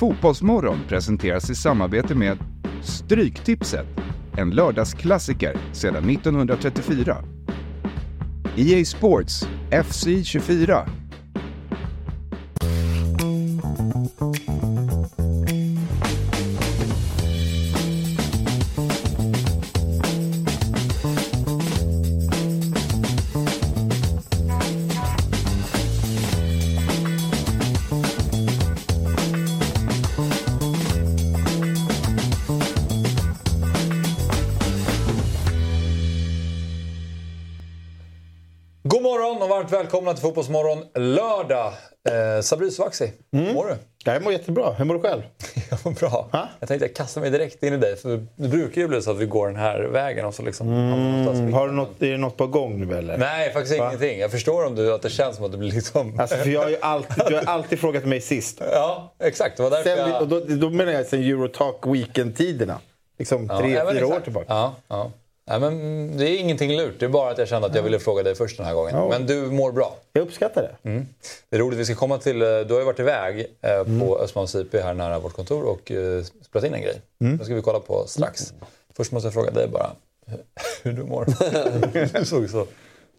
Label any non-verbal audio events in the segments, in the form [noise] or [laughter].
Fotbollsmorgon presenteras i samarbete med Stryktipset, en lördagsklassiker sedan 1934. EA Sports FC 24. Välkomna till Fotbollsmorgon lördag. Eh, Sabri Svaxi, hur mår du? Jag mår jättebra. Hur mår du själv? [laughs] Jag mår bra. Ha? Jag tänkte jag kastar mig direkt in i dig. För det brukar ju bli så att vi går den här vägen och så liksom... Mm, har du något, är det något på gång nu eller? Nej, faktiskt Va? ingenting. Jag förstår om du, att det känns som att det blir liksom... Alltså, för jag har ju alltid, du har alltid frågat mig sist. [laughs] Ja, exakt. Det var därför Sen, jag... och då, då menar jag sen Eurotalk Weekend-tiderna. Liksom tre, ja, fyra år tillbaka. Ja, ja. Nej, men det är ingenting lurt. Det är bara att jag kände att jag ville fråga dig först den här gången. Men du mår bra. Jag uppskattar det. Mm. Det är roligt, vi ska komma till... eh, Du har ju varit iväg eh, Mm. på Östmalms IP här nära vårt kontor och eh, spelat in en grej. Mm. Det ska vi kolla på strax. Först måste jag fråga dig bara [laughs] hur du mår. [laughs] du såg så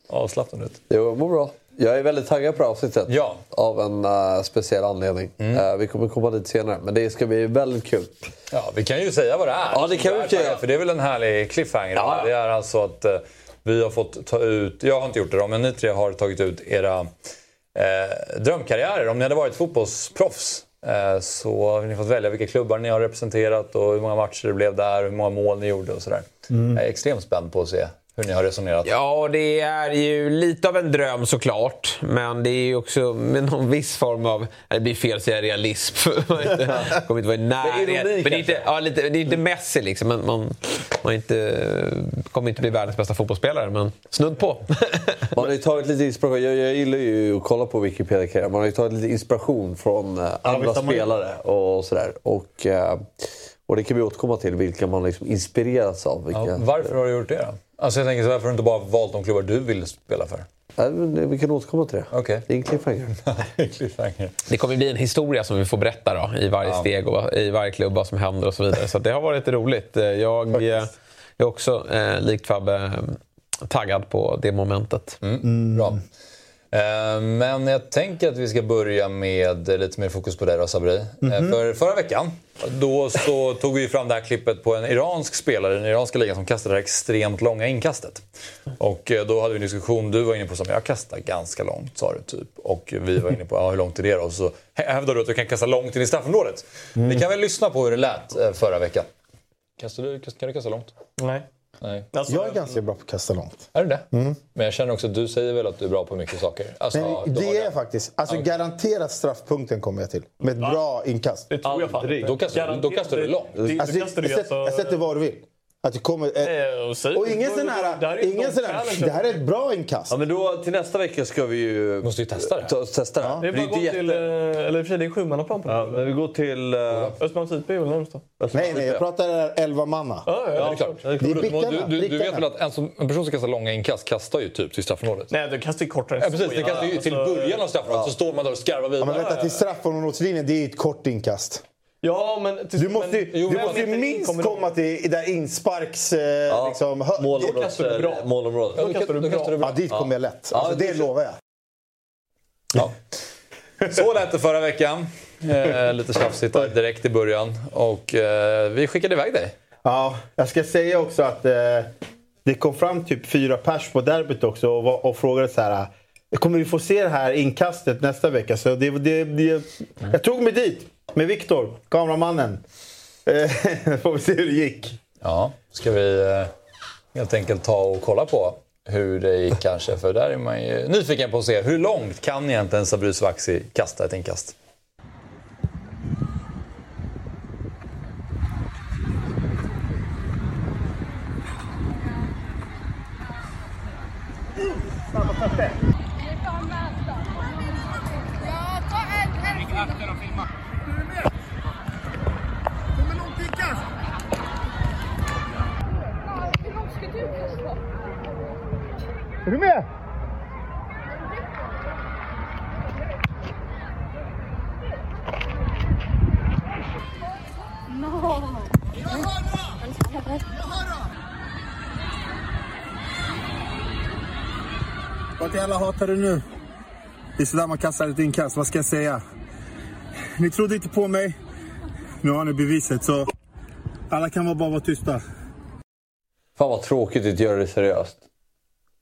avslappnad ut. Jo, jag mår bra. Jag är väldigt taggad på det här avsnittet. Ja. Av en eh, speciell anledning. Eh, vi kommer komma dit senare, men det ska bli väldigt kul. Ja, vi kan ju säga vad det är. Ja, det kan vi göra. För det är väl en härlig cliffhanger. Ja. Det är alltså att eh, vi har fått ta ut, jag har inte gjort det då, men ni tre har tagit ut era drömkarriärer. Om ni hade varit fotbollsproffs så har ni fått välja vilka klubbar ni har representerat och hur många matcher det blev där, hur många mål ni gjorde och sådär. Jag är extremt spänd på att se hur ni har resonerat. Ja, det är ju lite av en dröm såklart. Men det är ju också med någon viss form av... Det blir fel att säga realism. [laughs] Inte- [laughs] kommer inte vara i närheten. Men det är inte, ja, lite, det är inte Messi liksom. Man, man, man inte, kommer inte bli världens bästa fotbollsspelare, men snudd på. [laughs] Man har ju tagit lite inspiration. Jag, jag gillar ju att kolla på Wikipedia. Man har ju tagit lite inspiration från eh, andra man spelare och sådär. Och, eh, och det kan vi återkomma till, vilka man liksom inspireras av. Vilka... Ja, varför har du gjort det då? Alltså jag tänker så varför har du inte bara valt de klubbar du vill spela för? Ja, vi kan återkomma till det. Okej. Det är en cliffhanger. [laughs] Det kommer bli en historia som vi får berätta då, i varje steg och i varje klubb vad som händer och så vidare. Så det har varit roligt. Eh, Jag eh, är också, eh, likt Fabbe, taggad på det momentet. Bra. Eh, Men jag tänker att vi ska börja med lite mer fokus på dig då Sabri. Eh, För förra veckan då så tog vi fram det här klippet på en iransk spelare i den iranska ligan som kastade det här extremt långa inkastet. Och eh, då hade vi en diskussion, du var inne på att jag kastar ganska långt sa du typ. Och vi var inne på, ja hur långt är det då? Och så hävdade du att du kan kasta långt in i straffområdet. Vi kan väl lyssna på hur det lät förra veckan. Kastar du, kan du kasta långt? Nej. Nej. Alltså, Jag är ganska bra på att kasta långt. Är du det? Men jag känner också att du säger väl att du är bra på mycket saker. Alltså, Men du har det är jag faktiskt. Alltså garanterat straffpunkten kommer jag till. Med ett bra inkast. Det tror jag fan inte. Då kastar du- då kastar du långt. Alltså, det kastar du jag, sätter, jag sätter vad du vill. Att det kommer... Eh, och säg- Och ingen sån Det här... Ingen en sån här det här är ett bra inkast. Ja, men då, till nästa vecka ska vi ju... Måste ju testa det. Ta, testa det. Det är bara att gå till... jätte... eh, Eller i och för sig, det är sjummannaplan på Ja, men vi går till... Uh, Östermalms IP är väl närmast då? Nej, nej, jag pratar 11 manna. Ja, ja, Ja, det är klart. Det är Du, bickarna, du, du, du vet väl att en, som, en person som kastar långa inkast kastar ju typ till straffområdet? Nej, du kastar ju kortare Ja, precis. Det kastar ju till Alltså, början av straffområdet så står man där och skarvar Ja, men vidare. vänta, till straffområdeslinjen, det är ju ett kort inkast. Ja, men... Till, Du måste ju, men, du men- måste ju minst kommer- komma till där insparks... Eh, liksom, hö- målområdet. kastar du bra. målområdet. Ja, då, kastar du då bra. kastar du bra. Ja, dit kommer jag lätt. Ja, Alltså, det det lovar jag. Ja. Så lät det förra veckan. Eh, lite tjafsigt där direkt i början. Och eh, vi skickade iväg dig. Ja, jag ska säga också att eh, det kom fram typ fyra pers på derbyt också och, var- och frågade så här. Kommer vi få se det här inkastet nästa vecka? Så det, det, det, jag tog mig dit med Viktor, kameramannen. Eh, [laughs] får vi se hur det gick. Ja, ska vi eh, helt enkelt ta och kolla på hur det gick kanske. För där är man ju nyfiken på att se hur långt kan egentligen Sabri Svaxi kasta ett inkast? Ja, Är du med? No. Vart jävla hatar du nu? Det är sådär man kastar ett inkast, vad ska jag säga? Ni trodde inte på mig. Nu har ni beviset, så alla kan bara vara tysta. Fan vad tråkigt att göra det seriöst.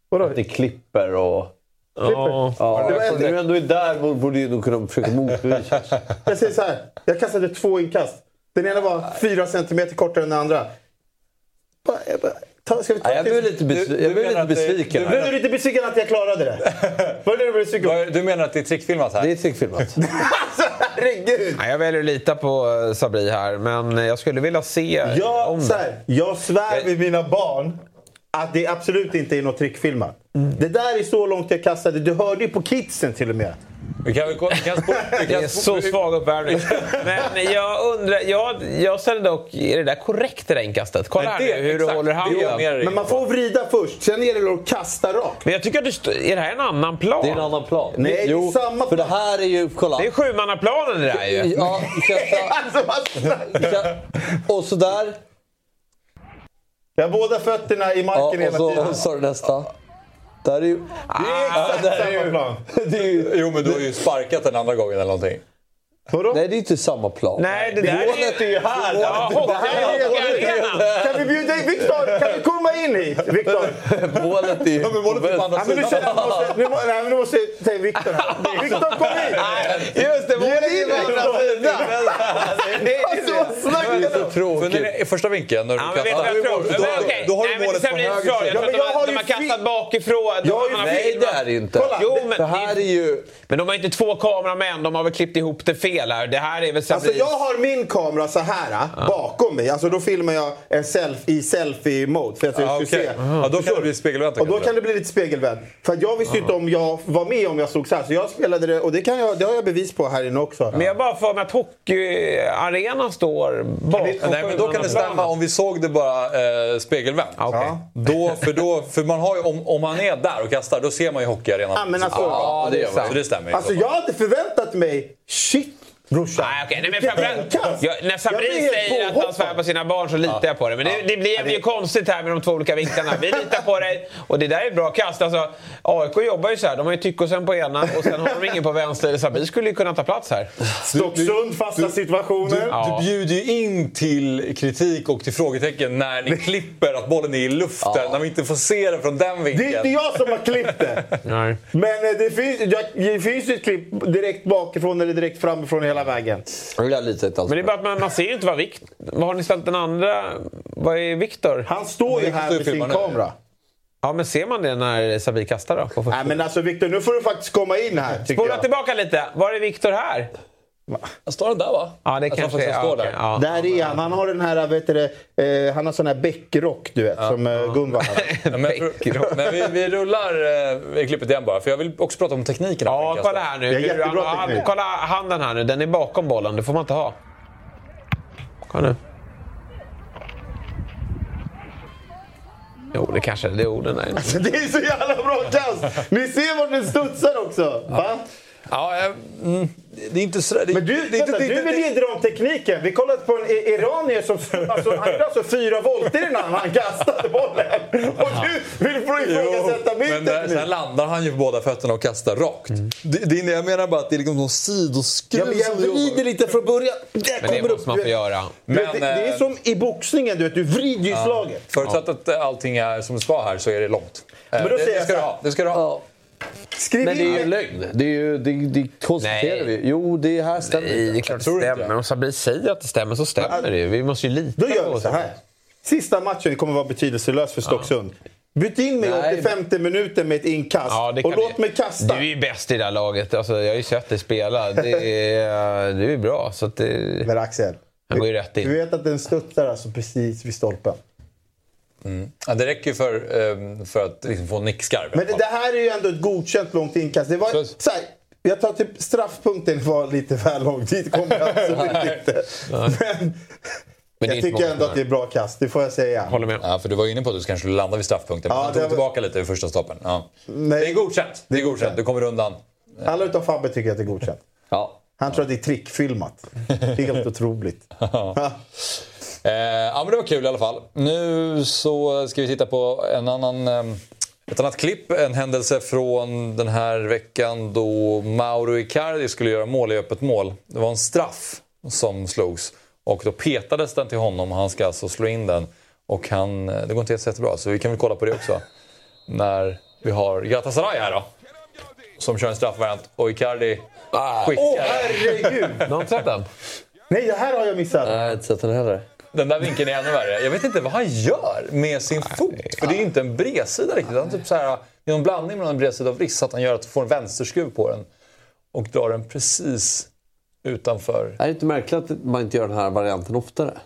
Vadå? Att ni klipper och... Ja. Ja, Det var när du ändå är där borde du nog kunna försöka motbevisa. [laughs] Jag säger så här. jag kastade två inkast. Den ena var fyra centimeter kortare än den andra. Bara, jag bara, ta, ska vi ta Nej, jag till- blev lite, besv- Du- du jag blev lite det- besviken. du- Blev du lite besviken att jag klarade det? Var det det du blev besviken Du menar att det är trickfilmat här? Det är trickfilmat. [laughs] Alltså herregud! Nej, jag väljer att lita på eh, Sabri här, men jag skulle vilja se Jag, om så det. här, jag svär vid mina barn att det absolut inte är något trickfilmat. Mm. Det där är så långt jag kastade. Du hörde ju på kidsen till och med. Vi kan, vi kan, vi kan, spå- [laughs] vi Det kan är spå- så svag uppvärmning. [laughs] Men jag undrar, jag, jag ställer dock, är det där korrekt det där inkastet? Kolla här nu hur du exakt, håller det är handen. Men man får vrida först, sen gäller det att kasta rakt. Men jag tycker att du är det här en annan plan? Det är en annan plan. Nej, det är jo, samma för det plan. här är ju... Kolla. Det är sjumannaplanen det där ju. Ja, kasta, [laughs] Alltså och sådär. Jag har båda fötterna i Ja, marken och hela så tiden. och så nästa. Där är ju... Det är exakt är samma plan. Det är ju Jo, men du har ju sparkat den andra gången eller någonting. Vadå? nej, det är inte samma plan. Nej, det där Målet är ju här. Ja, hockeyarenan. Kan vi bjuda in Viktor? Kan du komma in hit? Viktor? Målet är ju... Ja, men målet är på andra sidan. nej, men nu måste säga Viktor här. Viktor kom hit! Just det, målet är in på andra sidan. Alltså vad snackar Det är du så tråkigt. det är första vinkeln när du Ja, men vet du kastar. vad jag tror? Då- har Nej, du men målet det höger så. Jag sida. tror att har de har kastat bakifrån. Nej, det är det inte. Jo, men, Det här är ju... men de har inte två kameramän, de har väl klippt ihop det fel här. Det här är väl Alltså Sabri. jag har min kamera så här bakom mig. Alltså då filmar jag en self, i selfie-mode. För att jag Ja, ska okej. se. Ja, då kan det du? bli spegelvänt. Och då kan det bli lite spegelvänd. För att jag visste ju inte om jag var med om jag stod så här. Så jag spelade det och det, kan jag, det har jag bevis på här inne också. Men jag bara för mig att hockeyarenan står bakom Nej, men då kan det stämma om vi såg det bara eh, spegelvänt. Okej. Då, för, då, för man har ju, om, om man är där och kastar, då ser man ju hockeyarenan. Ja, men alltså, Ja, det. Så det stämmer ju. alltså jag hade förväntat mig... Shit brorsan. Nej, okej. Nej, men inkast. jag, när helt säger att han svär på sina barn så litar jag på det. Men det, det blir ju konstigt här med de två olika vinklarna. Vi litar på dig och det där är ett bra kast. Alltså, AIK jobbar ju så här. De har ju Tyckosen på ena och sen har de ingen på vänster. Sabri skulle ju kunna ta plats här. Stocksund, fasta Du, situationer. Ja. du bjuder ju in till kritik och till frågetecken när ni [laughs] klipper att bollen är i luften. När vi inte får se den från den Det är inte vinkeln. jag som har klippt det. [laughs] Nej. Men eh, det finns, jag, det finns ju ett klipp direkt bakifrån eller direkt framifrån hela vägen. Jag litar inte alls Men det är bara att man, man ser ju inte vad Vikt... Vad har ni ställt den andra... Vad är Viktor? Han står ju Viktor här med sin nu. kamera. Ja, men ser man det när Sabri kastar då? Nej men alltså Viktor, nu får du faktiskt komma in här Spola jag. tillbaka lite. Var är Viktor här? Står den där va? Ja, det Jag kanske är... han står Ja, där. ja. Där är han. Han har den här, vet du, det, eh, han har sån här bäckrock du vet, som eh, Gunvar hade. Ja, [laughs] men vi, vi rullar eh, klippet igen bara, för jag vill också prata om tekniken. Ja, inkastet. kolla här nu. Hur jättebra han- teknik. kolla handen här nu. Den är bakom bollen. Det får man inte ha. Kolla nu. Jo, det kanske det är orden. Alltså, det är så jävla bra kast! Ni ser vart den studsar också. Va? Ja, eh, mm, det är inte så... Det, Men du, det, vänta, det, du vill ge dem tekniken. Vi kollade på en iranier som alltså, han gjorde alltså fyra volter innan han kastade bollen. Och du vill ifrågasätta min men teknik. sen landar han ju på båda fötterna och kastar rakt. Det, det, är- jag menar bara att det är liksom någon sidoskruv Ja, men jag vrider lite från början. Där Men det kommer måste upp, man du få göra. Du vet, Men, det, det är eh, som i boxningen, du vet. Du vrider ju slaget. Förutsatt att eh, allting är som det ska här så är det långt. Men då det, säger det jag ska du så här. ha. Det ska du ha. Ja. Skriv Men det är ju in lögn. Det, är ju, det, det konstaterar vi. Jo, det här stämmer Nej, det är inte. klart det stämmer. det. Om Sabri säger att det stämmer så stämmer det ju. Vi måste ju lita Då gör på vi så här. Sista matchen kommer vara betydelselös för Stocksund. Byt in mig Nej. 85 minuten med ett inkast Ja, det och låt mig kasta. Du är ju bäst i det här laget. Alltså, jag har ju sett dig spela. Det är, det är bra. Så att det, Men Axel, han går ju rätt du in. vet att den studsar alltså precis vid stolpen. Ja, det räcker ju för, eh, för att liksom få nickskarv. Men det, här är ju ändå ett godkänt långt inkast. Det var, Så- så här, jag tar typ straffpunkten var lite väl långt. Dit kom jag [laughs] absolut inte. Men, Men jag tycker ändå att det är bra kast, det får jag säga. Håller med. Ja, för du var inne på att du kanske skulle landa vid straffpunkten. Men Ja, det tog var- tillbaka lite vid första stoppen. Ja. Nej. Det är godkänt. Det är godkänt. Du kommer undan. Alla utom Fabbe tycker att det är godkänt. Ja. Han tror att det är trickfilmat. Helt otroligt. [laughs] Eh, ja, men det var kul i alla fall. Nu så ska vi titta på en annan eh, Ett annat klipp, en händelse från den här veckan då Mauro Icardi skulle göra mål i öppet mål. Det var en straff som slogs och då petades den till honom och han ska alltså slå in den. Och han, det går inte jättebra, så vi kan väl kolla på det också. När vi har Galatasaray här då. Som kör en straffvariant och Icardi skickar... Åh herregud! Du har inte sett den? Nej, det här har jag missat. Nej, jag har inte sett den heller. Den där vinkeln är ännu värre. Jag vet inte vad han gör med sin fot. För det är ju inte en bredsida riktigt. Han typ så här, det är någon blandning mellan en bredsida och vrist. Att han gör att han får en vänsterskruv på den. Och drar den precis utanför. Är det inte märkligt att man inte gör den här varianten oftare?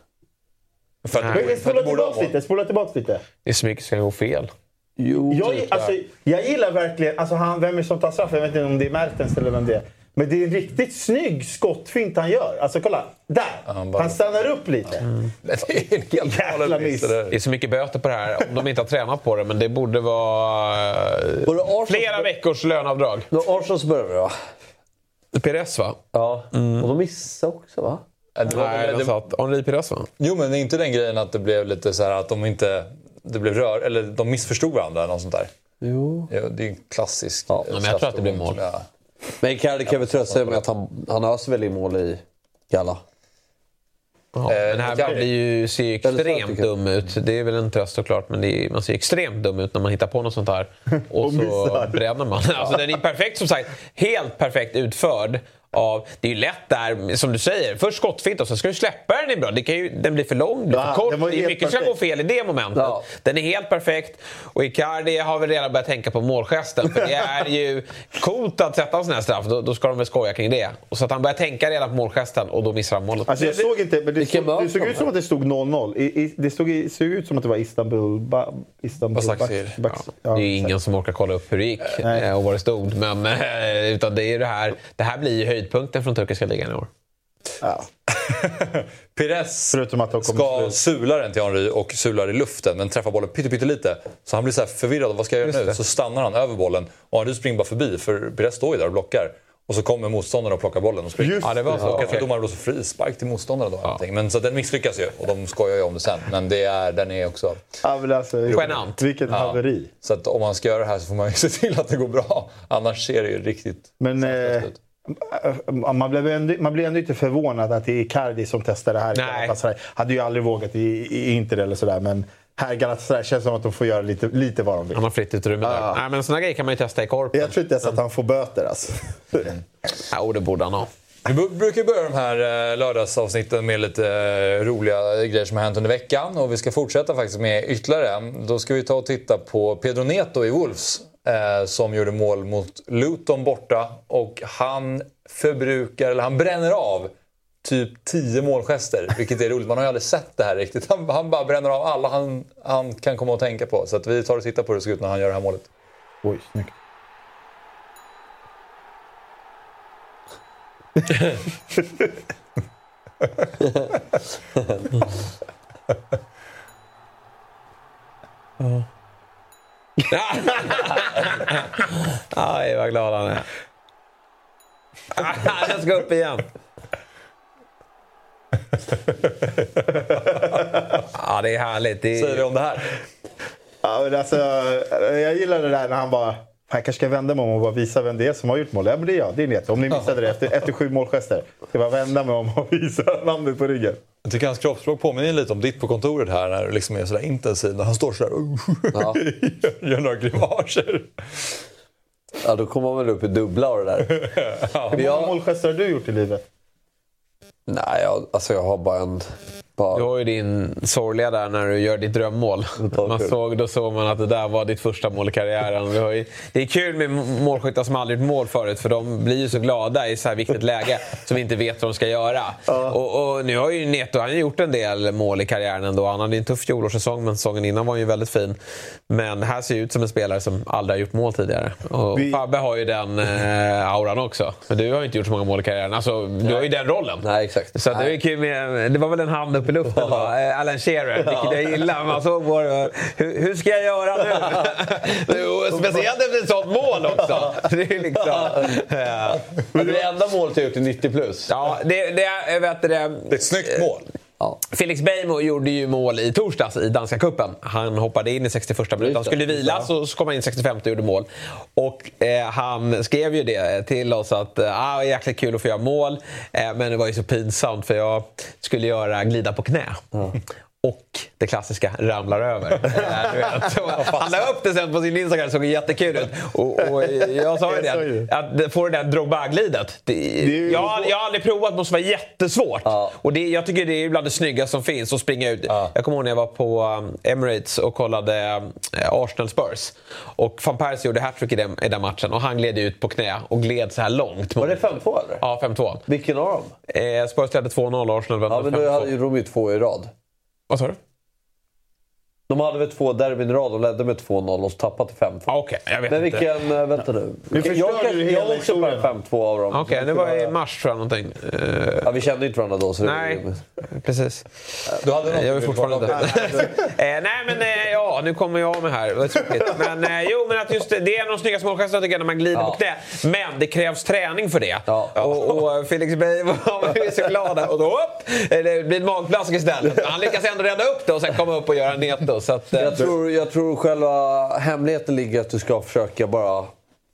För att, att Spola tillbaka lite. Spola tillbaka lite. Det är så mycket som kan gå fel. Jo, Jag, alltså, jag gillar verkligen... Alltså han, vem är det som tar straff? Jag vet inte om det är Mertens eller vem det är. Men det är en riktigt snygg skottfint han gör. Alltså kolla. Där! han Han, bara- stannar upp lite. Det är en helt Jävla miss. det är så mycket böter på det här om de inte har tränat på det. Men det borde vara eh, det flera veckors löneavdrag. Det var Arsenal som började va? Pires va? Ja. Och de missade också va? Det var- Nej, det- de satt Henri Pires va? Jo, men det är inte den grejen att det blev lite så här att de inte... Det blev rör, eller de missförstod varandra eller något sånt där. Jo. Ja, det är en klassisk... Ja, men jag tror att det blev mål. Ja. Men Icardi kan väl trösta sig med att han, han öser väl i mål i Galla. Ja, Eh, den här Icardi. blir ju, ser ju extremt dum ut. Det är väl en tröst såklart, men det är, man ser extremt dum ut när man hittar på något sånt här. [laughs] Och, Och så missar. bränner man. [laughs] Alltså, den är perfekt som sagt. Helt perfekt utförd. Av, det är ju lätt där, som du säger. Först skottfint och sen ska du släppa den. Bra. Det kan ju, den blir för lång, blir för Ja, kort. Det är mycket som ska gå fel i det momentet. Ja. Den är helt perfekt. Och Icardi har väl redan börjat tänka på målgesten. För det är ju coolt att sätta en sån här straff. Då, då ska de väl skoja kring det. Och så att han börjar tänka redan på målgesten och då missar han målet. Alltså jag såg inte, men det, stod, det såg ut som att det stod 0-0. I, i, det i- såg ut som att det var Istanbul... Ba, Istanbul Basaksehir. Baks- Baks- ja, det är ju ingen som orkar kolla upp hur det gick Nej. eh, och vad det stod. Men, eh, utan det, är det, här, det här blir ju höjdpunkten från turkiska ligan i år. Ja. [laughs] Pires Förutom att ska slut. sula den till Henry och sular i luften men träffar bollen pytte, pytte lite. Så han blir så här förvirrad. Vad ska jag göra nu? Så stannar han över bollen och Henry springer bara förbi för Pires står ju där och blockar. Och så kommer motståndaren och plockar bollen och springer. Just Ja, det var så. Och jag tror domaren blåser frispark till motståndaren då. Ja. Men så den misslyckas ju och de skojar ju om det sen. Men det är, den är också... Ja, men alltså, Genant. Vilket haveri. Så att om man ska göra det här så får man ju [laughs] se till att det går bra. Annars ser det ju riktigt Men eh, ut. Man, blev ändå, man blir ändå inte förvånad att det är Icardi som testar det här. Nej. Hade ju aldrig vågat i, i Inter eller sådär. Men här Galatasaray känns som att de får göra lite, lite vad de vill. Han har fritt utrymme där. Ja. Nej, men såna grejer kan man ju testa i korpen. Jag tror inte ens att han får böter alltså. Ja, och det borde han ha. Vi brukar börja de här eh, lördagsavsnitten med lite eh, roliga grejer som har hänt under veckan. Och vi ska fortsätta faktiskt med ytterligare. Då ska vi ta och titta på Pedro Neto i Wolves. Eh, som gjorde mål mot Luton borta. Och han förbrukar, eller han bränner av typ 10 målgester. Vilket är roligt. Man har ju aldrig sett det här riktigt. Han, han bara bränner av alla han, han kan komma att tänka på. Så att vi tar och tittar på hur det ser ut när han gör det här målet. Oj, snyggt. [laughs] [laughs] [laughs] Aj, vad glad han är. [laughs] Jag ska upp igen. Ja, det är härligt. Det Säger vi om det här? Ja, men alltså, jag gillar det där när han bara... Jag kanske ska vända mig om och bara visa vem det är som har gjort mål. Ja, men det är jag. Det är Neto. Om ni missade det efter, efter sju målgester. Jag bara vända mig om och [laughs] visa namnet på ryggen. Jag tycker hans kroppsspråk påminner lite om ditt på kontoret här när du liksom är sådär intensiv. När han står sådär [laughs] Ja. gör några grimaser. Ja, då kommer man väl upp i dubbla och det där. [laughs] Hur många jag, målgester har du gjort i livet? nej, jag, alltså jag har bara en... Bara, Du har ju din sorgliga där när du gör ditt drömmål. [laughs] Ja, Man såg, då såg man att det där var ditt första mål i karriären. Vi ju, det är kul med målskyttar som aldrig gjort mål förut för de blir ju så glada i så här viktigt läge [laughs] som inte vet vad de ska göra. Och, och nu har ju Neto han har gjort en del mål i karriären ändå. Han hade en tuff fjolårssäsong men säsongen innan var han ju väldigt fin. Men här ser ut som en spelare som aldrig har gjort mål tidigare. Och Vi- Fabbe har ju den eh, auran också. Men du har ju inte gjort så många mål i karriären. Alltså, du har ju den rollen. nej, exakt. Så det, var kul med, det var väl en hand upp i luften va? [laughs] Eh, Alan Shearer, vilket jag gillar. Man såg på det, hur, hur ska jag göra nu? [laughs] Speciellt efter ett sånt mål också. Det är liksom, ja. Men det är enda målet jag gjort i 90 plus. ja, det, det, är- jag vet det, Det är ett snyggt mål. Ja. Felix Beijmo gjorde ju mål i torsdags i danska kuppen. Han hoppade in i 61 minuten. Han skulle vila så så kom han in i 65 och gjorde mål. Och eh, han skrev ju det till oss att eh, ah, jäkligt kul att få göra mål. Eh, men det var ju så pinsamt för jag skulle göra glida på knä. Och det klassiska ramlar över. [laughs] Eh. Och Han la upp det sen på sin Instagram, det såg jättekul ut. Och, och jag sa ju [laughs] det, att få det där Drogba-glidet. Jag, har- jag har aldrig provat, det måste vara jättesvårt. Ja. Och det, jag tycker det är bland det snyggaste som finns, att springa ut. Jag kommer ihåg när jag var på um, Emirates och kollade um, Arsenal Spurs. Och van Persie gjorde hattrick i den, i den matchen och han gled ut på knä och gled så här långt. Var det 5-2 eller? Ja, 5-2. Vilken av dem? Eh, Spurs ledde 2-0, Arsenal vände Ja, men 5-2. då hade ju de ju två i rad. Vad sa du? De hade väl två derbyn i rad och ledde med 2-0 och så tappade till 5-2. Ah, Okej, jag vet Men inte. vilken... äh, Vänta nu. förstör jag jag hela var också på en historien. 5-2 av dem. Okej, det var i mars tror jag någonting. Eh, Ja, vi kände ju inte varandra då. Så nej, precis. Du hade något Jag vill fortfarande inte. [laughs] eh, nej men eh, ja, nu kommer jag av mig här. Vad tråkigt. Men eh, jo, men att just det, är en av de snyggaste målgesterna tycker jag när man glider Ja. på knä. Men det krävs träning för det. Ja. Och, och Felix Bey [laughs] var ju så glad. Och då upp, eh, det blir en magplask istället. Han lyckas ändå rädda upp det och sen komma upp och göra en neto. Så att, eh, Jag tror, jag tror själva hemligheten ligger att du ska försöka bara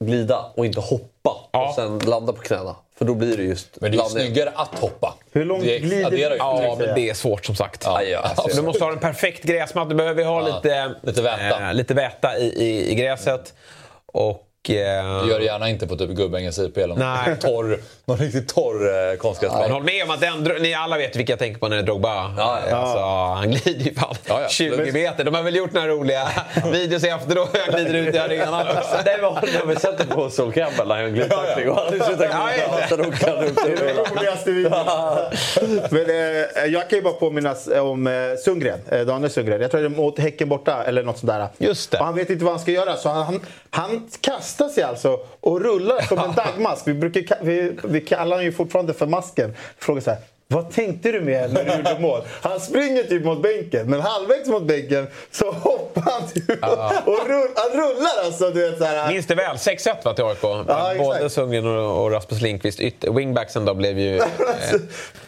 glida och inte hoppa Ja. och sen landa på knäna. För då blir det just Men det är ju landning. snyggare att hoppa. Hur långt det glider ju. Ja, men det är svårt som sagt. Ja, ja, absolut. du måste ha en perfekt gräsmatta. Du behöver ha Ja, lite, lite väta. eh, lite väta i, i, i gräset. Och... Eh, Gör det gärna inte på typ Gubbängens IP eller Nej. någon [laughs] torr, någon riktigt torr eh, konstgräsbana. Men håll med om att den, ni alla vet vilka jag tänker på när det är Drogba. Ja, ja. Alltså, han glider ju fan Ja, ja. 20 meter. De har väl gjort några roliga videos efteråt hur han glider ut i arenan också. [laughs] Nej, men har vi sett det på Sol Campbell när han glidtackling och han slutar Ja, ja. glida. [laughs] Men eh, jag kan ju bara påminnas om eh, Sundgren, eh, Daniel Sundgren. Jag tror det är mot Häcken borta eller något sånt där. Just det. Och han vet inte vad han ska göra så han, han, kastar sig alltså och rullar som en [laughs] dagmask. Vi, brukar, ka- vi, vi kallar honom ju fortfarande för masken. Frågar så här. Vad tänkte du med när du gjorde mål? Han springer typ mot bänken, men halvvägs mot bänken så hoppar han typ och rull, han rullar alltså. Du vet, så här, Minns det väl? 6-1 va, till AIK. Ja, Både. Sundgren och, och Rasmus Lindqvist. Yt- Wingbacksen då blev ju... [laughs]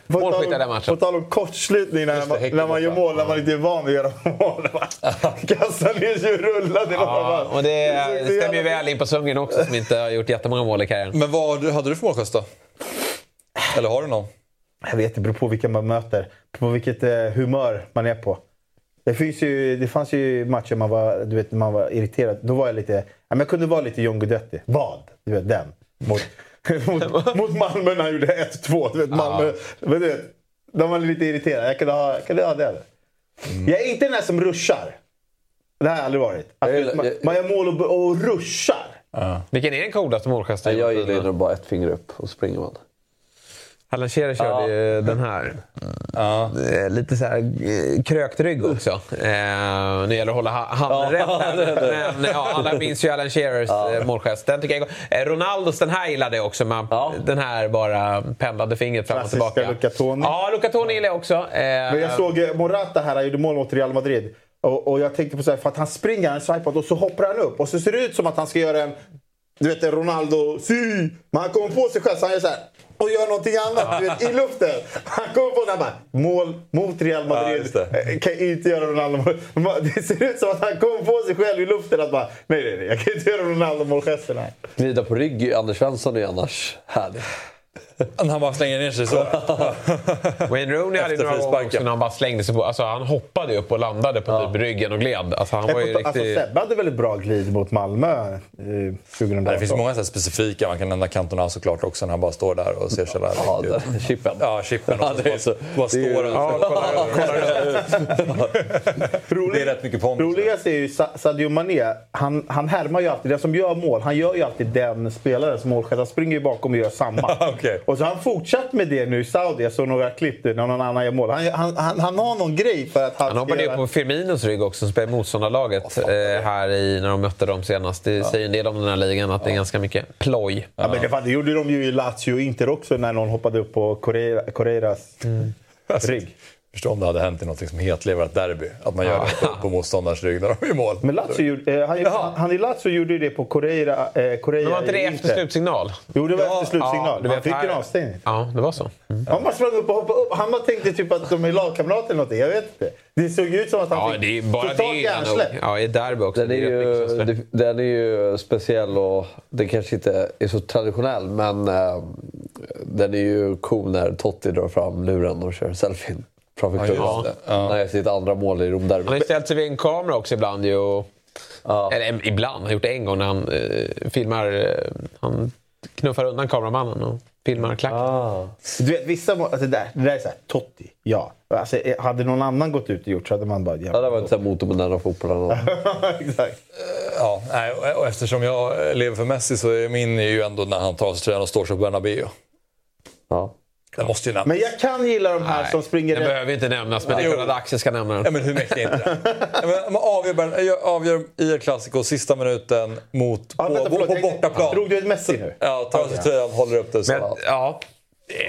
Eh, Målskytt i den matchen. På tal om kortslutning när, det, man, när man gör mål, när man inte är van vid att göra mål. [laughs] Kastar ner sig och rullar till ja, och det, det stämmer ju väl in på Sundgren också som inte har gjort jättemånga mål i karriären. Men vad hade du för målgest då? Eller har du någon? Jag vet, det beror på vilka man möter. På vilket eh, humör man är på. Det, finns ju, det fanns ju matcher man var, du vet, man var irriterad. Då var jag lite... Ja, men jag kunde vara lite John Guidetti. Vad? Du vet, den. Mot, [laughs] mot, mot Malmö när han gjorde 1-2. Du vet, Malmö. Men du vet, de var lite irriterade. Jag kunde ha, kunde ha det. Jag är inte den där som ruschar. Det har jag aldrig varit. Att Jag gillar- man, jag- man gör mål och, och ruschar. Vilken är den coolaste målgesten? Jag gillar bara ett finger upp och springer man. Allan Shearer körde ju den här. Eh, Lite så här eh, krökt rygg också. Eh, nu gäller det att hålla ha- handen rätt här. [laughs] Men ja, alla minns ju Alan Shearers ja. målgest. Den tycker jag eh, Ronaldos, den här gillade jag också. Man, Ja. Den här bara pendlade fingret fram och Klassiska tillbaka. Luca Toni. Ja, Luca Toni gillar jag också. Eh, Men jag såg eh, Morata här, han gjorde mål mot Real Madrid. Och, och jag tänkte på så här, för att han springer, han swipar och så hoppar han upp. Och så ser det ut som att han ska göra en, du vet en Ronaldo, si. Men han kommer på sig själv så han gör så här. Och gör någonting annat du vet, i luften. Han kommer på det här mål mot Real Ja, Madrid. det. Eh, kan inte göra Ronaldo mål. Det ser ut som att han kommer på sig själv i luften att bara, nej nej nej, jag kan inte göra Ronaldo målgesten här. Glida på rygg, Anders Svensson är annars härlig. När han bara slänger ner sig så. Wayne Rooney hade några gånger också när han bara slängde sig på... Alltså han hoppade upp och landade på typ ryggen och gled. Alltså han var ju Alltså riktigt... Sebbe hade väldigt bra glid mot Malmö eh, 2018. Det finns många så här specifika. Man kan nämna Cantona såklart också när han bara står där och ser så jävla Ja, där, chippen. Ja, chippen. Ja, Och det är så bara det är ju- står där. Ja, kolla, kolla, Det är rätt mycket pondus. Roligast är ju Sa- Sadio Mané. Han, han härmar ju alltid, den som gör mål, han gör ju alltid den spelarens målgest. Han springer ju bakom och gör samma. [laughs] Okej. Och så har han fortsatt med det nu i Saudi. Jag såg några klipp där när någon annan gör mål. Han, han, han, han har någon grej för att han, Han hoppade göra- på Firminos rygg också, som spelade motståndarlaget eh, här i, när de mötte dem senast. Det säger en del om den här ligan, att det är ganska mycket ploj. Ja, men det, fan, det gjorde de ju i Lazio och Inter också när någon hoppade upp på Correira, Correiras Mm. rygg. Förstå om det hade hänt i något som hetleverat derby. Att man gör det på, på motståndarens rygg när de är i mål. Men Lazio gjorde, eh, han, Jaha. han i Lazio gjorde ju det på Correira, eh, Correia Men var inte det efter slutsignal? Jo, det var Ja, efter slutsignal. du han vet, fick ju en här- avstängning. Ja, det var så. Mm. Han bara sprang upp och hoppade upp. Han bara tänkte typ att de är lagkamrater eller någonting. Jag vet inte. Det såg ut som att han Ja, fick det är bara totalt det. Är nog, hjärnsläpp. ja, i derby också. Den är, ju, den är ju speciell och det kanske inte är så traditionell men eh, den är ju cool när Totti drar fram luren och kör selfien framför Ja, det. Ja. När sitt andra mål i Han har Romderbyt. ställt sig vid en kamera också ibland ju. Och, Ja. Eller ibland, han har gjort det en gång när han eh, filmar... Eh, han knuffar undan kameramannen och filmar klacken. Ah. Du vet, vissa mål, alltså det, där, det där är såhär, Totti, ja. Alltså, eh, hade någon annan gått ut och gjort så hade man bara... Ja, det var inte så här motormoderna fotbollen. [laughs] Exakt. Ja, nej, och- eftersom jag lever för Messi så är min ju ändå när han tar sig tröjan och står sig på Bernabéu. Ja. Det måste ju nämnas. Men jag kan gilla de här som springer... Det behöver inte nämnas, men det är Jo. klart att Axel ska nämna Ja, den. men hur mäktig är inte det? Ja, Man avgör, i El Clasico sista minuten mot, Ja, på, vänta, på, förlåt, på jag- bortaplan. Drog du ett Messi nu? Ja, tar av sig tröjan, håller upp det. Så. Men, ja,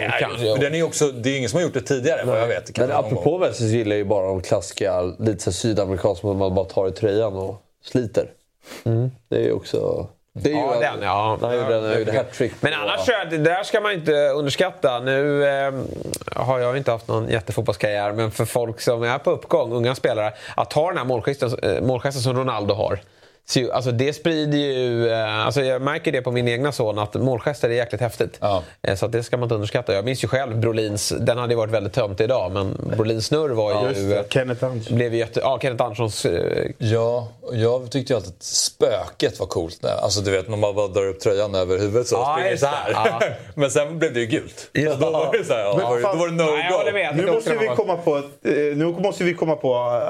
Nej, kanske, för den är också, det är ingen som har gjort det tidigare vad jag vet. Det Men apropå. Messi så gillar jag ju bara de klassiska, lite sydamerikanska, som man bara tar i tröjan och sliter. Det är ju också... Det är ju Ja, en- den, ja. Han gjorde, han gjorde hattrick. Men annars det där ska man inte underskatta. Nu eh, har jag inte haft någon jättefotbollskarriär, men för folk som är på uppgång, unga spelare, att ha den här målgesten, eh, målgesten som Ronaldo har. Alltså det sprider ju... Eh, alltså jag märker det på min egna son att målgester är jäkligt häftigt. Ja. Eh, så att det ska man inte underskatta. Jag minns ju själv Brolins, den hade ju varit väldigt töntig idag, men Brolins snurr var Just ju... eh, Kenneth Andersson. blev ju jätte, ja, Kenneth Anderssons... Ja, jag tyckte ju alltid att spöket var coolt. Alltså du vet när man bara drar upp tröjan över huvudet så Ja, springer så det. här. Ja. [laughs] Men sen blev det ju gult. Ja. Då var det så här, ja, Men då var det- no go. Nu måste, vi komma på, nu måste vi komma på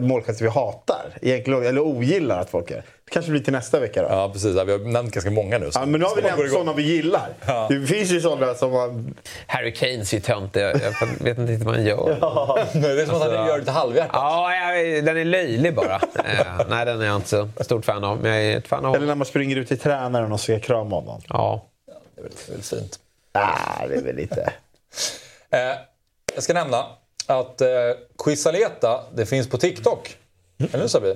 målgester vi hatar. Egentligen, eller ogillar att folk gör. Kanske blir till nästa vecka då. Ja. Ja, precis. Ja, Vi har nämnt ganska många nu. så- men nu har vi nämnt sådana vi gillar. Ja. Det finns ju sådana som man... Harry Kanes är ju töntig. Jag jag vet inte riktigt vad han gör. [laughs] Det är som att han Alltså- gör det lite halvhjärtat. Ja, jag, den är löjlig bara. eh, nej, den är jag inte så stort fan av. Men jag är ett fan av Eller när man springer ut till tränaren och ska krama honom. Ja. Det är väl, det är väl fint. Ah, det är väl lite... Eh, jag ska nämna att eh, Quizaleta, det finns på TikTok. Eller hur Sabri?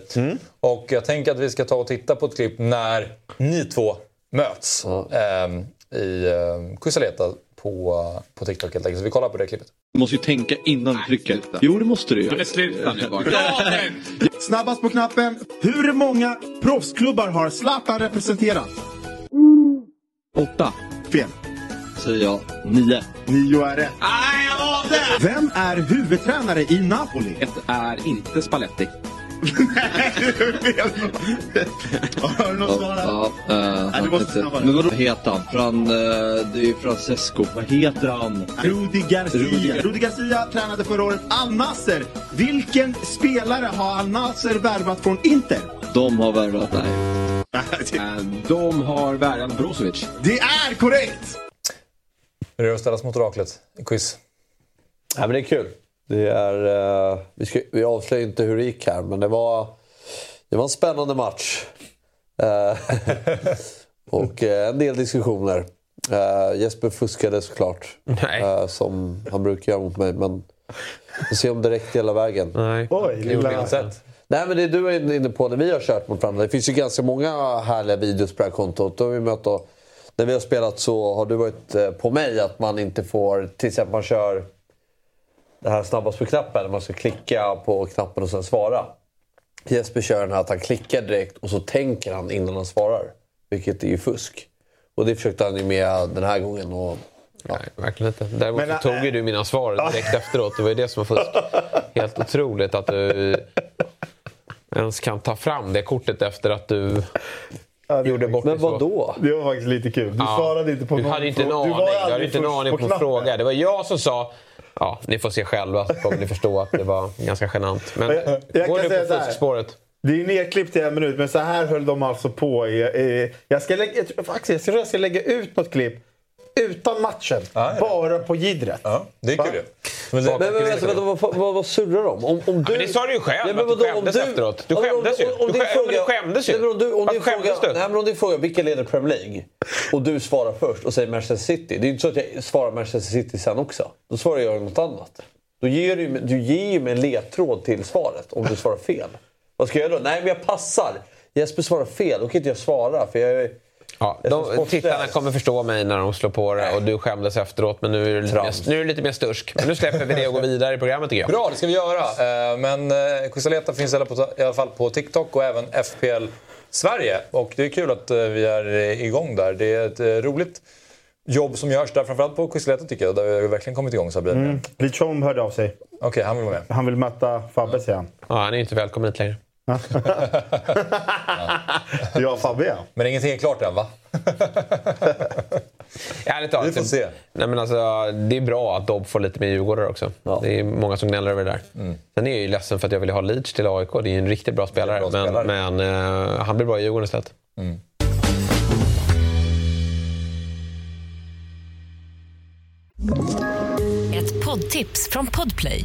Och jag tänker att vi ska ta och titta på ett klipp när ni två möts eh, i eh, Quizaleta på, på TikTok helt enkelt. Så vi kollar på det klippet. Du måste ju tänka innan du trycker. Jo, det måste du ju. Snabbast på knappen. Hur många proffsklubbar har Zlatan representerat? Åtta. Fel. Säger jag. Nio. Nio är rätt. Vem är huvudtränare i Napoli? Ett är inte Spalletti. Har du något svar? här? Ja, eh, Nej, du måste snabbare. Men vadå heter han? Fran, eh, det är ju Francesco. Vad heter han? Rudi Garcia. Rudi- Rudi Garcia tränade förra året Al Nasser. Vilken spelare har Al Nasser värvat från Inter? De har värvat, nej. [laughs] Eh, De har värvat Brozovic. Det är korrekt! Hur är det att ställas mot oraklet i quiz? Ja, men det är kul. Det är, eh, vi, ska, vi avslöjar inte hur det gick här, men det var, det var en spännande match. Eh, [laughs] och eh, en del diskussioner. Eh, Jesper fuskade såklart, Nej. eh, som han brukar göra mot mig. Men vi får se om det räckte hela vägen. Nej. Oj, lilla... Nej, men det du är inne på när vi har kört mot varandra. Det finns ju ganska många härliga videos på det här kontot. Då har vi mött och, när vi har spelat så har du varit eh, på mig att man inte får, till exempel man kör det här snabbast på knappen. Man ska klicka på knappen och sen svara. Jesper kör den här att han klickar direkt och så tänker han innan han svarar. Vilket är ju fusk. Och det försökte han ju med den här gången. Och, ja. Nej, verkligen inte. Däremot Men, så äh, tog ju du mina svar direkt efteråt. Det var ju det som var fusk. Helt otroligt att du ens kan ta fram det kortet efter att du Ja, det- gjorde bort Men vad då? Det var faktiskt lite kul. Du Ja. svarade inte på Du någon hade inte en fråga. aning. Du var Du hade inte en aning på knappen. fråga. Det var jag som sa Ja, ni får se själva så kommer ni förstå att det var ganska genant. Men Jag- jag går du på fuskspåret? Det är nerklippt i en minut, men så här höll de alltså på. I, i, jag, ska lägga, jag, tror, faktiskt, jag tror jag ska lägga ut något klipp utan matchen. Ja, ja. Bara på jiddret. Ja, det är kul ju. Men Men, men vänta, vänta, vad, vad, vad surrar de? Om, om du... men det sa du ju själv, att du vadå, om skämdes efteråt. Du skämdes ju. Om, om, Du men du skämdes ju. Nej, men om du, om din skämdes du? Nej, men om din fråga, vilka leder Premier League? Och du svarar först och säger Manchester City. Det är ju inte så att jag svarar Manchester City sen också. Då svarar jag något annat. Då ger du, du ger ju mig en ledtråd till svaret om du svarar fel. Vad ska jag göra då? Nej, men jag passar. Jesper svarar fel, då kan inte jag svara. För jag är, Ja, de, tittarna kommer förstå mig när de slår på det och du skämdes efteråt men nu är du lite, mer, nu är lite mer stursk. Men nu släpper vi det och går vidare i programmet tycker jag. Bra, det ska vi göra. Eh, Men eh, Quisaleta finns i alla fall på TikTok och även FPL Sverige. Och det är kul att eh, vi är eh, igång där. Det är ett eh, roligt jobb som görs där, framförallt på Quisaleta tycker jag. Där vi har verkligen kommit igång Sabine. Mm. Lichon hörde av sig. Okej, han vill vara med. Han vill möta Fabbe, säger han. Ja, han är inte välkommen hit längre. Ja, [laughs] Fabbe ja. Men ingenting är klart än va? [laughs] Ärligt talat, Vi får se. Nej, men alltså, det är bra att Dobb får lite mer djurgårdare också. Ja. Det är många som gnäller över det där. Sen är jag ju ledsen för att jag ville ha Leach till AIK. Det är ju en riktigt bra spelare. bra men spelare. men eh, han blir bra i Djurgården istället. Ett poddtips från Podplay.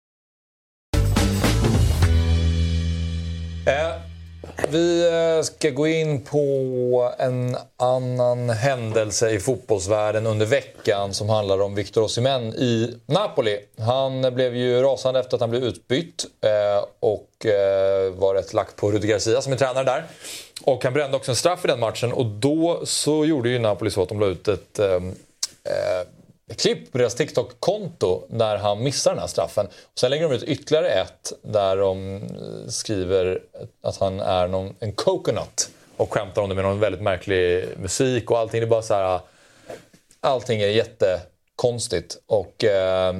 Eh, vi eh, ska gå in på en annan händelse i fotbollsvärlden under veckan som handlar om Victor Osimhen i Napoli. Han blev ju rasande efter att han blev utbytt eh, och eh, var rätt lack på Rudi Garcia som är tränare där. Och han brände också en straff i den matchen och då så gjorde ju Napoli så att de la ut ett eh, eh, klipp på deras TikTok-konto när han missar den här straffen. Och sen lägger de ut ytterligare ett där de eh, skriver att han är någon, en coconut och skämtar om det med någon väldigt märklig musik och allting. Det är bara så här... Eh, allting är jättekonstigt. Och eh,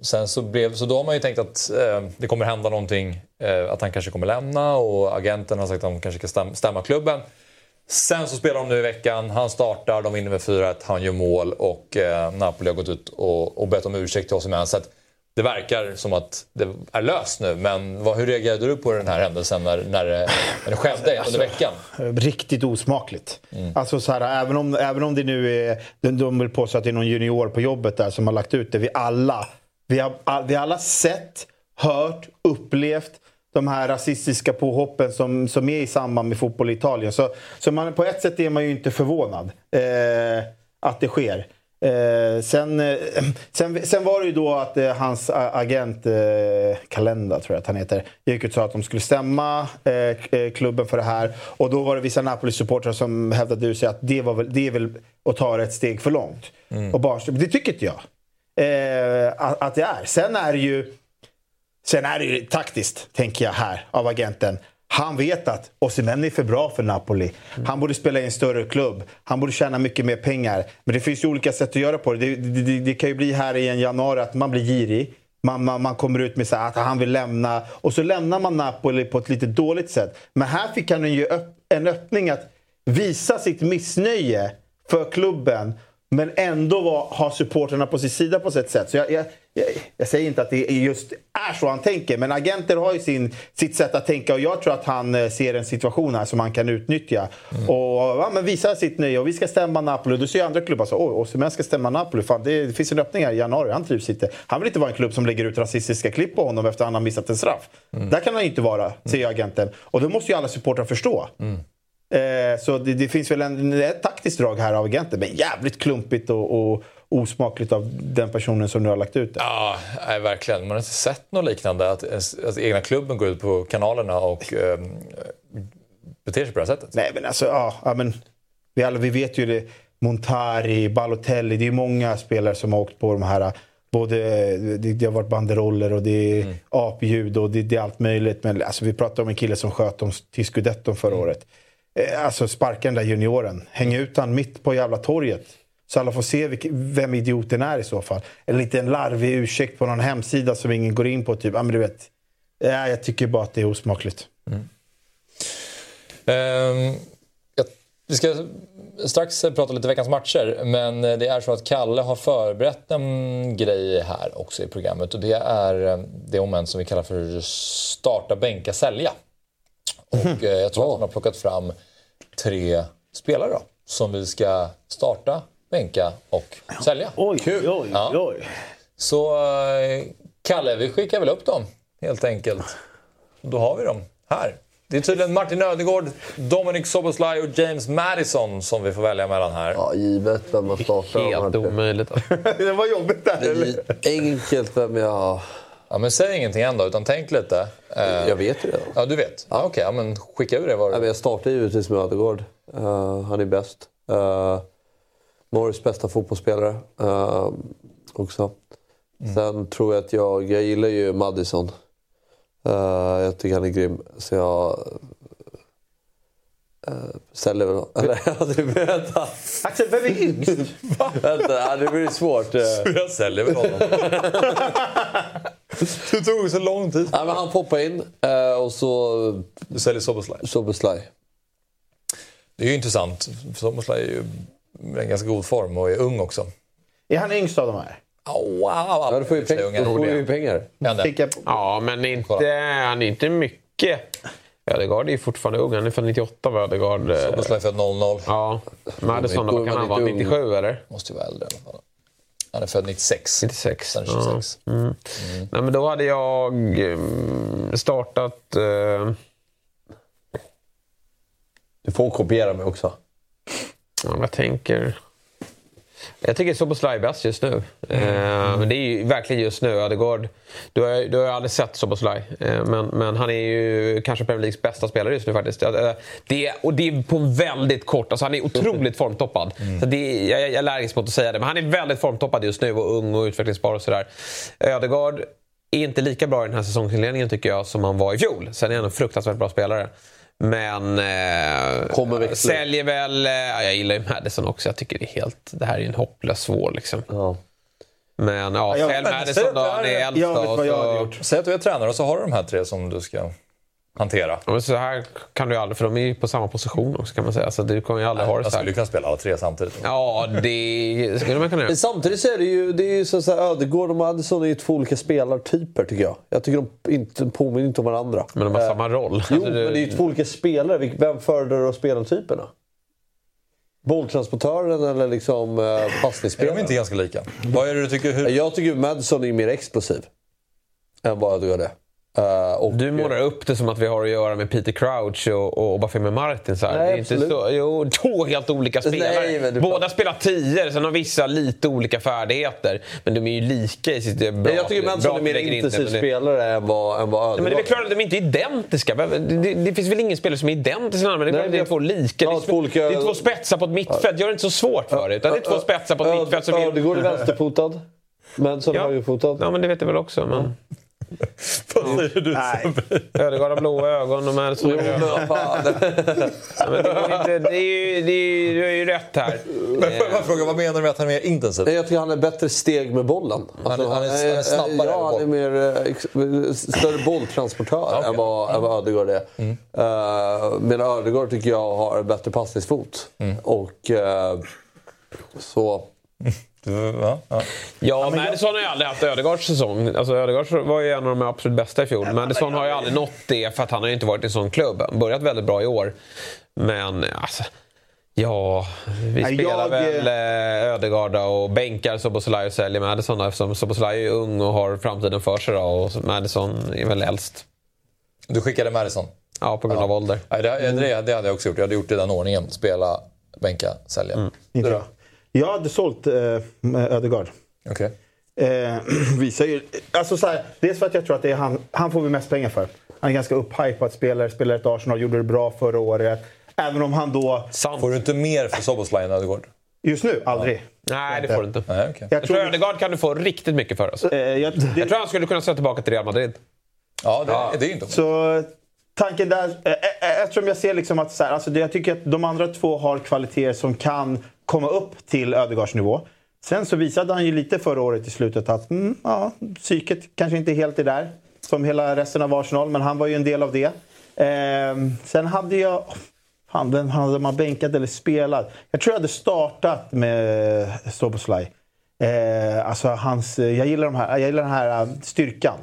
sen så, blev, så då har man ju tänkt att eh, det kommer hända någonting. Eh, att han kanske kommer lämna och agenten har sagt att de kanske ska stäm- stämma klubben. Sen så spelar de nu i veckan. Han startar, de vinner med 4-1, han gör mål och eh, Napoli har gått ut och, och bett om ursäkt till Osimhen. Så att det verkar som att det är löst nu. Men vad, hur reagerade du på den här händelsen när, när, det, när det skedde under veckan? Riktigt osmakligt. Mm. Alltså så här, även, om, även om det nu är... De, de vill påstå att det är någon junior på jobbet där som har lagt ut det. Vi alla, vi har, vi har alla sett, hört, upplevt de här rasistiska påhoppen som, som är i samband med fotboll i Italien. Så, så man, på ett sätt är man ju inte förvånad eh, att det sker. Eh, sen, eh, [clears throat] sen, sen var det ju då att eh, hans agent, eh, Kalenda tror jag att han heter, gick ut och sa att de skulle stämma eh, eh, klubben för det här. Och då var det vissa Napoli-supportrar som hävdade ut sig att det, var väl, det är väl att ta det ett steg för långt. Och barnstup. Det tycker inte jag eh, att, att det är. Sen är det ju Sen är det ju taktiskt, tänker jag här, av agenten. Han vet att Osimhen är för bra för Napoli. Han borde spela i en större klubb. Han borde tjäna mycket mer pengar. Men det finns ju olika sätt att göra på det. Det, det, det, kan ju bli här i en januari att man blir girig. Man, man, man kommer ut med så att han vill lämna. Och så lämnar man Napoli på ett lite dåligt sätt. Men här fick han ju öpp, en öppning att visa sitt missnöje för klubben. Men ändå var, ha supporterna på sin sida på sitt sätt. Så jag, jag, jag, jag säger inte att det är just är så han tänker. Men agenter har ju sin, sitt sätt att tänka. Och jag tror att han eh, ser en situation här som han kan utnyttja. Och ja, men visa sitt nöje. Och vi ska stämma Napoli. Då ser andra klubbar så oj, Osimhen ska stämma Napoli. Fan, det, det finns en öppning här i januari. Han trivs inte. Han vill inte vara en klubb som lägger ut rasistiska klipp på honom efter att han har missat en straff. Där kan han ju inte vara, säger agenten. Och det måste ju alla supportrar förstå. Eh, så det, det finns väl en, ett taktiskt drag här av agenten. Men jävligt klumpigt och, och osmakligt av den personen som nu har lagt ut det. Ja, nej, verkligen. Man har inte sett något liknande. Att, att egna klubben går ut på kanalerna och eh, beter sig på det här sättet. Nej men alltså, ja, ja men, vi, alla, vi vet ju det. Montari, Balotelli. Det är många spelare som har åkt på de här. Både, det, det har varit banderoller och det är apljud och det, det är allt möjligt. Men alltså, vi pratar om en kille som sköt dem till Scudetton förra året. Eh, Alltså sparka den där junioren. Häng ut han mitt på jävla torget. Så alla får se vilk, vem idioten är i så fall. En liten larvig ursäkt på någon hemsida som ingen går in på. Typ. Ja, men du vet. Ja, jag tycker bara att det är osmakligt. Ehm, jag Vi ska strax prata lite veckans matcher, men det är så att Kalle har förberett en grej här också i programmet och det är eh, det moment som vi kallar för starta, bänka, sälja. Och eh, jag tror att han har plockat fram tre spelare då, som vi ska starta, bänka och sälja. Oj, oj, oj. Ja. Så eh, Kalle, vi skickar väl upp dem helt enkelt. Då har vi dem här. Det är tydligen Martin Ödegård, Dominic Soboslaj och James Madison som vi får välja mellan här. Ja, givet vem man startar. Helt omöjligt. [laughs] det var jobbigt där. Det eller? är enkelt vem jag... Ja, men säg ingenting än då, utan tänk lite. Eh, Jag vet ju det. Ja, du vet? Ja, Okej, ja, men skicka ur det. Var Ja, men jag startar givetvis med Ödegård. Eh, han är bäst. Uh, Norges bästa fotbollsspelare eh, också. Sen tror jag att jag... Jag gillar ju Madison. Eh, jag tycker han är grym. Så jag... Uh, säljer väl... Eller, [laughs] ja, det vänta. Axel, vem är yngst? [laughs] vänta, det blir svårt. eh. [laughs] Jag säljer väl honom. det tog så lång tid. Ja, men han poppar in eh, och så... Du säljer Soboslaj. Soboslaj. Det är ju intressant. Soboslaj är ju i en ganska god form och är ung också. Är han yngst av de här? Wow, Ja, du får ju, peng- då får du ju pengar. Fick Ja, men inte, han är inte mycket. Ödegaard är ju fortfarande ung. Han är född 98 var Ödegaard. Soboslaj född 00. Ja. Madison, vad kan han vara? lite ung. 97 eller? Måste ju vara äldre i alla fall. Han är född 96. 96. Sen 26. Ja. Mm. Nej, men då hade jag mm, startat... Eh, Du får kopiera mig också. ja, jag tänker... Jag tycker Soboslaj är bäst just nu. Eh, men det är ju verkligen just nu. Ödegaard, du har, du har aldrig sett Soboslaj. Eh, men, men han är ju kanske Premier Leagues bästa spelare just nu faktiskt. Eh, det, och det är på väldigt kort. Alltså han är otroligt [laughs] formtoppad. Så det, jag, jag är allergisk mot att säga det. Men han är väldigt formtoppad just nu och ung och utvecklingsbar och sådär. Ödegaard är inte lika bra i den här säsongsinledningen tycker jag som han var i fjol. Sen är han en fruktansvärt bra spelare. Men eh, säljer väl... Eh, ja, jag gillar ju Madison också. Jag tycker det är helt... Det här är en hopplös svår liksom. Ja. Men ja, Ja, sälj Madison då. det är äldst. Säg att du är tränare och så har du de här tre som du ska hantera. Ja, men så här kan du ju aldrig, för de är ju på samma position också kan man säga. Så du kommer ju aldrig ha det Jag så skulle här. ju kunna spela alla tre samtidigt. Ja, det skulle man kunna göra. Men samtidigt så är det ju, det är ju så här, Ödegård och Madison är ju två olika spelartyper tycker jag. Jag tycker de inte, påminner inte om varandra. Men de har Eh, samma roll. Jo, Alltså, du- men det är ju två olika spelare. Vem föredrar spelartyperna? Bolltransportören eller liksom eh, Är de passningsspelaren? inte ganska lika? Vad är det du tycker? Hur... Jag tycker Madison är mer explosiv än vad Ödegård är. Och, Du målar upp det som att vi har att göra med Peter Crouch och, och Obafemi Martin. Så här. Nej, det är inte så, jo, två helt olika spelare. Nej, Båda spelar tior, sen har vissa lite olika färdigheter. Men de är ju lika i sitt bra. Men jag tycker Madison bra är mer intensiv det- spelare än vad, än vad Nej, men det är klart att de inte är identiska. Det, det, det finns väl ingen spelare som är identisk med. Men det är, Nej, det är två lika. Ja, det, är, olika- det är två spetsar på ett mittfält. Gör det inte så svårt för dig. Utan det är två spetsar på ett mittfält som. Ödegård är vänsterfotad. Madison är Ja. högerfotad. Ja, men det vet jag väl också. Men... [laughs] Vad säger du? Nej. Ödegaard har blåa ögon och Madison har Jo, men vad [laughs] är är du har ju rätt här. Men får jag fråga, vad menar du med att han är mer intensiv? Jag tycker han är bättre steg med bollen. Alltså, Han är- han är- han är snabbare Ja, han är mer, eh, större bolltransportör okej. än, vad, än vad Ödegård är. Mm. Uh, medan Ödegård tycker jag har bättre passningsfot. Mm. Och eh, så... [laughs] Ja, ja. Ja, Madison har ju aldrig haft Ödegaards säsong. Alltså, Ödegaard var ju en av de absolut bästa i fjol. Madison har ju aldrig nått det för att han har ju inte varit i en sån klubb. Han börjat väldigt bra i år. Men alltså... Ja, vi spelar jag- väl eh, Ödegaard och bänkar Soboslaj och säljer Madison då, eftersom Soboslaj är ung och har framtiden för sig då, och Madison är väl äldst. Du skickade Madison? Ja, på grund av ålder. Nej, det, det, det hade jag också gjort. Jag hade gjort det i den ordningen. Spela, bänka, sälja. Mm. Inte jag. Jag hade sålt eh, Ödegaard. Okej. Eh, [clears throat] visar ju, alltså så här, dels för att jag tror att det är han, han får vi mest pengar för. Han är ganska upphypad spelare, spelar ett Arsenal, gjorde det bra förra året. Även om han då, Sant. Får du inte mer för Soboslaj än Ödegård? just nu, aldrig. Nej, det får du inte. Nej, okej. Jag Jag tror Ödegaard kan du få riktigt mycket för. Alltså. eh, jag, det, Jag tror han skulle kunna sätta tillbaka till Real Madrid. Ja, det, det är ju inte Så tanken där, eh, eh, eftersom jag ser liksom att så här, alltså jag tycker att de andra två har kvaliteter som kan komma upp till Ödegaards nivå. Sen så visade han ju lite förra året i slutet att mm, ja, psyket kanske inte helt är där som hela resten av Arsenal, men han var ju en del av det. Eh, sen hade jag... Han, vem hade man bänkat eller spelat? Jag tror jag hade startat med Soboslaj. Eh, alltså hans, jag, gillar de här, jag gillar den här eh, styrkan.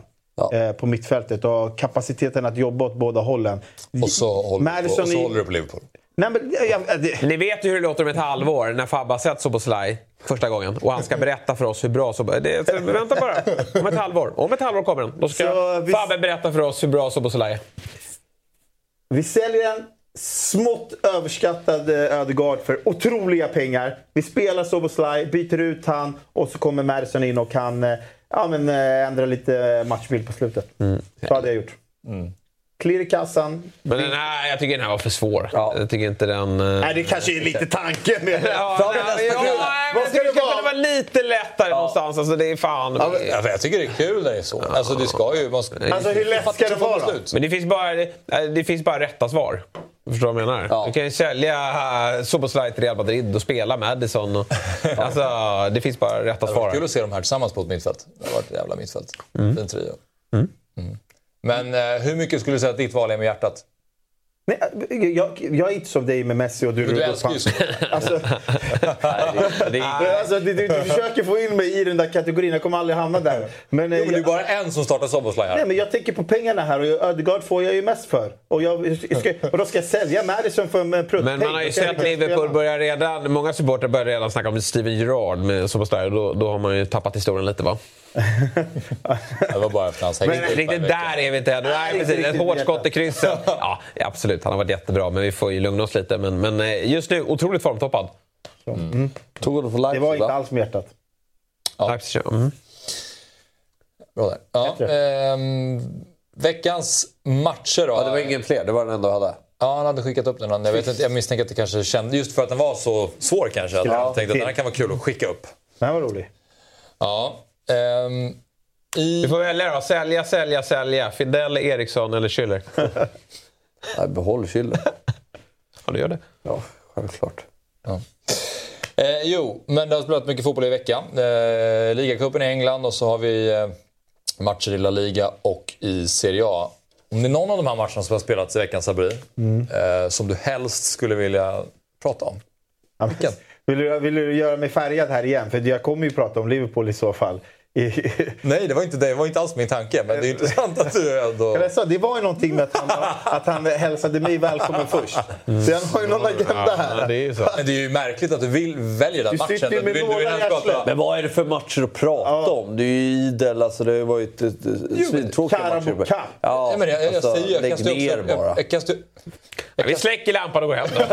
Eh, på mittfältet och kapaciteten att jobba åt båda hållen. Och så håller, Madison och så håller du på Liverpool. Nej, men, jag, jag, det, Ni vet ju hur det låter om ett halvår när Fabbe har sett Soboslaj första gången och han ska [laughs] berätta för oss hur bra Soboslaj är. Vänta bara, om ett halvår. Om ett halvår kommer den. Då ska vi- Fabbe berätta för oss hur bra Soboslaj är. Vi säljer en smått överskattad eh, Ödegaard för otroliga pengar. Vi spelar Soboslaj, byter ut han och så kommer Madison in och kan eh, ja, men, eh, ändra lite matchbild på slutet. Så hade jag gjort. Clear i kassan. Men den här, jag tycker den här var för svår. Jag tycker inte den... eh, Nej, det kanske är lite tanken med det. Ja, med nej, ja, nej, Vad men ska det det vara? kunna vara lite lättare någonstans. Alltså, det är fan... Ja, men, jag tycker det är kul när det är så. Alltså det ska ju... Man ska, Alltså, hur lätt ska det vara då? Men det finns bara, det, det finns bara rätta svar. Förstår du vad jag menar? Ja. Du kan ju sälja uh, Soboslaj till Real Madrid och spela Madison. Och, [laughs] alltså, det finns bara rätta Det var svar. kul att se dem här tillsammans på ett mittfält. Det har varit ett jävla mittfält. Fin trio. Mm. Men eh, hur mycket skulle du säga att ditt val är med hjärtat? Nej, jag, jag är inte som dig med Messi och du Men du älskar ju. [laughs] Alltså, alltså, du, du, du försöker få in mig i den där kategorin. Jag kommer aldrig hamna där. Men, eh, Jo, men det är jag, bara en som startar Soboslaj här. nej, men jag tänker på pengarna här och Ödegaard får jag ju mest för. Och, jag, ska, och då ska jag sälja Madison för en pruttpeng. men man har ju jag sett Liverpool börja redan... Många supportrar börjar redan snacka om Steven Gerrard med Soboslaj. Då, då har man ju tappat historien lite va? Det var bara efter hans häng. Riktigt där är vi inte än. Nej, precis. Ett hårt skott i krysset. [laughs] Ja, absolut. Han har varit jättebra, men vi får ju lugna oss lite. Men, men eh, just nu, otroligt formtoppad. Tog honom för Det Leipzig var inte va? alls med hjärtat. Leipzig, Mm. Bra där. Ja, ehm, veckans matcher då. Ja, det var ingen fler, det var den enda jag hade. Ja, han hade skickat upp den. Jag, vet inte, jag misstänker att det kanske kände, just för att den var så svår kanske, att han tänkte att den här kan vara kul att skicka upp. Den här var rolig. Ja. Ehm, i, Du får välja då. Sälja, sälja, sälja. Fidel, Eriksson eller Schüller? [laughs] Nej, behåll Schüller. Ja, du gör det. Ja, självklart. Ja. Eh, jo, men det har spelat mycket fotboll i veckan. Eh, Ligacupen i England och så har vi eh, matcher i La Liga och i Serie A. Om det är någon av de här matcherna som har spelats i veckan, Sabri, eh, som du helst skulle vilja prata om? Ja, men, vill, du, vill du göra mig färgad här igen? För jag kommer ju prata om Liverpool i så fall. [laughs] Nej, det var inte, det. det var inte alls min tanke. Men det är intressant att du ändå... Jag sa, det var ju någonting med att han, att han hälsade mig välkommen först. Så han har ju någon agenda här. Ja, det är så. Men det är ju märkligt att du vill välja den Du matchen. sitter ju med du vill, du vill prata... Men vad är det för matcher att prata om? Det är ju idel, alltså det har ju varit svintråkiga matcher. Cup. Ja, Nej, men jag, jag, alltså, säger, jag lägg ner också, bara. Jag, jag kastar, Ja, vi släcker lampan och går hem då. [laughs]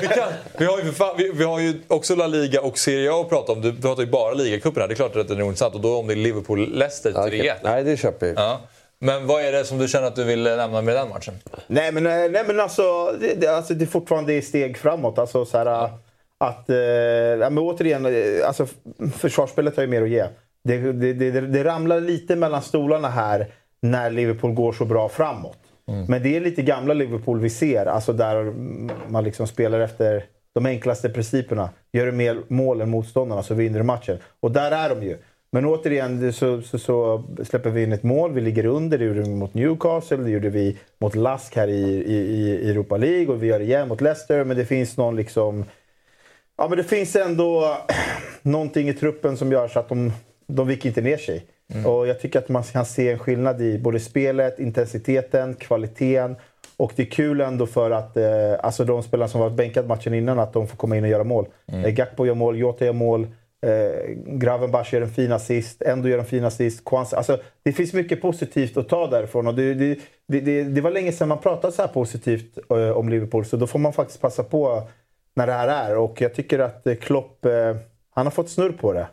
vi, kan, vi, har ju vi, vi har ju också La Liga och Serie A att prata om. Du pratar ju bara ligacupen här. Det är klart att det är intressant. Och då om det är Liverpool-Leicester 3-1. Ja, okej. Nej, det köper jag. Ja. Men vad är det som du känner att du vill nämna med den matchen? Nej men, eh, nej, men alltså, det, det, alltså, det är fortfarande steg framåt. Alltså, så här, att, eh, ja, men återigen, eh, alltså, försvarsspelet har ju mer att ge. Det, det, det, det, det ramlar lite mellan stolarna här när Liverpool går så bra framåt. Men det är lite gamla Liverpool vi ser, alltså där man liksom spelar efter de enklaste principerna. Gör du mer mål än motståndarna så vinner du matchen. Och där är de ju. Men återigen så, så, så släpper vi in ett mål, vi ligger under. Det gjorde vi mot Newcastle, det gjorde vi mot Lask här i, i, i Europa League och vi gör det igen mot Leicester. Men det finns någon liksom... Ja men det finns ändå [clears throat] någonting i truppen som gör så att de, de viker inte ner sig. Och jag tycker att man kan se en skillnad i både spelet, intensiteten, kvaliteten. Och det är kul ändå för att eh, alltså de spelarna som varit bänkade matchen innan, att de får komma in och göra mål. Eh, Gakpo gör mål, Jota gör mål. Eh, Gravenbach gör en fin assist, Endo gör en fin assist. Kwanza, alltså, det finns mycket positivt att ta därifrån. Och det, det, det, det, var länge sedan man pratade så här positivt eh, om Liverpool, så då får man faktiskt passa på när det här är. Och jag tycker att eh, Klopp, eh, han har fått snurr på det.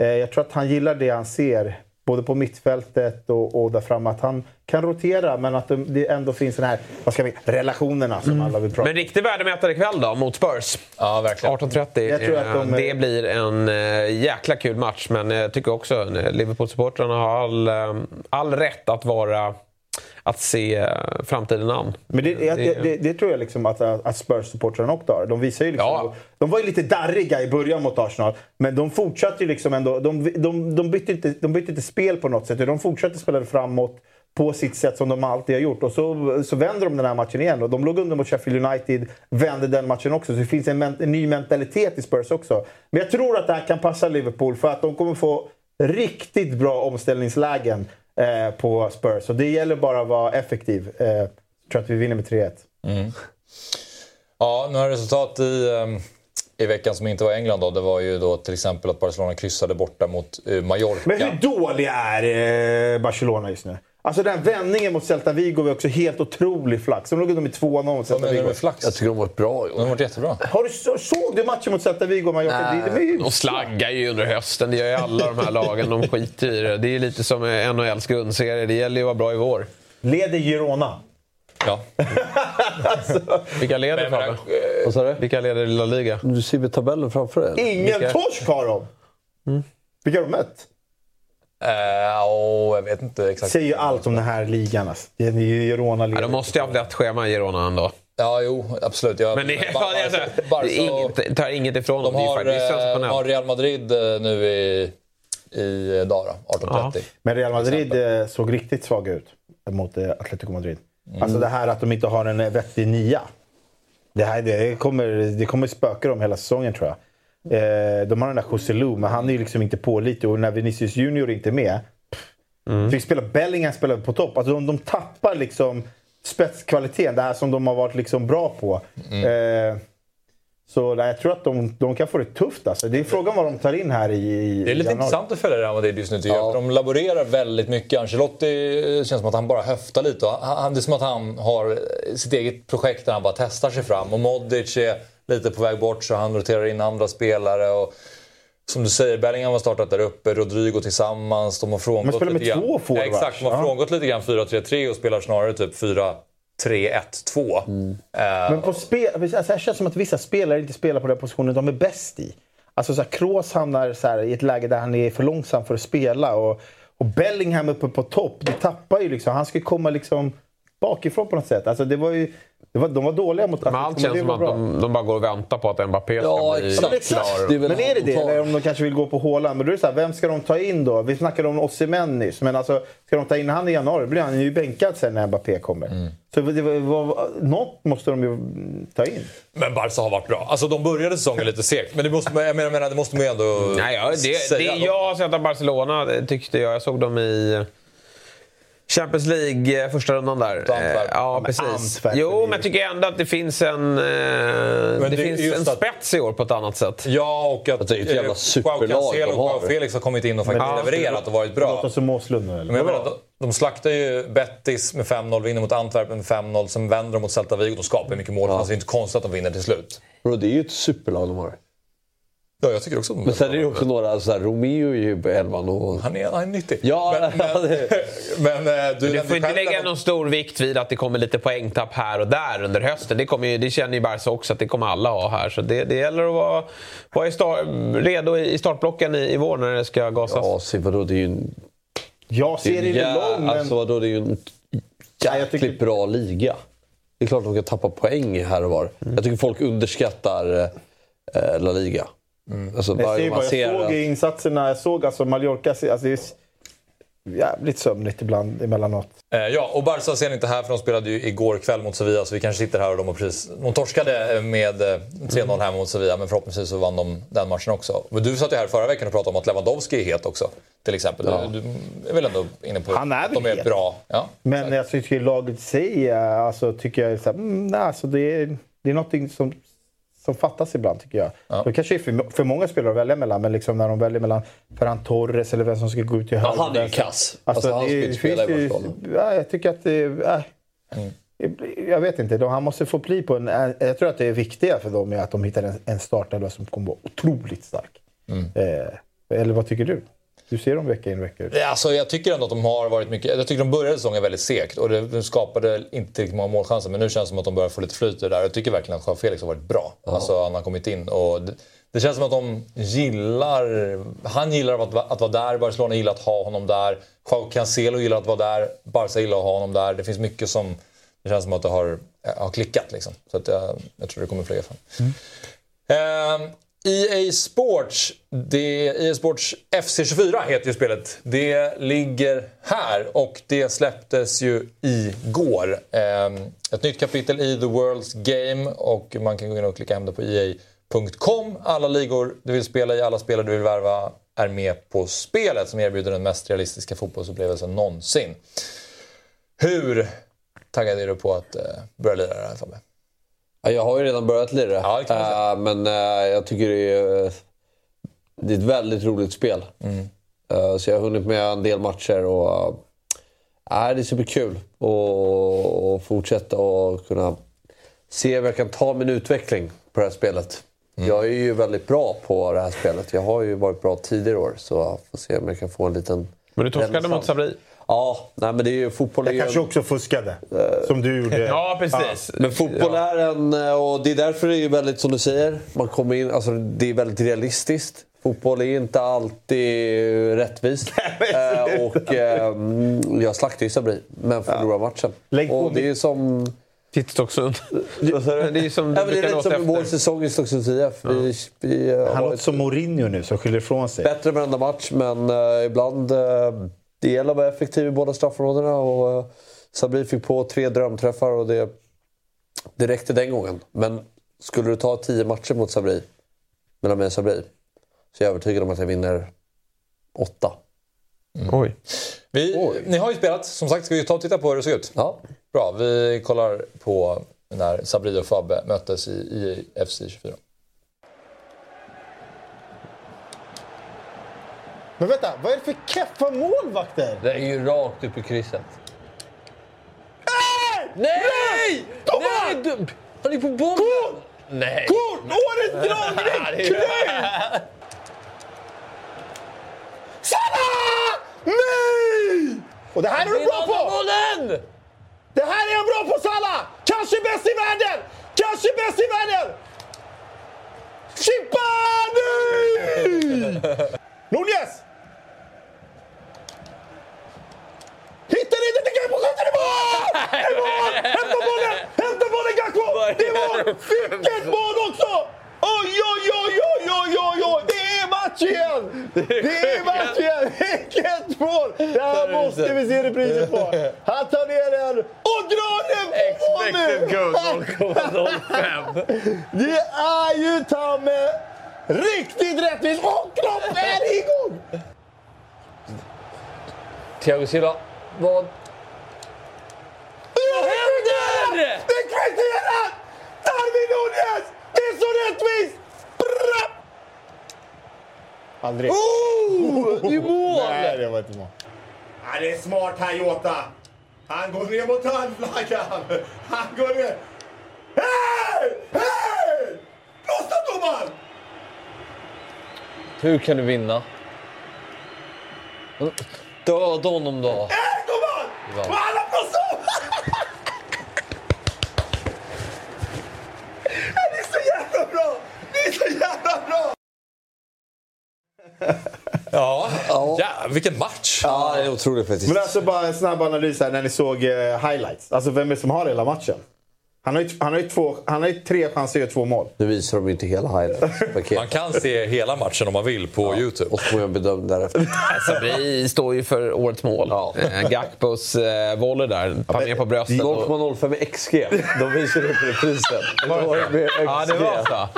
Eh, jag tror att han gillar det han ser, både på mittfältet och, och där framme. Att han kan rotera, men att det, ändå finns den här, vad ska vi, relationerna som alla vill prata Men riktig värdemätare ikväll då, mot Spurs. Ja, verkligen. 18.30. Jag tror att de- Eh, Det blir en eh, jäkla kul match. Men jag tycker också att Liverpool-supportrarna har all, eh, all rätt att vara att se eh, framtiden an. Men det, det, det, det, tror jag liksom att, att Spurs-supportrarna också har. De visar ju liksom, Ja. De var ju lite darriga i början mot Arsenal, men de fortsatte ju liksom ändå. De, de, de, bytte inte, de bytte inte spel på något sätt. De fortsatte spela framåt. på sitt sätt som de alltid har gjort. Och så, så vänder de den här matchen igen. Och de låg under mot Sheffield United, vände den matchen också. Så det finns en, en ny mentalitet i Spurs också. Men jag tror att det här kan passa Liverpool för att de kommer få riktigt bra omställningslägen eh, på Spurs. Och det gäller bara att vara effektiv. Eh, jag tror att vi vinner med 3-1. Mm. Ja, några resultat i, ehm, i veckan som inte var England då. Det var ju då till exempel att Barcelona kryssade borta mot eh, Mallorca. Men hur dåliga är eh, Barcelona just nu? Alltså den vändningen mot Celta Vigo var också helt otrolig flax. De låg under med 2-0 mot Celta Vigo. med flax? Jag tycker de har varit bra i år. De har varit jättebra. Har du, så- såg du matchen mot Celta Vigo Mallorca? Det, det är ju... De slaggar ju under hösten, det gör ju alla de här lagen. De skiter i det. Det är lite som NHLs grundserie, det gäller ju att vara bra i vår. Leder Girona. Ja. [laughs] Vilka leder Fabbe? Vad sa du? Vilka leder La Liga? Du ser väl tabellen framför dig? Ingen Vilka- torsk har de! Vilka har de mött? Eh, åh, jag vet inte exakt. Säger ju allt om den här ligan. Alltså. Det är ju Girona Ja, de måste ju ha lätt schema i Girona ändå. Ja, jo, absolut. Jag, Men det, Bar- [laughs] fan, alltså, Barca- det är inget, tar inget ifrån De dem. Det är har, eh, har Real Madrid eh, nu i, i dag då, 18.30. Men Real Madrid såg riktigt svaga ut mot Atletico Madrid. Alltså det här att de inte har en vettig nia. Det, här, det, kommer, det kommer spöka dem hela säsongen tror jag. Eh, de har den där Joselu, men han är ju liksom inte pålitlig. Och när Vinicius Junior inte är med. Mm. Fick spela Bellingham spelade på topp. Alltså de, de tappar liksom spetskvaliteten. Det här som de har varit liksom bra på. Eh, så nej, jag tror att de, de kan få det tufft alltså. Det är frågan vad de tar in här i, i Det är lite januari. intressant att följa Real Madrid just nu tycker jag. För De laborerar väldigt mycket. Ancelotti känns som att han bara höftar lite. Han, det är som att han har sitt eget projekt där han bara testar sig fram. Och Modric är lite på väg bort så han roterar in andra spelare. Och som du säger, Bellingham har startat där uppe, Rodrigo tillsammans. De har frångått spelar med lite två forwards. Ja, exakt, de har Ja. frångått lite grann 4-3-3 och spelar snarare typ 4-3-1-2. Mm. Eh, Men på spel, alltså det känns som att vissa spelare inte spelar på den positionen de är bäst i. Alltså så här, Kroos hamnar så här, i ett läge där han är för långsam för att spela. Och, och Bellingham uppe på topp, det tappar ju liksom. Han ska komma liksom bakifrån på något sätt. Alltså det var ju, var, de var dåliga mot Men allt känns som att de, de bara går och väntar på att Mbappé ska Ja, bli exakt. Klar. Det är Men är det det? Eller om de kanske vill gå på Haaland. Men då är det så här, vem ska de ta in då? Vi snackade om Osimhen nyss. Men alltså, ska de ta in han i januari blir han ju bänkad sen när Mbappé kommer. Mm. Så det, var- var, något måste de ju ta in. Men Barca har varit bra. Alltså de började säsongen lite segt. Men det måste, man- jag menar, det måste man ju ändå Nej, ja, det, säga. det jag har sett av Barcelona det tyckte jag. Jag såg dem i Champions League, eh, första rundan där. Antwerp. Eh, Ja, precis. Antwerp Jo, men jag tycker ändå att det finns en, eh, det det finns en att- spets i år på ett annat sätt. Ja, och att det är ett jävla eh, superlag Cancelo de och. Joao Felix har kommit in och faktiskt Men- levererat och varit bra. Låter som Åslund nu eller? Men menar, de, slaktar ju Betis med 5-0, vinner mot Antwerp med 5-0, sen vänder de mot Celta Vigo. De skapar mycket mål. Alltså, det är inte konstigt att de vinner till slut. Bro, det är ju ett superlag de har. Ja, jag tycker också att de Men sen är det ju också några, så här, Romeo är ju på elvan och... Han är, han är nyttig. Ja, men, [laughs] men, men, eh, du Du får inte lägga någon stor vikt vid att det kommer lite poängtapp här och där under hösten. Det, kommer ju, det känner ju Barca också att det kommer alla ha här. Så det, det gäller att vara, vara i star, redo i startblocken i, i vår när det ska gasas. Ja, se vadå, det är ju en... Jag ser en det jä- lång, men... alltså, vadå, det är ju en Ja, jag tycker- jäkligt bra liga. Det är klart de kan tappa poäng här och var. Jag tycker folk underskattar eh, La Liga. Alltså, Mm. Jag, gång bara, man ser jag såg insatserna, jag såg alltså Mallorca, alltså det är jävligt sömnigt ibland emellanåt. Eh, Ja, och Barca ser ni inte här för de spelade ju igår kväll mot Sevilla så vi kanske sitter här och de har precis... De torskade med eh, 3-0 här mot Sevilla men förhoppningsvis så vann de den matchen också. Men du satt ju här förra veckan och pratade om att Lewandowski är het också. Till exempel. Ja. Du, du är väl ändå inne på Han är att de är het. bra. Ja. Men jag tycker laget i sig, eh, alltså, tycker jag, så här, mm, alltså, det, är, det är någonting som, som fattas ibland tycker jag. Ja. Det kanske är för, för många spelare att välja mellan, men liksom när de väljer mellan Ferran Torres eller vem som ska gå ut till Ja, höger. han är ju kass. Alltså, Alltså, det, det finns ju, ja, Jag tycker att det... Äh, Jag vet inte, de- han måste få bli på en... äh, Jag tror att det är viktiga för dem är att de hittar en, en startelva som kommer vara otroligt stark. Eh, eller vad tycker du? Du ser dem vecka in vecka ut. Ja, Alltså, jag tycker ändå att de har varit mycket... Jag tycker de började säsongen väldigt segt och det skapade inte tillräckligt många målchanser. Men nu känns det som att de börjar få lite flyt där. Jag tycker verkligen att Joao Felix har varit bra. Alltså, han har kommit in och... Det, det känns som att de gillar... Han gillar att, att vara där, Barcelona gillar att ha honom där. Joao Cancelo gillar att vara där, Barca gillar att ha honom där. Det finns mycket som... Det känns som att det har, har klickat liksom. Så att jag, jag tror det kommer flyga fram. Ehm, EA Sports, det, EA Sports FC24 heter ju spelet. Det ligger här och det släpptes ju igår. Ehm, ett nytt kapitel i The World's Game och man kan gå in och klicka hem det på EA.com. Alla ligor du vill spela i, alla spelare du vill värva är med på spelet som erbjuder den mest realistiska fotbollsupplevelsen någonsin. Hur taggad är du på att eh, börja lira det här Fabbe? Ja, jag har ju redan börjat lira. Ja. Eh, men eh, jag tycker det är, det är ett väldigt roligt spel. Mm. Eh, så jag har hunnit med en del matcher och uh, det är superkul att fortsätta och kunna se om jag kan ta min utveckling på det här spelet. Mm. Jag är ju väldigt bra på det här spelet. Jag har ju varit bra tidigare år så jag får se om jag kan få en liten... Men du torskade mot Sabri. Ja, nej, men det är ju fotboll. är Jag ju kanske en- också fuskade. Som du gjorde. [laughs] Ja, precis. men fotboll är en... Och det är därför det är väldigt, som du säger, man kommer in, alltså det är väldigt realistiskt. Fotboll är inte alltid rättvist. [laughs] Eh, och eh, jag slaktade ju Sabri, men förlorade matchen. Lägg Och [laughs] det är som... Titt Stocksund. Det är ju som du Ja, det är lite som i vår efter. säsong i Stocksunds IF. Vi, vi eh, Han låter ett som Mourinho nu som skyller ifrån sig. bättre varenda match, men eh, ibland... eh, det gäller att vara effektiv i båda straffområdena. Och, uh, Sabri fick på tre drömträffar och det, det räckte den gången. Men skulle du ta tio matcher mot Sabri, mellan mig och Sabri, så är jag övertygad om att jag vinner åtta. Oj. Vi, ni har ju spelat, som sagt. Ska vi ta och titta på hur det såg ut? Ja. Bra, vi kollar på när Sabri och Fabbe möttes i, i FC 24. Men vänta, vad är det för keffa målvakter? Det är ju rakt upp i krysset. Nej! Nej! Nej! du- Han är på bollen! Kort! Nej! Kort! Årets dragning! [laughs] Kul! Salah! Nej! Och det här är du bra på! bollen! Det här är jag bra på Salah! Kanske bäst i världen! Kanske bäst i världen! Chippa! Nej! [laughs] Nunez! Hittar inte till Gakpo! Skjuter i mål! I mål! Hämta bollen! Hämta bollen Gakpo! Det är mål! Vilket mål också! Oj, oj, oj, oj, oj, oj, oj! Det är match igen! Det är match igen! Vilket mål! Det här måste vi se reprisen på. Han tar ner den och drar den på mål nu! Det är ju ta med riktigt rättvist och Klopp är igång! Thiago Silva, vad... Vad händer? Det är kvitterat! Darwin Nunez! Det är så rättvist! Bra! Aldrig. Oh! [laughs] Är mål! Nej, det var inte mål. Ja, det är smart här, Jota. Han går ner mot hörnflaggan. Han går ner. Hej! Hej! Blåsta domaren! Hur kan du vinna? Döda honom då. Hej, Ja. Och alla blåser Det är så jävla bra! Det är så jävla bra! Ja, ja vilken match! Ja, det är otroligt faktiskt. Men alltså bara en snabb analys här när ni såg eh, highlights. Alltså vem är det som har hela matchen? Han har ju, han har ju, två, han har ju tre chanser att göra två mål. Nu visar de ju inte hela highlights. Man kan se hela matchen om man vill på Youtube. Och så får jag bedöma därefter. Sabri står ju för årets mål. Eh, Gakpos eh, volley där, tar ner på bröstet. och- 0,05 i XG. De visar upp reprisen. Ja, det var så.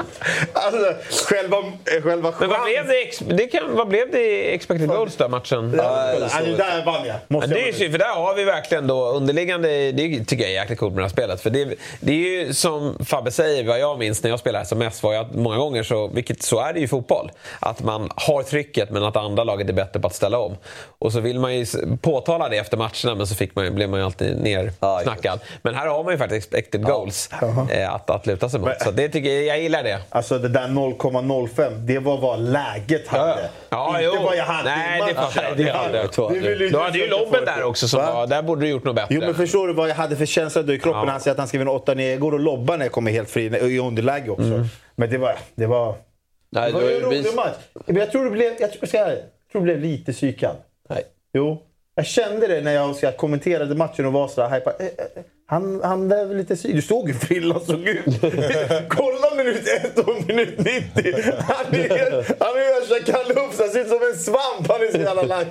Alltså själva, själva Men vad blev det, ex- det kan, vad blev det i expected goals då, matchen? Ja, det där vann jag. Måste det är ju för där har vi verkligen då underliggande... Det tycker jag är jäkligt coolt med det här spelet. För det, det är ju som Fabbe säger, vad jag minns när jag spelade som mest var ju att många gånger, så, vilket så är det ju i fotboll, att man har trycket men att andra laget är bättre på att ställa om. Och så vill man ju påtala det efter matcherna men så fick man, blev man ju alltid nerknackad. Men här har man ju faktiskt expected goals eh, att, att luta sig mot. Så det tycker jag, jag gillar det. Alltså det där 0,05, det var vad läget hade. Ja, Inte jo. vad jag hade Nej, i det matchen. Det jag. Det vill ju Du hade ju lobben där det. också, som Va? var, där borde du gjort något bättre. Jo men förstår du vad jag hade för känsla då i kroppen? Ja. Han säger att han ska vinna 8 9 Jag går och lobbar när jag kommer helt fri, i underläge också. Men det var... Det var, Nej, det var ju en rolig match. Men jag tror det blev, jag tror, ska jag, jag tror det blev lite psykad. Nej. Jo. Jag kände det när jag ska kommenterade matchen och var så här hypad. Eh, eh, Han, han väl lite sy- Du såg hur frillan såg ut. [laughs] Kolla minut 1 och minut 90. Han är, han är. Han ser ut som en svamp. Han är så jävla lack.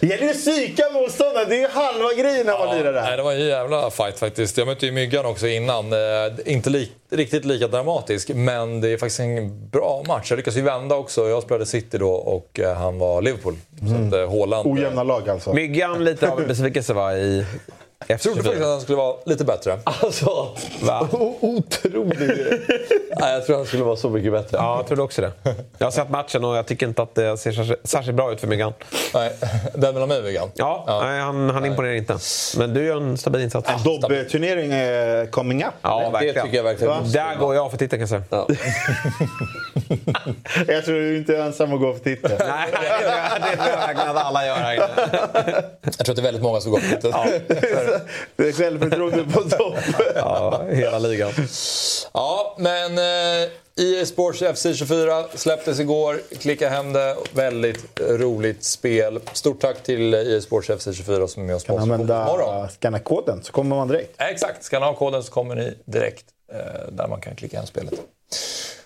Det gäller ju att psyka motståndaren. Det är ju halva grejen när man lirar Nej, där. det var en jävla fight faktiskt. Jag mötte ju Myggan också innan. Eh, inte li- riktigt lika dramatisk, men det är faktiskt en bra match. Jag lyckades ju vända också. Jag spelade City då och eh, han var Liverpool. Så att eh, Haaland... Ojämna lag alltså. Myggan lite av en besvikelse va, i Jag trodde faktiskt att han skulle vara lite bättre. Alltså, Va? otroligt. Nej, jag tror han skulle vara så mycket bättre. Ja, jag trodde också det. Jag har sett matchen och jag tycker inte att det ser särskilt- bra ut för Myggan. Nej, den mellan mig och Myggan. Ja, Nej, han, han imponerar inte. Men du gör en stabil insats. En Dobbe-turnering är coming up. Ja, det verkligen. tycker jag verkligen. Va? Där går jag för titeln kan jag säga. Ja. [laughs] Jag tror du inte är ensam att gå för titeln. [laughs] Nej, det tror jag verkligen att alla gör här inne. Jag tror att det är väldigt många som går på titeln. Det är självförtroende på topp. [laughs] Ja, hela ligan. Ja, men eh, EA Sports FC24 släpptes igår. Klicka hem det. Väldigt roligt spel. Stort tack till EA Sports FC24 som är med oss på Kan använda scanna koden så kommer man direkt. Exakt, ska ni ha koden så kommer ni direkt eh, där man kan klicka hem spelet.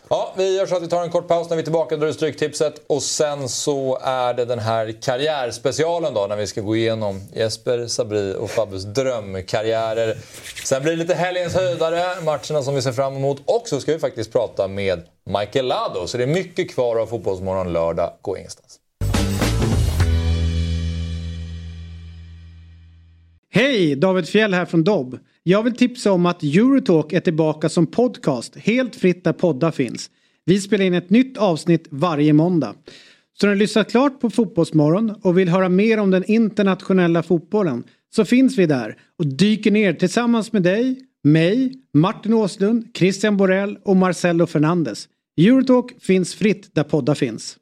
Ja, vi gör så att vi tar en kort paus när vi är tillbaka, drar Stryktipset och sen så är det den här karriärspecialen då när vi ska gå igenom Jesper, Sabri och Fabbes drömkarriärer. Sen blir det lite helgens höjdare, matcherna som vi ser fram emot och så ska vi faktiskt prata med Michael Lado. Så det är mycket kvar av Fotbollsmorgon lördag, gå ingenstans. Hej! David Fjell här från Dobb. Jag vill tipsa om att Eurotalk är tillbaka som podcast helt fritt där poddar finns. Vi spelar in ett nytt avsnitt varje måndag. Så när du lyssnat klart på Fotbollsmorgon och vill höra mer om den internationella fotbollen så finns vi där och dyker ner tillsammans med dig, mig, Martin Åslund, Christian Borell och Marcelo Fernandes. Eurotalk finns fritt där poddar finns.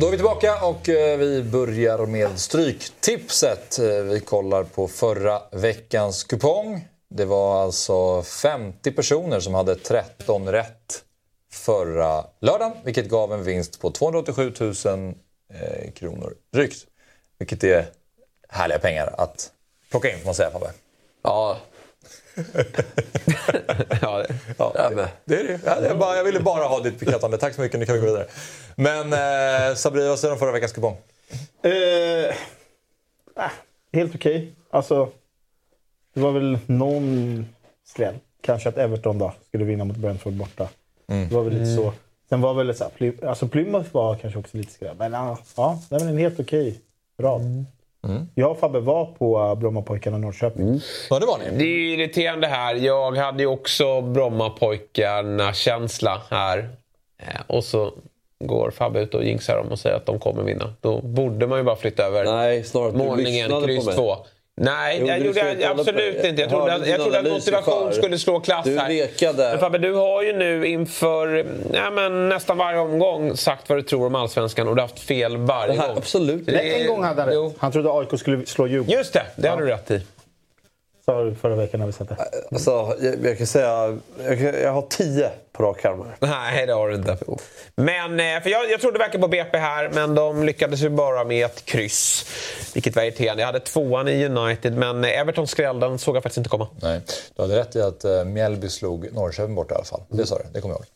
Då är vi tillbaka och eh, vi börjar med Stryktipset. Eh, vi kollar på förra veckans kupong. Det var alltså 50 personer som hade 13 rätt förra lördagen, vilket gav en vinst på 287 000 eh, kronor drygt. Vilket är härliga pengar att plocka in, får man säga Fabbe. Ja. [laughs] Ja, det. Ja, det, det är det. Ja, det är bara, jag ville bara ha ditt bekräftande. Tack så mycket, nu kan vi gå vidare. Men eh, Sabri, vad säger du om förra veckans kupong? Eh, ah, helt okej. Alltså, det var väl någon skräll. Kanske att Everton då skulle vinna mot Brentford borta. Det var väl lite så. Sen var väl så här, alltså Plymouth var kanske också lite skräll. Men ja, det var en helt okej rad. Jag och Fabbe var på uh, Brommapojkarna Norrköping. Ja, det var ni. Det är irriterande här. Jag hade ju också Brommapojkarna-känsla här. Eh, Och så går Fabbe ut och jinxar dem och säger att de kommer vinna. Då borde man ju bara flytta över Nej, snarare målningen, kryss på mig. 2. Nej, Jo, jag du gjorde jag absolut inte. Jag Jag trodde, jag trodde att motivation skulle slå klass Du här. Men Fabbe, du har ju nu inför ja, men nästan varje omgång sagt vad du tror om Allsvenskan och du har haft fel varje här- gång. absolut. Det en gång hade han rätt. Han trodde AIK skulle slå Djurgården. Just det, det hade du rätt i. Du förra veckan när vi satt där. Alltså, jag, jag kan säga... Jag, jag har tio på rak arm här. Nej, det har du inte. Men, eh, för jag, jag trodde verkligen på BP här, men de lyckades ju bara med ett kryss. Vilket var irriterande. Jag hade tvåan i United, men Everton skräll, den såg jag faktiskt inte komma. Nej, du hade rätt i att uh, Mjällby slog Norrköping bort i alla fall. Det sa du, det kommer jag ihåg.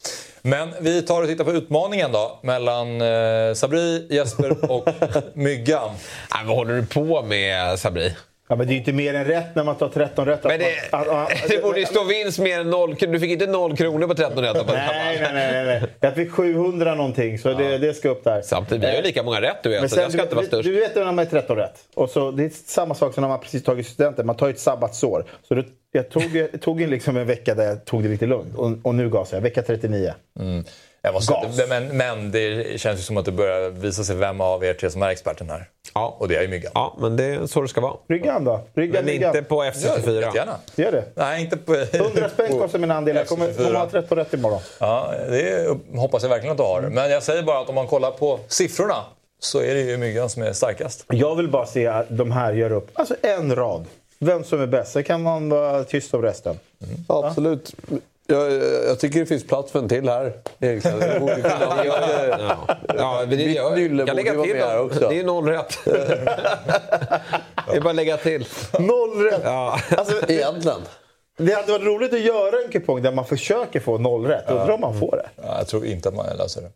Men vi tar och tittar på utmaningen då mellan uh, Sabri, Jesper [laughs] och Myggan. Nej, vad håller du på med, Sabri? Ja, men det är ju inte mer än rätt när man tar 13 rätt. Men det, man, att- att- [laughs] det borde ju stå vinst mer än noll. Du fick inte noll kronor på 13 rätt. Nej, nej, nej, nej, nej. Jag fick 700 någonting, så det, det ska upp där. Samtidigt, vi har ju lika många rätt du vet, Men så sen, jag ska inte vara du, störst. du vet när man är 13 rätt. Och så, det är samma sak som när man precis tagit studenten. Man tar ju ett sabbatsår. Så det, jag tog, jag tog liksom en vecka där jag tog det lite lugnt. Och, och nu gasar jag. Vecka 39. Mm. Jag måste, men, men det känns ju som att det börjar visa sig vem av er tre som är experten här. Ja. Och det är ju Myggan. Ja, men det är så det ska vara. Ryggan då? Ryggan, Men ryggan. inte på Ja, FC24. jättegärna. Gör det. Nej, inte på... 100 spänn kostar min andel. Jag kommer, kommer ha 13 rätt imorgon. Ja, det hoppas jag verkligen att du har. Men jag säger bara att om man kollar på siffrorna så är det ju Myggan som är starkast. Jag vill bara se att de här gör upp alltså en rad. Vem som är bäst. Sen kan man vara tyst om resten. Ja, absolut. Jag, jag tycker det finns plats för en till här. Egentligen. [laughs] Det borde kunna ha. Ja. Ja, det, jag, jag till vara med här också. Det är noll rätt. [laughs] det är bara att lägga till. Noll rätt! Ja. Alltså, Egentligen. det hade varit roligt att göra en kupong där man försöker få noll rätt. Undrar om man får det. Ja, jag tror inte att man löser det.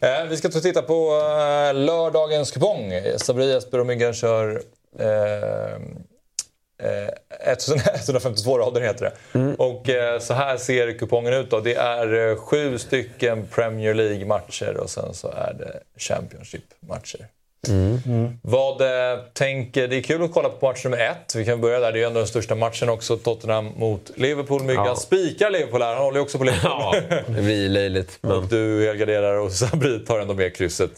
Eh, vi ska ta och titta på eh, lördagens kupong. Sabri, Jesper och Myggan kör eh, eh, 152 [laughs] rader heter det. Och eh, så här ser kupongen ut då. Det är eh, sju stycken Premier League-matcher och sen så är det Championship-matcher. Vad eh, tänker... Det är kul att kolla på match nummer ett. Vi kan börja där. Det är ju ändå den största matchen också. Tottenham mot Liverpool. Myggan Ja. spikar Liverpool här. Han håller ju också på Liverpool. Ja, det blir löjligt. [laughs] Och Men... du helgarderar och [laughs] Sabri tar ändå med krysset.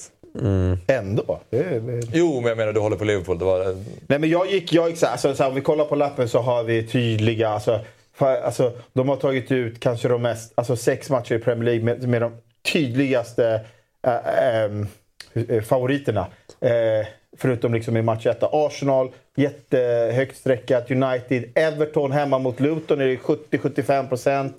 Ändå. Det är, det är... Jo, men jag menar du håller på Liverpool. Det var... Nej men jag gick, jag alltså, så här, om vi kollar på lappen så har vi tydliga, alltså, fa- alltså de har tagit ut kanske de mest, alltså sex matcher i Premier League med, med de tydligaste äh, eh, favoriterna. Eh, förutom liksom i match 1. Arsenal, jättehögt streckat. United, Everton hemma mot Luton är det 70-75 procent.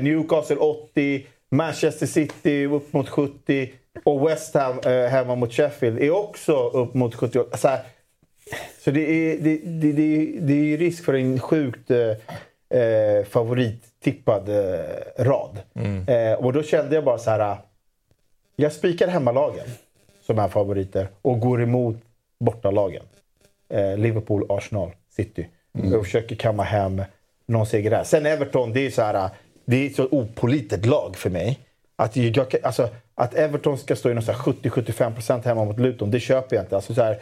Newcastle 80. Manchester City upp mot 70. Och West Ham eh, hemma mot Sheffield är också upp mot 70. Så, här, så det, är, det, det, det, det är risk för en sjukt eh, eh, favorittippad eh, rad. Eh, och då kände jag bara så här. Jag spikar hemmalagen som är favoriter och går emot bortalagen. Eh, Liverpool, Arsenal, City. Och försöker kamma hem någon seger där. Sen Everton, det är så här. Det är ett så opålitligt lag för mig. Att, jag, alltså, att Everton ska stå i någon så här 70-75% hemma mot Luton, det köper jag inte. Alltså, så här,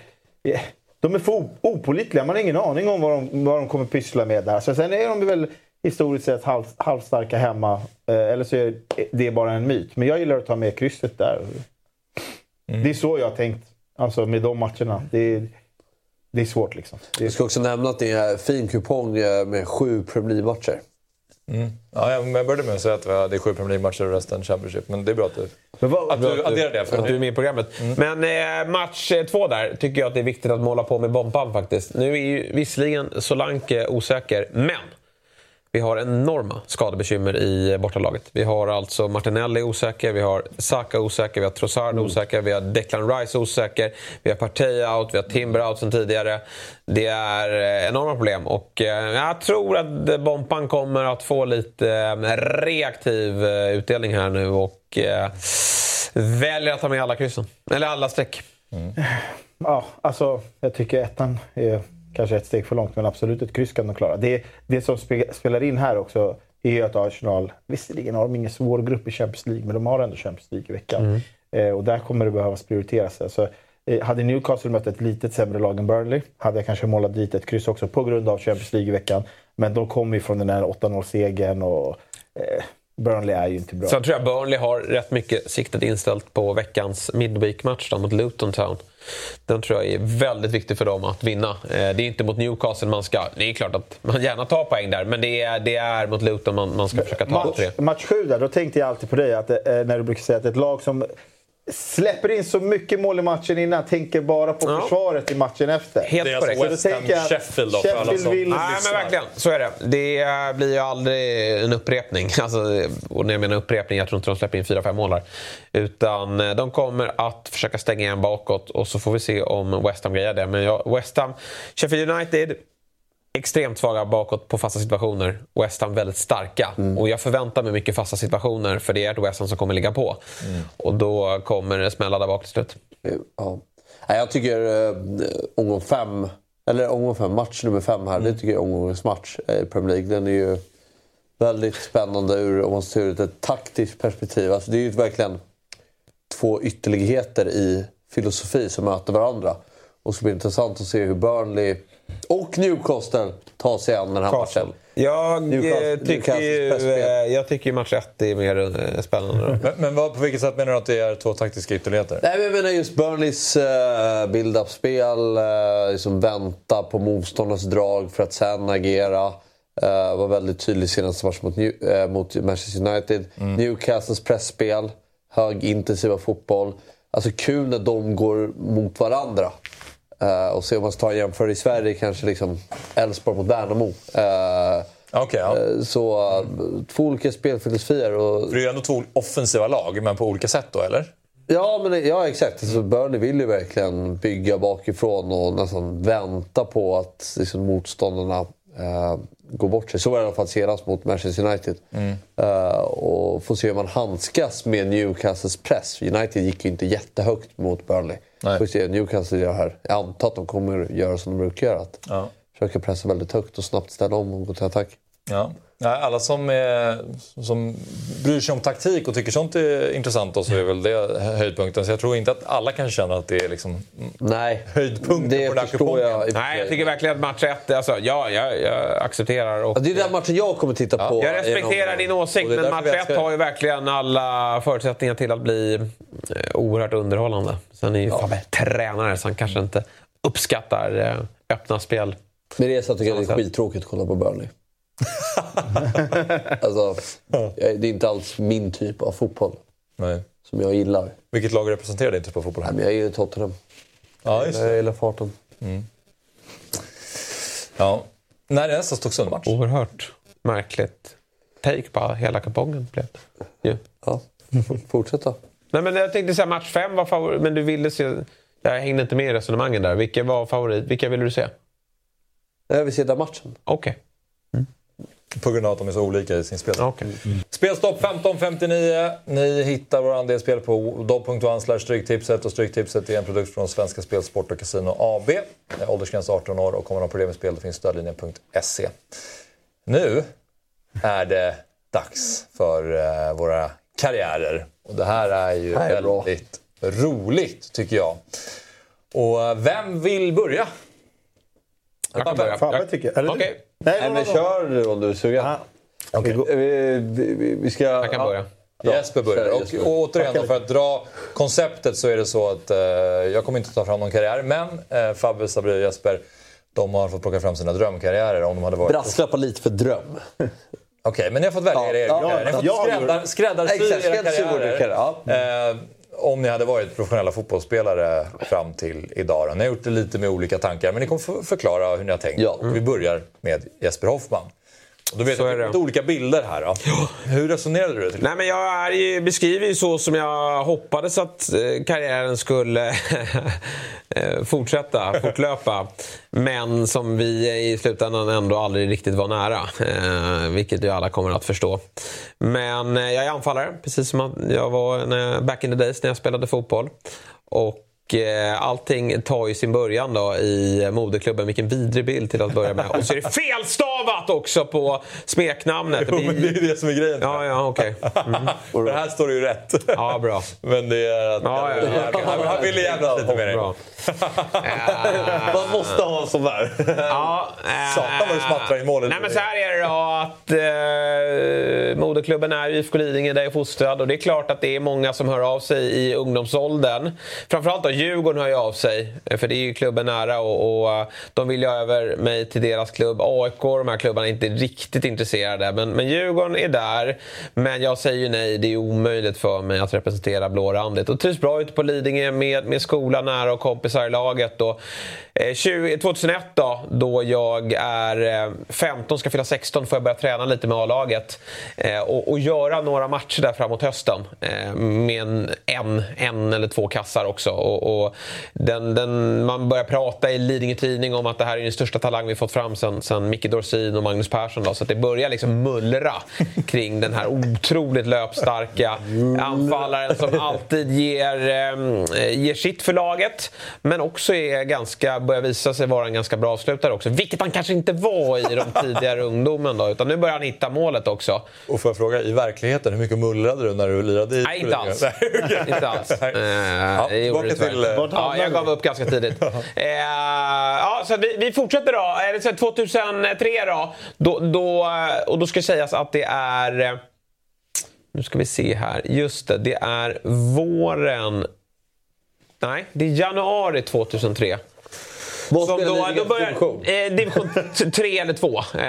eh, de är för o- opålitliga. Man har ingen aning om vad de, vad de kommer pyssla med där. Så sen är de väl historiskt sett halv, halvstarka hemma. Eh, eller så är det bara en myt. Men jag gillar att ta med krysset där. Det är så jag har tänkt. Alltså med de matcherna. Det är, det är svårt liksom. Det är Jag ska också nämna att det är en fin kupong eh, med sju Premier League-matcher. Mm. Ja, jag jag började med att säga att det är sju Premier League-matcher och resten Championship. Men det är bra att du, vad- att du adderar det. För Att du är med i programmet. Men eh, match eh, två där tycker jag att det är viktigt att måla på med bomban faktiskt. Nu är ju visserligen Solanke osäker, men vi har enorma skadebekymmer i bortalaget. Vi har alltså Martinelli osäker, vi har Saka osäker, vi har Trossard osäker, vi har Declan Rice osäker, vi har Partey out, vi har Timber out sen tidigare. Det är eh, enorma problem och eh, jag tror att eh, Bompan kommer att få lite eh, reaktiv eh, utdelning här nu och eh, väljer att ta med alla kryssen. Eller alla streck. Ja, alltså jag tycker ettan är kanske ett steg för långt, men absolut ett kryss kan de klara. Det, det som spe, spelar in här också är att Arsenal, visserligen har de ingen svår grupp i Champions League, men de har ändå Champions League i veckan. Eh, och där kommer det behövas prioriteras. Alltså, eh, hade Newcastle mött ett litet sämre lag än Burnley hade jag kanske målat dit ett kryss också på grund av Champions League i veckan. Men de kommer ju från den här 8-0-segern och eh, Burnley är ju inte bra. Sen tror jag Burnley har rätt mycket siktet inställt på veckans Midweek-match mot Luton Town. Den tror jag är väldigt viktig för dem att vinna. Eh, Det är inte mot Newcastle man ska... Det är klart att man gärna tar poäng där, men det är, det är mot Luton man, man ska försöka ta match, tre. match sju där, då tänkte jag alltid på dig. Att, eh, när du brukar säga att ett lag som släpper in så mycket mål i matchen innan tänker bara på Ja. försvaret i matchen efter. Helt Det är alltså korrekt. West Så då Ham, Sheffield då, för alla Sheffield som vill- Nej, men verkligen. Så är det. Det blir ju aldrig en upprepning. [laughs] Alltså, och när jag menar upprepning, jag tror inte de släpper in 4-5 mål här. Utan eh, de kommer att försöka stänga igen bakåt och så får vi se om West Ham grejer det. Men jag, West Ham, Sheffield United, extremt svaga bakåt på fasta situationer. West Ham väldigt starka. Och jag förväntar mig mycket fasta situationer för det är ett West Ham som kommer ligga på. Och då kommer det smälla där bak till slut. Ja. Jag tycker eh, omgång fem, eller omgång fem, match nummer fem här, det tycker jag är omgångens match i Premier League. Den är ju väldigt spännande ur, om man ser ur ett taktiskt perspektiv. Alltså, det är ju verkligen två ytterligheter i filosofi som möter varandra. Och det ska bli intressant att se hur Burnley och Newcastle tar sig an den här matchen. Jag, Newcastle- eh, tycker ju, eh, jag tycker ju match 1 är mer eh, spännande. Men, men vad, på vilket sätt menar du att det är två taktiska ytterligheter? Nej, men jag menar just Burnleys uh, build-up-spel. Uh, liksom vänta på motståndarnas drag för att sen agera. Uh, var väldigt tydlig senaste match mot, New, eh, mot Manchester United. Newcastles pressspel. Hög intensiva fotboll. Alltså kul när de går mot varandra. Uh, och se om man tar en jämförelse i Sverige kanske liksom Elfsborg mot Värnamo. Uh, Okej, ja. Eh, Så eh, två olika spelfilosofier. Och... För det är ju ändå två offensiva lag, men på olika sätt då, eller? Ja, men, ja exakt. Alltså, Burnley vill ju verkligen bygga bakifrån och nästan vänta på att liksom, motståndarna eh, går bort sig. Så var det i alla fall senast mot Manchester United. Mm. Eh, och få se hur man handskas med Newcastles press. United gick ju inte jättehögt mot Burnley. Nej. Får se Newcastle gör här. Jag antar att de kommer göra som de brukar göra. Att Ja. Försöka pressa väldigt högt och snabbt ställa om och gå till attack. Ja. Nej, alla som, är, som bryr sig om taktik och tycker sånt är intressant och så är väl det höjdpunkten. Så jag tror inte att alla kan känna att det är liksom Nej, höjdpunkten det på den här förstår jag. kupongen. Nej, jag tycker verkligen att match 1, alltså, ja, jag, jag accepterar. Och, Ja, det är den matchen jag kommer titta på. jag respekterar genom- din åsikt, det är men match vi 1 älskar- har ju verkligen alla förutsättningar till att bli eh, oerhört underhållande. Sen är ju Fabbe tränare, så han kanske inte uppskattar eh, öppna spel. Med det så tycker jag det är skittråkigt att kolla på Burnley. [laughs] alltså, jag- det är inte alls min typ av fotboll Nej. som jag gillar. Vilket lag representerar din typ av fotboll? Nej, men jag gillar Tottenham. Ja, just Jag det. gillar farten. Ja. När är nästa Stocksund-match? Oerhört märkligt take på hela kupongen. Blev det. ju. Ja, [laughs] fortsätta. Nej, men jag tänkte säga match 5 var favorit, men du ville se... Jag hängde inte med i resonemangen där. Vilka var favorit? Vilka ville du se? Jag vill se den matchen. Okej. På grund av att de är så olika i sin spel. Okay. Spelstopp 15.59. Ni hittar vår andelsspel på dobb.one slash stryktipset och Stryktipset är en produkt från Svenska Spel, Sport och Casino AB. Eh, Åldersgräns 18 år och kommer man ha problem med spel finns stödlinjen.se. Nu är det dags för eh, våra karriärer. Och det här är ju här är bra. väldigt roligt tycker jag. Och eh, vem vill börja? Jag kan börja. Fabbe tycker jag. Eller du? Okej. Nej, Nej, men kör du om du är sugen. Gå. Vi, vi, vi- vi ska... Jag kan ja. börja. Jesper börjar. Och, och återigen då, för att dra konceptet så är det så att eh, jag kommer inte ta fram någon karriär. Men eh, Fabbe, Sabri och Jesper, de har fått plocka fram sina drömkarriärer om de hade varit... Brasklappa lite för dröm. Okej, men ni har fått välja Ja, er egen ja, karriär. Ni har fått skräddar, skräddarsy era karriärer. karriär, Eh, om ni hade varit professionella fotbollsspelare fram till idag. Då. Ni har gjort det lite med olika tankar, men ni kommer förklara hur ni har tänkt. Ja. Och vi börjar med Jesper Hoffman. Då vet Så jag är det olika bilder här. Då. Hur resonerade du? Till? Nej, men jag är ju, beskriver ju så som jag hoppades att eh, karriären skulle [laughs] eh, fortsätta, [laughs] fortlöpa. Men som vi i slutändan ändå aldrig riktigt var nära. Eh, vilket ju alla kommer att förstå. Men jag är anfallare, precis som jag var back in the days när jag spelade fotboll. Och allting tar ju sin början då i moderklubben. Vilken vidrig bild till att börja med. Och så är det felstavat också på smeknamnet. Jo, men det är ju det som är grejen. Ja, ja, okej. Mm. För här står det ju rätt. Ja, bra. Men det är att... Ja, ja, ja. Han, han ville jävlas lite med dig. Man måste ha en sån där. Ja, eh, [laughs] Satan vad du smattrar i målet. Nej, men så här är det då att eh, moderklubben är IFK Lidingö där jag är fostrad och det är klart att det är många som hör av sig i ungdomsåldern. Framförallt då Djurgården hör ju av sig eh, för det är ju klubben nära och, och eh, de vill ju ha över mig till deras klubb. AIK och de här klubbarna är inte riktigt intresserade men, men Djurgården är där. Men jag säger ju nej, det är omöjligt för mig att representera blårandigt och trivs bra ute på Lidingö med, med skola nära och kompisar i laget. Och, 2001 då, då jag är eh, 15, ska fylla 16, får jag börja träna lite med A-laget. Eh, och, och göra några matcher där framåt hösten. Eh, med en, en, en eller två kassar också. Och, och den, den, man börjar prata i Lidingö Tidning om att det här är den största talang vi fått fram sen, sen Micke Dorsin och Magnus Persson. Då, så det börjar liksom mullra [laughs] kring den här otroligt löpstarka anfallaren som alltid ger, eh, ger sitt för laget. Men också är ganska, börjar visa sig vara en ganska bra avslutare också. Vilket han kanske inte var i de [laughs] tidigare ungdomen då. Utan nu börjar han hitta målet också. Och får jag fråga, i verkligheten, hur mycket mullrade du när du lirade i Nej, inte [laughs] alls. Nej. Inte alls. Eh, Ja, tyvärr. till, eh, Ja, jag gav upp ganska tidigt. [laughs] eh, ja, så vi, vi fortsätter då. Är det så här 2003 då, då, då. eh, Och då ska sägas att det är... eh, Nu ska vi se här. Just det, det är våren... Nej, det är januari 2003. Vad Som då, då börjar, division? Eh, division 3 eller 2 eh,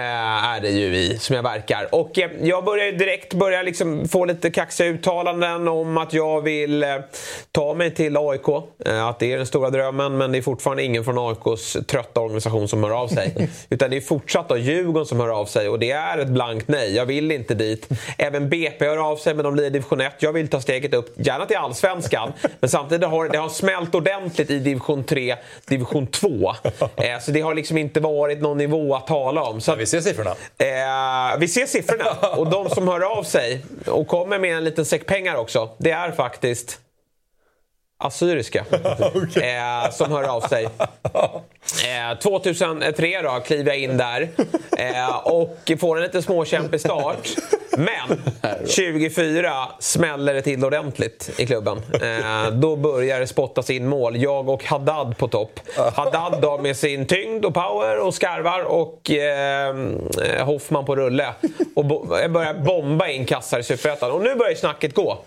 är det ju i som jag verkar. Och eh, jag börjar direkt börja liksom få lite kaxiga uttalanden om att jag vill eh, ta mig till AIK. Eh, att det är den stora drömmen men det är fortfarande ingen från AIKs trötta organisation som hör av sig. [laughs] Utan det är fortsatt då Djurgården som hör av sig och det är ett blankt nej. Jag vill inte dit. Även BP hör av sig men de blir i division 1. Jag vill ta steget upp, gärna till allsvenskan. Men samtidigt har det har smält ordentligt i division 3, division 2. Eh, så det har liksom inte varit någon nivå att tala om. Så att, Vi ser siffrorna. Eh, vi ser siffrorna och de som hör av sig och kommer med en liten säck pengar också. Det är faktiskt assyriska [laughs] eh, som hör av sig. [laughs] Eh, 2003 då kliver jag in där eh, och får en lite småkämpig start. Men 2004 smäller det till ordentligt i klubben. Eh, då börjar det spottas in mål. Jag och Haddad på topp. Haddad då med sin tyngd och power och skarvar och eh, Hoffman på rulle. Och bo- börjar bomba in kassar i Superettan. Och nu börjar snacket gå.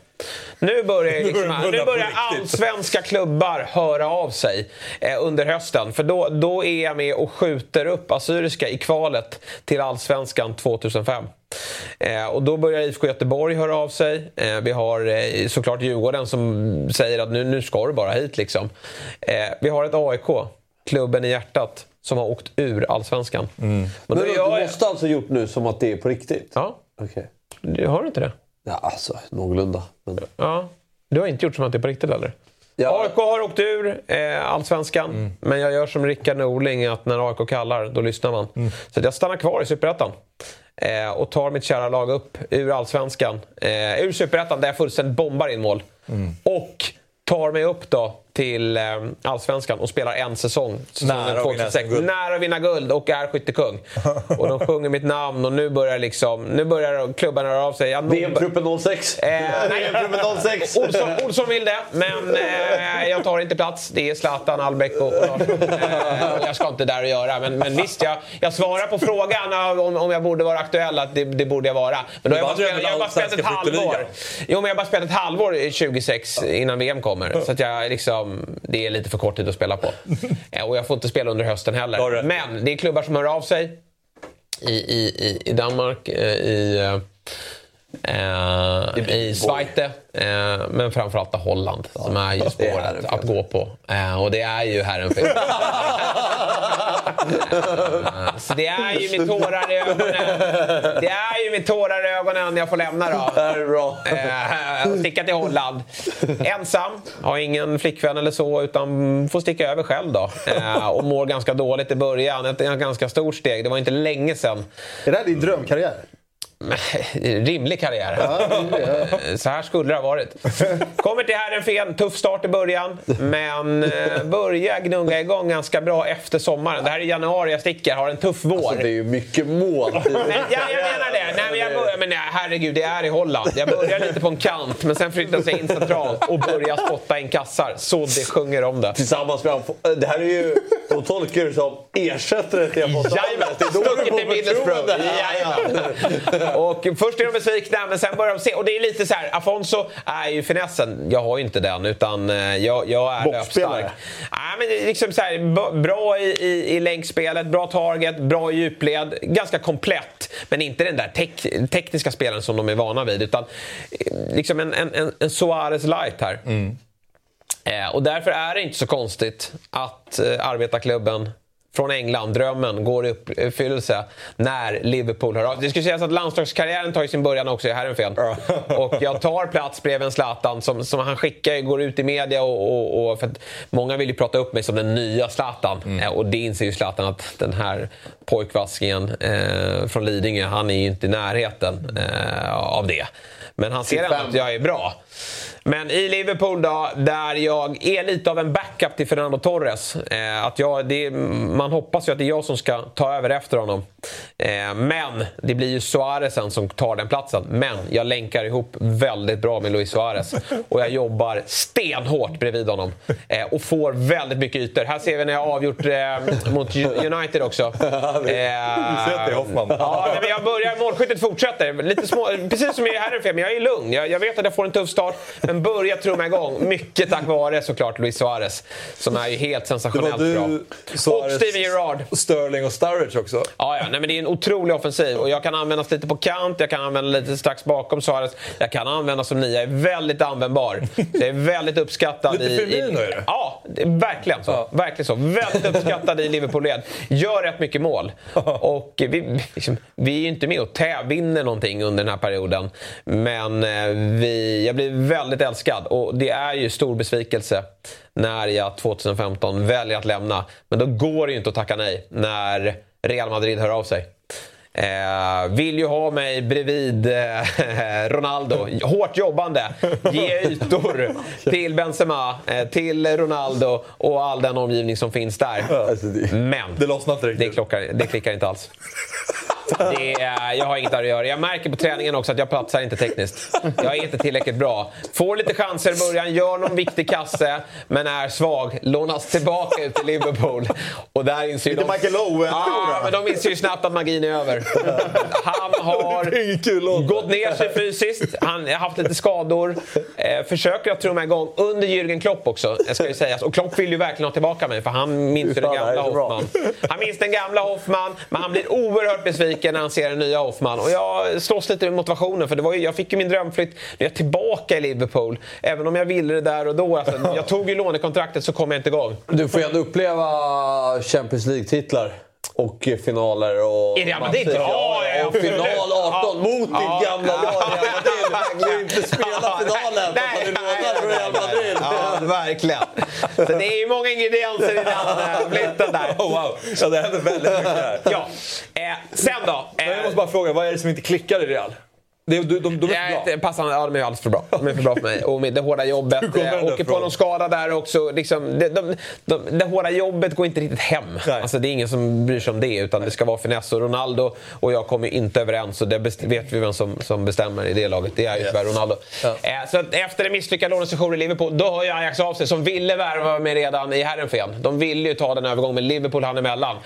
Nu börjar, liksom, nu börjar riktigt. allsvenska klubbar höra av sig eh, under hösten. För då, då är jag med och skjuter upp Assyriska i kvalet till allsvenskan 2005. Eh, och då börjar IFK Göteborg höra av sig. Eh, vi har eh, såklart Djurgården som säger att nu, nu ska du bara hit. Liksom. Eh, vi har ett AIK, klubben i hjärtat, som har åkt ur allsvenskan. Men Men då du jag- måste alltså gjort nu som att det är på riktigt? Ja. Okej. Du har inte det? Ja, alltså någorlunda. Men... Ja. Du har inte gjort som att det är på riktigt eller? Ja. AIK har åkt ur eh, allsvenskan. Men jag gör som Rickard Norling, att när AIK kallar, då lyssnar man. Så att jag stannar kvar i superettan. Eh, och tar mitt kära lag upp ur allsvenskan. Eh, ur superettan där jag fullständigt bombar in mål. Och tar mig upp då till eh, allsvenskan och spelar en säsong. Nära att vinna 2006. SM-guld. Nära att vinna guld och är skyttekung. och de sjunger mitt namn och nu börjar liksom, nu börjar klubben höra av sig. VM-truppen 06. Eh, nej, [laughs] VM-truppen 06. Olsson, Olsson vill det, men eh, jag tar inte plats. Det är Zlatan, Albeck och, och Larsson. Eh, jag ska inte där och göra. Men, men visst, jag, jag svarar på frågan om, om jag borde vara aktuell, att det, det borde jag vara. Men då har jag, bara spelat, jag har bara spelat ett halvår. Jo, men jag har bara spelat ett halvår i 26 innan VM kommer. Så att jag liksom, det är lite för kort tid att spela på. [laughs] Eh, och jag får inte spela under hösten heller. Men det är klubbar som hör av sig i, i, i, i Danmark, eh, i, eh, i Schweiz, eh, men framförallt Holland som är ju [laughs] spåret att gå på. Eh, och det är ju Herrenfeld. [laughs] Eh, Så det är ju med tårar i ögonen. Det är ju med tårar i ögonen jag får lämna då. Det. Eh, sticka till Holland. Ensam, har ingen flickvän eller så utan får sticka över själv då. Eh, och mår ganska dåligt i början. Ett ganska stort steg. Det var inte länge sedan. Är det här din drömkarriär? [laughs] Rimlig karriär. Eh, [laughs] Så här skulle det ha varit. Kommer till Herrenfen, tuff start i början. Men eh, börjar gnugga igång ganska bra efter sommaren. Det här är januari jag sticker, har en tuff vår. Alltså, det är ju mycket mål. [laughs] Men, ja, jag menar det. Nej, men jag börjar, men nej, herregud, det är i Holland. Jag börjar lite på en kant, men sen flyttar jag in centralt och börjar spotta in kassar. Så det sjunger om det. Tillsammans med Det här är ju... De tolkar det som ersättare till Afonso Alves. Det är då du får förtroende. Och först är de besvikna, men sen börjar de se. Och det är lite så här, Afonso är ju finessen. Jag har ju inte den, utan eh, jag, jag är löpstark. Nej, men liksom så här, bra i, i, i länkspelet, bra target, bra i djupled. Ganska komplett, men inte den där tek, tekniska spelen som de är vana vid. Utan eh, liksom en, en, en, en Suarez light här. Eh, och därför är det inte så konstigt att eh, arbetarklubben från England, drömmen, går i uppfyllelse när Liverpool hör av Det ska sägas att landslagskarriären tar sin början också i Herrenfen. Och jag tar plats bredvid en Zlatan som, som han skickar, går ut i media och... och, och för många vill ju prata upp mig som den nya Zlatan. Eh, och det inser ju Zlatan att den här pojkvaskingen eh, från Lidingö, han är ju inte i närheten eh, av det. Men han ser ändå att jag är bra. Men i Liverpool då, där jag är lite av en backup till Fernando Torres. Eh, att jag, det, man hoppas ju att det är jag som ska ta över efter honom. Eh, men det blir ju Suarez sen som tar den platsen. Men jag länkar ihop väldigt bra med Luis Suarez. Och jag jobbar stenhårt bredvid honom. Eh, och får väldigt mycket ytor. Här ser vi när jag avgjort eh, mot United också. [laughs] Är Hoffman. Ja, men jag börjar, målskyttet fortsätter. Lite små, precis som i Herrenfeld, men jag är lugn. Jag, jag vet att jag får en tuff start, men börjar trumma igång. Mycket tack vare såklart Luis Suarez, som är ju helt sensationellt var bra. du, Och Suarez, Steven Gerrard. Sterling och Sturridge också. Ja, ja. Nej, men det är en otrolig offensiv och jag kan användas lite på kant, jag kan använda lite strax bakom Suarez. Jag kan användas som nia, jag är väldigt användbar. Jag är väldigt uppskattad Lite i... Firmino i, är det. Ja, det är verkligen så. Verkligen så. Väldigt uppskattad i Liverpool-led. Gör rätt mycket mål. Och vi, liksom, vi är ju inte med och täv, vinner någonting under den här perioden. Men eh, vi, jag blir väldigt älskad och det är ju stor besvikelse när jag 2015 väljer att lämna. Men då går det ju inte att tacka nej när Real Madrid hör av sig. Eh, vill ju ha mig bredvid eh, Ronaldo. Hårt jobbande. Ge ytor till Benzema, eh, till Ronaldo och all den omgivning som finns där. Men Det lossnar inte riktigt. det, klockar, det klickar inte alls. Det är, jag har inget där att göra. Jag märker på träningen också att jag platsar inte tekniskt. Jag är inte tillräckligt bra. Får lite chanser i början, gör någon viktig kasse, men är svag. Lånas tillbaka ut till Liverpool. Och där inser Lite de... Michael Owen. Ja, men de inser ju snabbt att magin är över. Han har gått ner sig fysiskt. Han har haft lite skador. Eh, försöker att trumma igång under Jürgen Klopp också, ska ju sägas. Och Klopp vill ju verkligen ha tillbaka mig, för han minns ju den gamla. Hoffman. Han minns den gamla Hoffman, men han blir oerhört besviken när han ser den nya Hoffman. Och jag slåss lite med motivationen, för det var ju, jag fick ju min drömflytt. Nu är jag tillbaka i Liverpool. Även om jag ville det där och då. Alltså, jag tog ju lånekontraktet så kom jag inte igång. Du får ju ändå uppleva Champions League-titlar. Och finaler och... I Real Madrid? Ja, ja, ja, och final 18 Ja. mot Ja. ditt gamla lag Real Madrid. Du vill inte spela finalen Nej, fast du lånar från Real Madrid. Ja, verkligen. Så det är ju många ingredienser i den eh, flytten där. Oh, wow. Ja, det händer väldigt mycket här. Ja. Eh, sen då? Men jag Eh, måste bara fråga, vad är det som inte klickar i Real? Det, de, de, de är Nej, för bra. passar, ja, de är alldeles för bra. De är för bra för mig. Och med det hårda jobbet. Åker på någon skada där också. Liksom, det, de, de, det hårda jobbet går inte riktigt hem. Nej. Alltså, det är ingen som bryr sig om det. Utan det ska vara finess. Och Ronaldo och jag kommer inte överens. Och det vet vi vem som, som bestämmer i det laget. Det är ju tyvärr Ronaldo. Eh, så efter en misslyckad lånesession i Liverpool, då har ju Ajax av sig. Som ville värva mig redan i Herrenfen. De ville ju ta den övergången med Liverpool han emellan.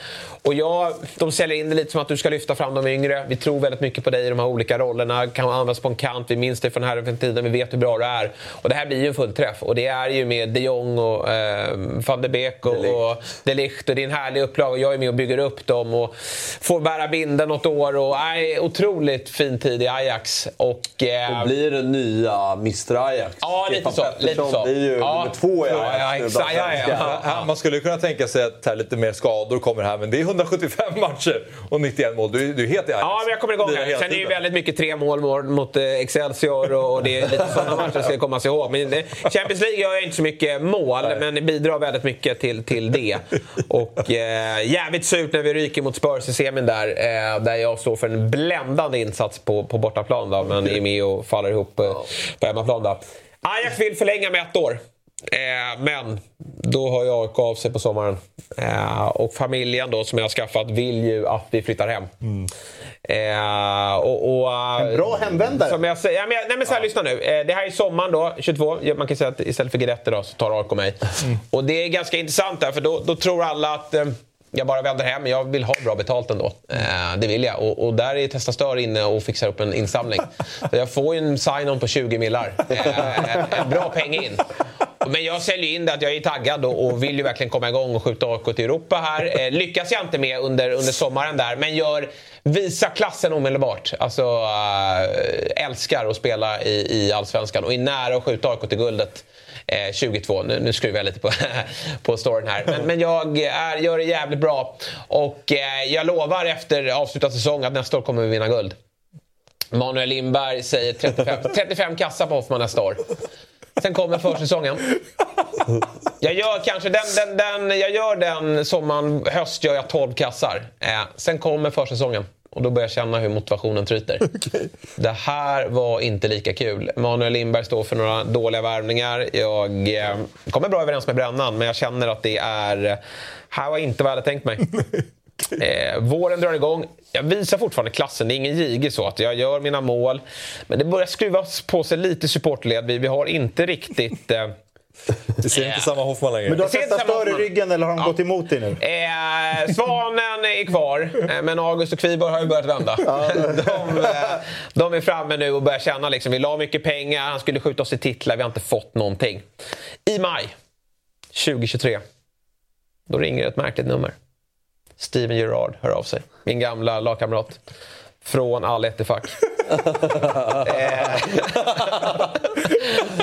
Och jag, de säljer in det lite som att du ska lyfta fram de yngre. Vi tror väldigt mycket på dig i de här olika rollerna. Kan användas på en kant. Vi minns det från Herrenfen-tiden. Vi vet hur bra du är. Och det här blir ju en fullträff. Och det är ju med de Jong och eh, van de Beek och, och de Ligt. Och det är en härlig upplag. Och jag är med och bygger upp dem. Och får bära binden något år. Och, nej, otroligt fin tid i Ajax. Och, eh, Och blir det nya Mr Ajax. Ja, lite Stefan så, Pettersson lite så. blir ju Ja. nummer två i Ja, Ajax. ja, Ja, ja, ja. Här, man skulle kunna tänka sig att här lite mer skador kommer här, men det är 175 matcher och 91 mål. Du, du är helt i Ajax. Ja, men jag kommer igång här. Sen är det ju väldigt mycket tre mål mot, mot eh, Excelsior och, det är lite sådana matcher som ska komma sig ihåg. Men Champions League gör jag inte så mycket mål, men det bidrar väldigt mycket till, till det. Och eh, jävligt surt när vi ryker mot Spurs i semin där, eh, där jag står för en bländande insats på, på bortaplan då, men är med och faller ihop eh, på hemmaplan då. Ajax vill förlänga med ett år. Eh, men då har jag AIK av sig på sommaren. Eh, och familjen då som jag har skaffat vill ju att vi flyttar hem. Eh, och, och, En bra hemvändare. Som jag säger, ja, men, nej men så här, lyssna nu. Eh, det här är sommaren då, 22. Ja, Man kan säga att istället för Guidetti då så tar AIK mig. Och det är ganska intressant där för då, då tror alla att eh, jag bara vänder hem. Jag vill ha bra betalt ändå. Eh, det vill jag. Och, och där är Testa Stör inne och fixar upp en insamling. Så jag får ju en sign-on på 20 millar. Eh, en, en bra peng in. Men jag säljer in det att jag är taggad och, och vill ju verkligen komma igång och skjuta AIK till Europa här. Eh, lyckas jag inte med under, under sommaren där, men gör, visa klassen omedelbart. Alltså, äh, älskar att spela i, i Allsvenskan och är nära att skjuta AIK till guldet. Eh, 22. Nu, nu skruvar jag lite på, [laughs] på storyn här. Men, men jag är, gör det jävligt bra. Och eh, jag lovar efter avslutad säsong att nästa år kommer vi vinna guld. Manuel Lindberg säger 35, 35 [laughs] kassa på Hoffman nästa år. Sen kommer försäsongen. Jag gör kanske den, den, den, jag gör den sommaren, höst gör jag 12 kassar. Eh, sen kommer försäsongen. Och då börjar jag känna hur motivationen tryter. [laughs] Det här var inte lika kul. Manuel Lindberg står för några dåliga värvningar. Jag eh, kommer bra överens med Brännan, men jag känner att det är... Här var inte vad jag hade tänkt mig. [laughs] Eh, våren drar igång. Jag visar fortfarande klassen. Det är ingen jige så att jag gör mina mål. Men det börjar skruvas på sig lite supportled. Vi, vi har inte riktigt... Eh, Vi ser inte samma Hoffman längre. Men du har Jag ser inte testat samma stör i ryggen eller har de gått emot dig nu? Eh, Svanen är kvar, eh, men August och Kviborg har ju börjat vända. De, eh, de är framme nu och börjar känna liksom, vi la mycket pengar, han skulle skjuta oss till titlar, vi har inte fått någonting. I maj 2023, då ringer ett märkligt nummer. Steven Gerrard hör av sig, min gamla lagkamrat. Från Al Ettifaq. [laughs] eh,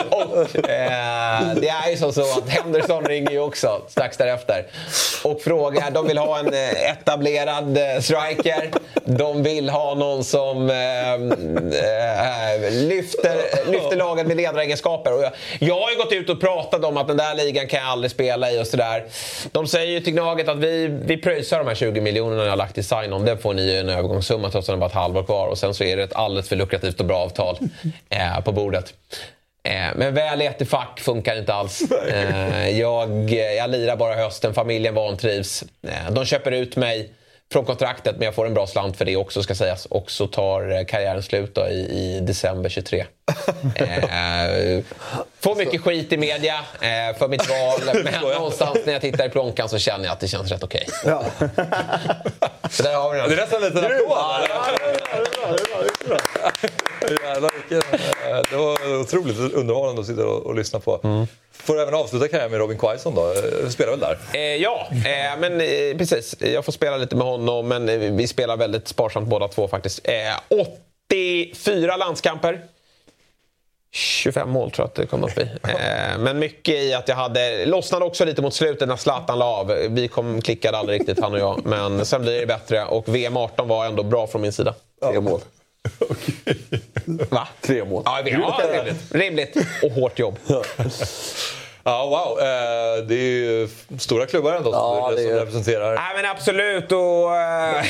och eh, det är ju som så att Henderson ringer ju också strax därefter. Och frågar, de vill ha en eh, etablerad eh, striker. De vill ha någon som eh, eh, lyfter, lyfter laget med ledaregenskaper. Och jag, jag har ju gått ut och pratat om att den där ligan kan jag aldrig spela i och sådär. De säger ju till Gnaget att vi, vi pröjsar de här 20 miljonerna jag har lagt i sign-on. Det får ni en övergångssumma trots att det bara ett halvår kvar. Och sen så är det ett alldeles för lukrativt och bra avtal [laughs] eh, på bordet. Eh, men väl i ett fack funkar inte alls. [laughs] Eh, jag, jag lirar bara hösten, familjen vantrivs. Eh, de köper ut mig från kontraktet men jag får en bra slant för det också ska sägas. Och så tar eh, karriären slut då, i, i december 23. [laughs] Eh, får mycket skit i media eh, för mitt val [laughs] men någonstans när jag tittar i plånkan så känner jag att det känns rätt okej. Så där har vi den. Det är nästan en liten applåd. Jävlar, vilken, eh, det var otroligt underhållande att sitta och, och lyssna på. Får även avsluta karriären med Robin Quaison då. Du spelar väl där? Eh, ja, eh, men eh, precis. Jag får spela lite med honom, men eh, vi spelar väldigt sparsamt båda två faktiskt. Eh, 84 landskamper. 25 mål tror jag att det kom upp i. Eh, men mycket i att jag hade... Lossnade också lite mot slutet när Zlatan la av. Vi kom, klickade aldrig riktigt han och jag. Men sen blir det bättre och VM 18 var ändå bra från min sida. Tre mål. Va? Tre mål. Ja, ja rimligt. rimligt. Och hårt jobb. Ja, wow. Eh, det är ju stora klubbar ändå Ja, som, det som är- representerar. Nej men absolut och eh,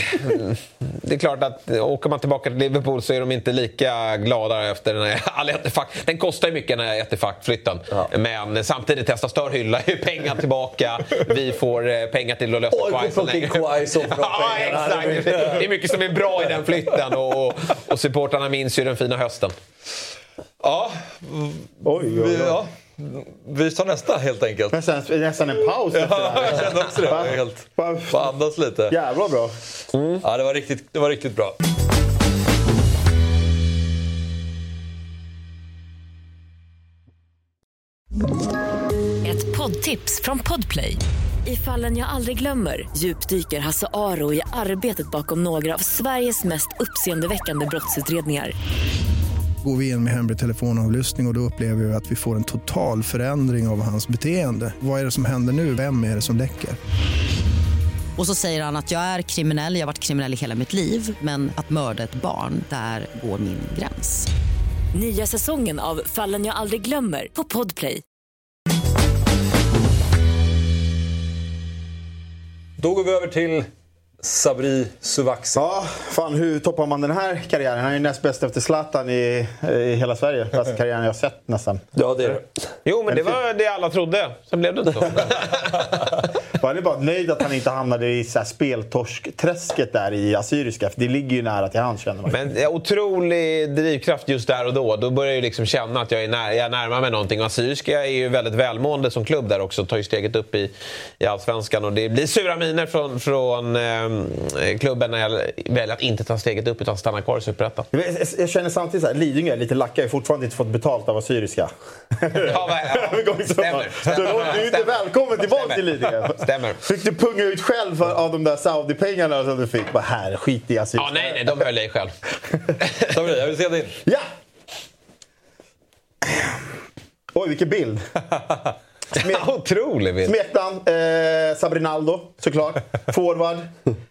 det är klart att eh, åker man tillbaka till Liverpool så är de inte lika glada efter den här [laughs] Al Ettifaq. Den kostar ju mycket den här Ettifaq-flytten. Men samtidigt Testa Stör hyllar ju pengar tillbaka. Vi får pengar till att lösa Oj, Quaison för de Ja exakt. Det är mycket som är bra i den flytten och, och supportrarna minns ju den fina hösten. Ja, vi, ja, vi tar nästa helt enkelt. Nästan, nästan en paus efter det Ja, här. jag kände också det. Va? Helt, bara andas lite. Jävla bra. Ja, det var riktigt, det var riktigt bra. Ett poddtips från Podplay. I fallen jag aldrig glömmer djupdyker Hasse Aro i arbetet bakom några av Sveriges mest uppseendeväckande brottsutredningar. Går vi in med hemlig telefonavlyssning och, och då upplever vi att vi får en total förändring av hans beteende. Vad är det som händer nu? Vem är det som läcker? Och så säger han att jag är kriminell, jag har varit kriminell i hela mitt liv men att mörda ett barn, där går min gräns. Nya säsongen av Fallen jag aldrig glömmer på Podplay. Då går vi över till Sabri Suvaxi. Ja, fan hur toppar man den här karriären? Han är ju näst bäst efter Zlatan i, i hela Sverige. Bästa karriären jag har sett nästan. Ja, det är det. Jo men det var det alla trodde. Sen blev det inte så. [laughs] [laughs] Han är bara nöjd att han inte hamnade i så här speltorskträsket där i Assyriska. För det ligger ju nära till hands känner man. Men otrolig drivkraft just där och då. Då börjar jag ju liksom känna att jag, är när, jag närmar mig någonting. Och Assyriska är ju väldigt välmående som klubb där också. Tar ju steget upp i, i Allsvenskan. Och det blir sura miner från, från eh, klubben när jag väljer att inte ta steget upp utan stanna kvar i Superettan. Jag, känner samtidigt så här, Lidingö är lite lacka. Jag har fortfarande inte fått betalt av Assyriska. Ja, ja. [laughs] Stämmer. Stämmer. Du är inte välkommen tillbaka till Lidingö. Stämmer. Fick du punga ut själv för, av de där Saudi-pengarna som du fick? Bara här, skit i Assyriska. Ja, nej, nej, de höll jag i själv. [laughs] Sabri, jag vill se din. Ja! Oj, vilken bild. [laughs] [laughs] Otrolig bild. Smeknamn eh, Sabrinaldo, såklart. [laughs] Forward.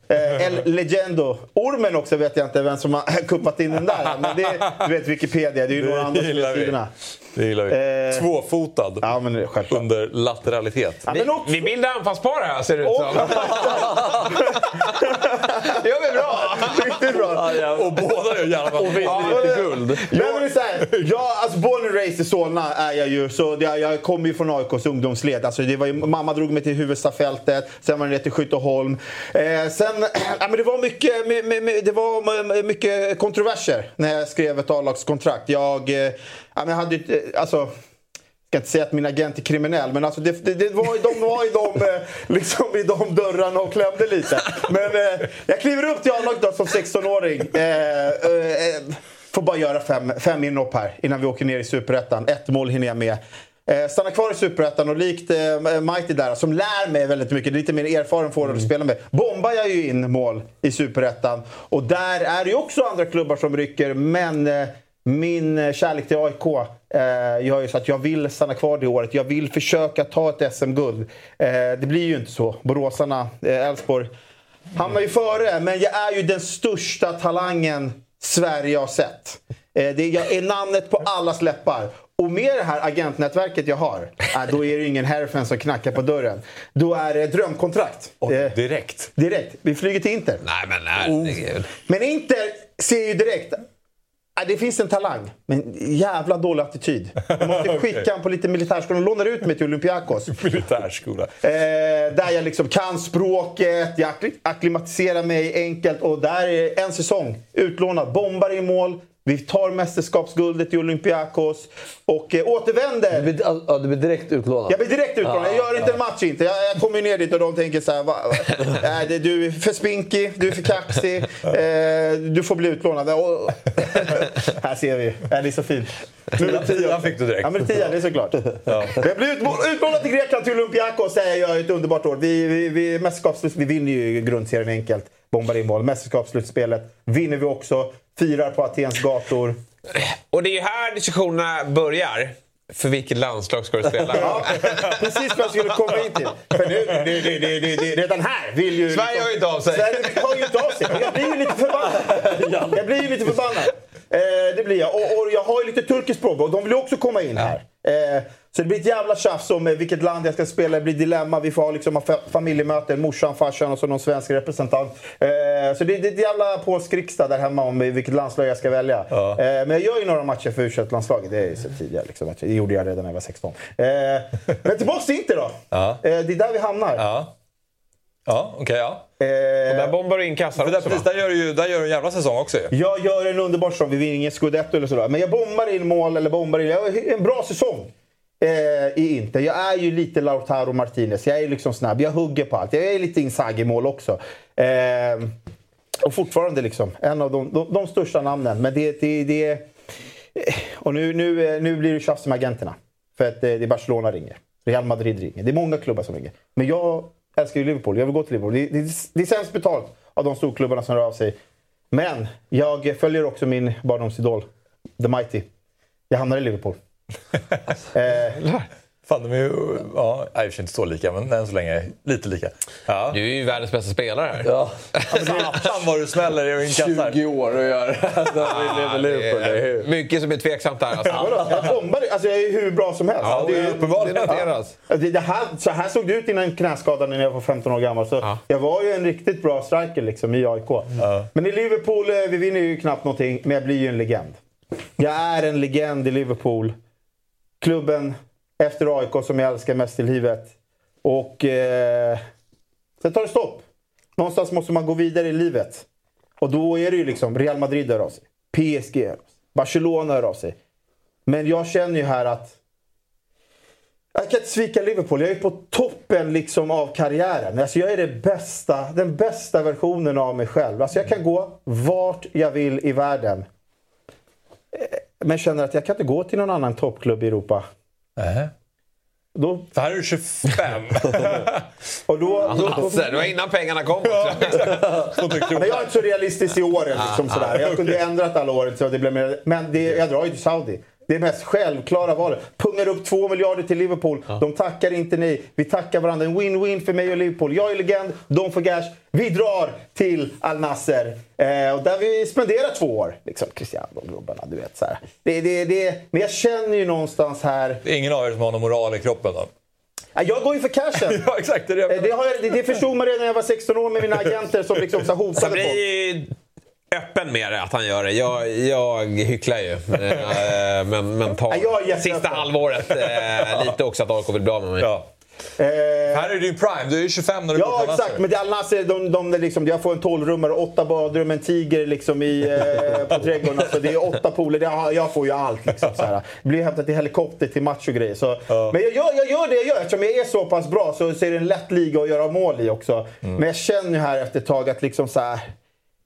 Eh, El Legendo. Ormen också vet jag inte vem som har [laughs] kuppat in den där. Men det du vet Wikipedia, det är ju några andra sidorna. Det gillar vi. Eh, Tvåfotad. Ja, men självklart. Under lateralitet. Ja, Vi, men också, vi bildar anfallspar här ser det ut som. [laughs] Det gör vi bra. riktigt bra. Och båda gör gärna Och vinner lite guld. Men det är så här, jag, alltså born and raised i Solna är jag ju. Så det, jag kommer ju från AIKs ungdomsled. Alltså det var ju, mamma drog mig till Huvudstafältet, sen var det ner till Skytteholm. Eh, sen, [clears throat] ja, men det var mycket, my, my, my, det var my- mycket kontroverser när jag skrev ett A-lagskontrakt. Jag, eh, ja, men jag hade ju, eh, alltså ska inte säga att min agent är kriminell, men alltså det, det, det var, ju- de var i de, eh, liksom i de dörrarna och klämde lite. Men eh, jag kliver upp till A-laget då som 16-åring. Eh, eh, eh, får bara göra fem, fem inhopp här innan vi åker ner i Superettan. Ett mål hinner jag med. Eh, stanna kvar i Superettan och likt eh, Mighty där som lär mig väldigt mycket, lite mer erfaren forward att spela med. Bombar jag ju in mål i Superettan. Och där är det ju också andra klubbar som rycker, men eh, min eh, kärlek till AIK eh, gör ju så att jag vill stanna kvar det året. Jag vill försöka ta ett SM-guld. Eh, det blir ju inte så. Boråsarna, eh, Elfsborg hamnar ju före, men jag är ju den största talangen Sverige har sett. Eh, det, är namnet på allas läppar. Och med det här agentnätverket jag har, eh, då är det ingen Herfen som knackar på dörren. Då är det drömkontrakt. Eh, direkt? direkt. Vi flyger till Inter. Nej men herregud. Men Inter ser ju direkt det finns en talang, men jävla dålig attityd. Jag måste [laughs] skicka honom på lite militärskola. De lånar ut mig till Olympiakos. [laughs] Militärskola. Eh, där jag liksom kan språket, jag akklimatiserar mig enkelt och där är en säsong utlånad. Bombar i mål, vi tar mästerskapsguldet i Olympiakos och eh, återvänder. Du blir, ja, du blir direkt utlånad? Jag blir direkt utlånad. Jag gör inte en match inte. Jag, jag kommer ner dit och de tänker så här. Va, [laughs] det- du är för spinkig, du är för kaxig. Eh, du får bli utlånad. Och, [laughs] här ser vi. Ja, det är så fint. Nummer tio. Tian fick du direkt. Ja, men tio, det är såklart. Jag blir ut- utlånad till Grekland, till Olympiakos. Det gör ett underbart år. Vi, vi, vi, vi vinner ju grundserien enkelt. Bombar in mål. Mästerskapsslutspelet vinner vi också. Firar på Atens gator. Och det är ju här diskussionerna börjar. För vilket landslag ska du spela? [laughs] Ja, precis vad jag skulle komma in till. För nu, det, det, det, det, redan här vill ju... liksom- Sverige har ju inte av sig. Sverige har ju inte av sig. Jag blir ju lite förbannad. Jag blir ju lite förbannad. Eh, det blir jag. Och, och jag har ju lite turkiskt språk och de vill ju också komma in här. Eh, så det blir ett jävla tjafs om eh, vilket land jag ska spela. Det blir dilemma. Vi får ha liksom familjemöten. Morsan, farsan och så någon svensk representant. Eh, så det, det är ett jävla polsk riksdag där hemma om vilket landslag jag ska välja. Eh, men jag gör ju några matcher för u landslaget Det är ju så tidigare. Liksom. Det gjorde jag redan när jag var 16. Eh, men tillbaka till Inter då. Ja. Det är där vi hamnar. Ja, ja okej ja. Eh, Och där bombar du in kassar också precis, va? där gör du ju där gör du en jävla säsong också ju. Jag gör en underbar säsong. Vi vinner ingen scudetto eller sådär. Men jag bombar in mål eller bombar in... Jag har en bra säsong. Eh, I Inter. Jag är ju lite Lautaro Martinez. Jag är liksom snabb. Jag hugger på allt. Jag är lite Inzaghi-mål också. Eh, och fortfarande liksom en av de, de, de största namnen. Men det... det, det eh, och nu, nu, eh, nu blir det tjafs med agenterna. För att eh, det är Barcelona ringer. Real Madrid ringer. Det är många klubbar som ringer. Men jag älskar ju Liverpool. Jag vill gå till Liverpool. Det, det, det är sämst betalt av de storklubbarna som rör av sig. Men jag följer också min barndomsidol, The Mighty. Jag hamnar i Liverpool eh, Fan, de är ju... Ja, i och för sig inte så lika, men än så länge lite lika. Ja. Du är ju världens bästa spelare här. Ja. Satan vad du smäller i inkassar. 20 år att göra det. Det är mycket som är tveksamt där. Alltså. jag bombar, alltså jag är hur bra som helst. Ja, det, det, är- det noteras. det, det här, så här såg det ut innan knäskadan när jag var 15 år gammal. Så Jag var ju en riktigt bra striker liksom, i AIK. Men i Liverpool, eh, vi vinner ju knappt någonting, men jag blir ju en legend. Jag är en legend i Liverpool. Klubben efter AIK som jag älskar mest i livet. Och eh, sen tar det stopp. Någonstans måste man gå vidare i livet. Och då är det ju liksom Real Madrid hör av sig. PSG hör av sig. Barcelona hör av sig. Men jag känner ju här att jag kan inte svika Liverpool. Jag är på toppen liksom av karriären. Alltså jag är det bästa, den bästa versionen av mig själv. Alltså jag kan gå vart jag vill i världen. Men känner att jag kan inte gå till någon annan toppklubb i Europa. Nähä. Då, För här är du 25. [laughs] och då, då, då, Lasse, det var innan pengarna kom också. [laughs] Men jag är inte så realistisk i åren. Liksom, sådär. Jag kunde ju ändrat alla åren så det blev mer, Men det, jag drar ju till Saudi. Det är mest självklara valet. Pungar upp 2 miljarder till Liverpool. De tackar inte nej. Vi tackar varandra. En win-win för mig och Liverpool. Jag är legend, de får cash. Vi drar till Al Nasser. Eh, och där vi spenderar två år. Liksom Cristiano och gubbarna, du vet. Så här. Det, det, det, men jag känner ju någonstans här... Det är ingen av er som har någon moral i kroppen då? Ja, Jag går ju för cashen. [laughs] ja, exakt. Det. Eh, Det, har jag, det, det förstod man redan när jag var 16 år med mina agenter som liksom så hotade folk. Öppen med det, att han gör det. Jag, jag hycklar ju. Eh, men, men tar Ja, jag sista halvåret eh, lite också att AIK vill bli av med mig. Ja. Här är du prime, du är ju 25 när du går Ja, exakt. Men det är Al Nassr, de, de, de liksom, jag får en 12-rummare, åtta badrum, en tiger liksom i, eh, på [laughs] trädgården. Alltså, det är åtta pooler. Det, jag, jag får ju allt. Liksom, så här. Blir hämtad i helikopter till match och grejer. Så, Men jag gör, jag gör det jag gör. Eftersom jag är så pass bra så, så är det en lätt liga att göra mål i också. Men jag känner ju här efter ett tag att liksom så här,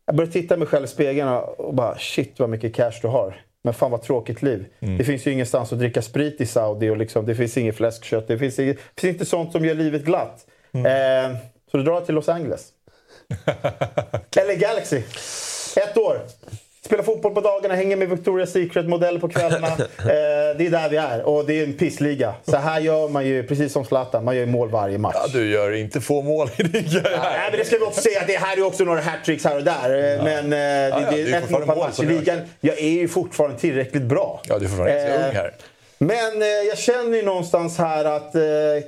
jag börjar titta mig själv i spegeln och bara shit vad mycket cash du har. Men fan vad tråkigt liv. Det finns ju ingenstans att dricka sprit i Saudi och liksom, det finns inget fläskkött. Det finns, inget, det finns inte sånt som gör livet glatt. Eh, så du drar till Los Angeles. [laughs] Eller Galaxy. Ett år. Spelar fotboll på dagarna, hänger med Victoria's Secret-modeller på kvällarna. [laughs] Eh, det är där vi är. Och det är en pissliga. Så här gör man ju, precis som Zlatan, man gör ju mål varje match. Ja, du gör inte få mål i din karriär. Nej, men det ska vi också säga det här är också några hattricks här och där. Eh, Men eh, det, ja, det det är ett mål per match i ligan. Jag är ju fortfarande tillräckligt bra. Ja, du är fortfarande ganska Eh, ung här. Men eh, jag känner ju någonstans här att eh,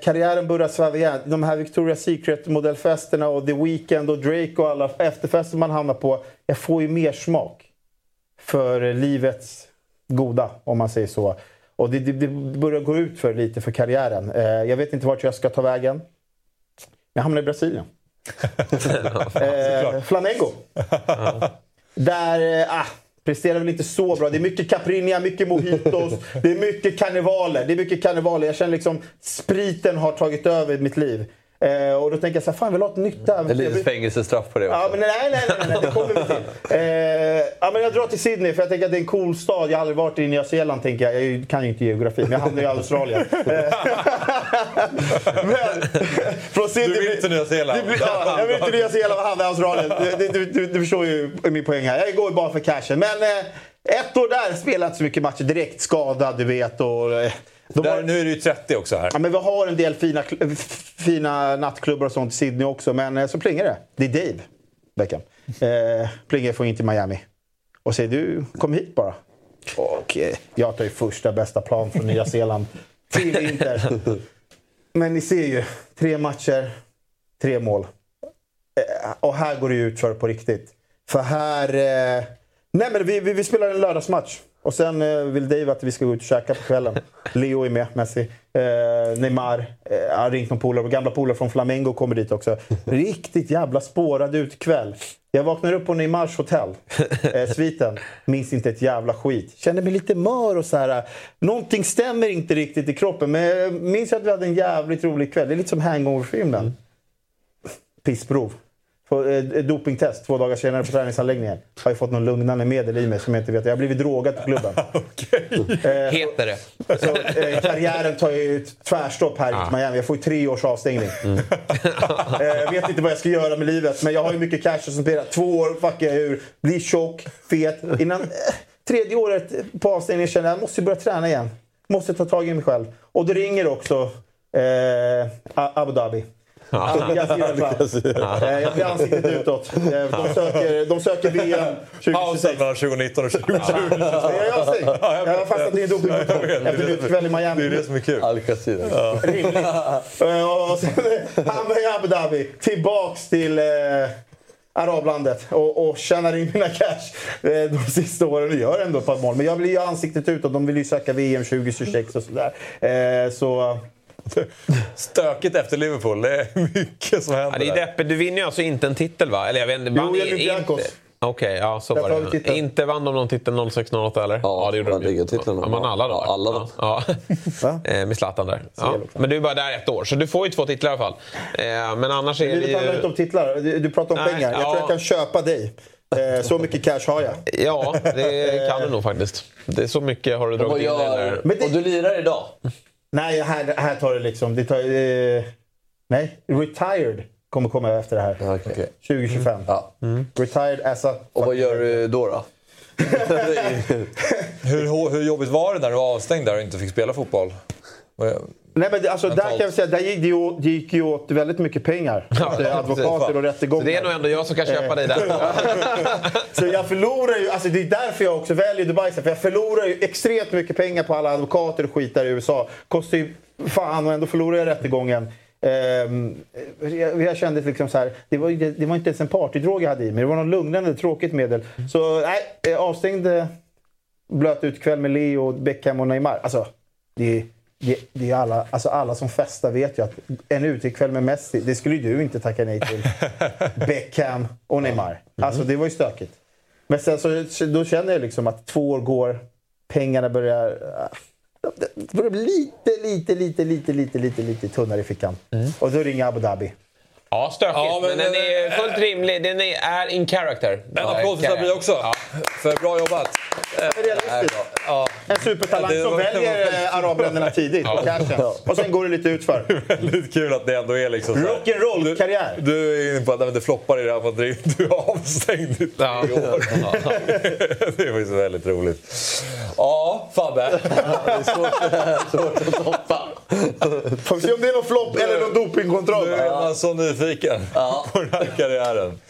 karriären börjar sväva igen. De här Victoria's Secret-modellfesterna och The Weeknd och Drake och alla efterfester man hamnar på. Jag får ju mer smak för livets goda, om man säger så. Och det, det, det börjar gå ut för lite för karriären. Eh, jag vet inte vart jag ska ta vägen. Jag hamnar i Brasilien. [laughs] eh, Flamengo. Där, eh, ah, presterar väl inte så bra. Det är mycket caipirinha, mycket mojitos, det är mycket karnevaler. Det är mycket karnevaler. Jag känner liksom spriten har tagit över mitt liv. Eh, och då tänker jag så här, fan jag vill ha ett nytt Ett äventyr. litet fängelsestraff på det också. Ja, men nej, nej, nej, nej, det kommer vi till. [laughs] Eh, ja, men jag drar till Sydney för jag tänker att det är en cool stad. Jag har aldrig varit i Nya Zeeland, tänker jag. Jag kan ju inte geografi, men jag hamnar i Australien. [laughs] Eh, [laughs] men, från Sydney, Du vill till Nya Zeeland. Det blir- Ja, jag vill till Nya Zeeland och hamna i Australien. Du, du, du, du förstår ju min poäng här. Jag går ju bara för cashen. Men eh, ett år där spelade inte så mycket matcher. Direkt skadad, du vet. Och, eh, Där, var- nu är du ju 30 också här. Ja, men vi har en del fina, fina nattklubbar och sånt i Sydney också, men eh, så plingar det. Det är Dave Beckham. Eh, plingar från in till Miami. Och säger du, kom hit bara. Och eh, jag tar ju första bästa plan från Nya Zeeland till Inter. [laughs] Men ni ser ju, tre matcher, tre mål. Eh, och här går det ju ut för på riktigt. För här... Eh, nej men vi, vi, vi spelar en lördagsmatch. Och sen eh, vill Dave att vi ska gå ut och käka på kvällen. [laughs] Leo är med, Messi. Eh, Neymar. Eh, har ringt någon polare. Gamla polare från Flamengo kommer dit också. [laughs] Riktigt jävla spårad ut kväll. Jag vaknar upp på Neymars hotell. [laughs] Eh, sviten. Minns inte ett jävla skit. Känner mig lite mör och så här. Någonting stämmer inte riktigt i kroppen. Men jag minns att vi hade en jävligt rolig kväll. Det är lite som hangover-filmen pissprov. På, eh, dopingtest två dagar senare på träningsanläggningen. Har jag fått någon lugnande medel i mig som jag inte vet. Jag har blivit drogad på klubben. [laughs] Eh, Heter det. så, eh, karriären tar ju ett tvärstopp här i Miami. Jag får ju tre års avstängning. [laughs] eh, jag vet inte vad jag ska göra med livet, men jag har ju mycket cash som spelar. Två år fuckar jag ur. Blir tjock, fet. Innan eh, tredje året på avstängningen känner jag att jag måste börja träna igen. Måste ta tag i mig själv. Och då ringer också eh, Abu Dhabi. Arafat. Eh, Jag blir ansiktet utåt. Eh, De söker, de söker VM 2026. Pausen mellan 2019 och 2020. Ja, jag har fastnat i en dopingkontroll efter en kväll i Miami. Det är det som är kul. Alcacid. Rimligt. Eh, och sen hamnar jag i Abu Dhabi. Tillbaks till eh, arablandet och, och tjänar in mina cash eh, de sista åren och gör ändå ett par mål. Men jag blir ju ansiktet utåt. De vill ju söka VM 2026 och sådär. Eh, så... Stökigt efter Liverpool. Det är mycket som händer. Ja, det är deppigt. Du vinner ju alltså inte en titel va? Eller jag vet inte. Jo, Olympiakos. inte- Okej, ja så var det. titeln. Inte vann de någon titel 06-08 eller? Ja, det gjorde de ju. ligatitlarna. Ja, man alla då? Ja, alla då. Ja. [laughs] Eh, Med Zlatan där. Ja. Men du är bara där ett år, så du får ju två titlar i alla fall. Eh, Men annars är det Livet handlar inte ju... om titlar. Du, du pratar om Nej, pengar. Jag ja. tror jag kan köpa dig. Eh, så mycket cash har jag. Ja, det kan du nog faktiskt. Det är så mycket har du dragit in där. Det- Och du lirar idag? Nej, här, här tar det liksom... Det tar, eh, nej, retired kommer komma efter det här. Ja, okej. 2025. Ja. Retired as a... Och vad gör du då? då? [laughs] Hur, hur jobbigt var det när du var avstängd där och inte fick spela fotboll? Nej, men det, alltså, där kan jag säga, där gick det, ju, det gick ju åt väldigt mycket pengar. Ja, Till advokater och Så rättegångar. det är nog ändå jag som kan köpa dig där. [laughs] Så jag förlorar ju, alltså det är därför jag också väljer Dubai. För jag förlorar ju extremt mycket pengar på alla advokater och skit där i USA. Kostar ju fan och ändå förlorar jag rättegången. Ehm, jag, jag kände liksom så här, det var, ju- det var inte ens en partydrog jag hade i mig. Det var något lugnande, tråkigt medel. Så nej, eh, avstängd eh, blöt ut kväll med Leo, Beckham och Neymar. Alltså, det, det, det är alla, alltså alla som festar vet ju att en utekväll med Messi, det skulle ju du inte tacka nej till. [laughs] Beckham och Neymar. Alltså det var ju stökigt. Men sen så, då känner jag liksom att två år går, pengarna börjar... äh, Det börjar bli lite, lite, lite, lite, lite, lite, lite tunnare i fickan. Och då ringer Abu Dhabi. Ja, stökigt. Ja, men, men den den är fullt rimlig. Den är, in character. En applåd för Sabri också. För bra jobbat. Realistiskt. Ja. En supertalang Det som väljer eh, arabländerna tidigt på cashen. Och sen går det lite utför. [laughs] Väldigt kul att det ändå är liksom Rock'n'roll-karriär. Du är inne på att nej, det floppar i Real Madrid. Du är avstängd i tre år. [laughs] det ju så väldigt roligt. Ja, Fabbe. Det är svårt, svårt att toppa. Får se om det är någon flopp eller någon dopingkontroll. Du är man så nyfiken på den här karriären.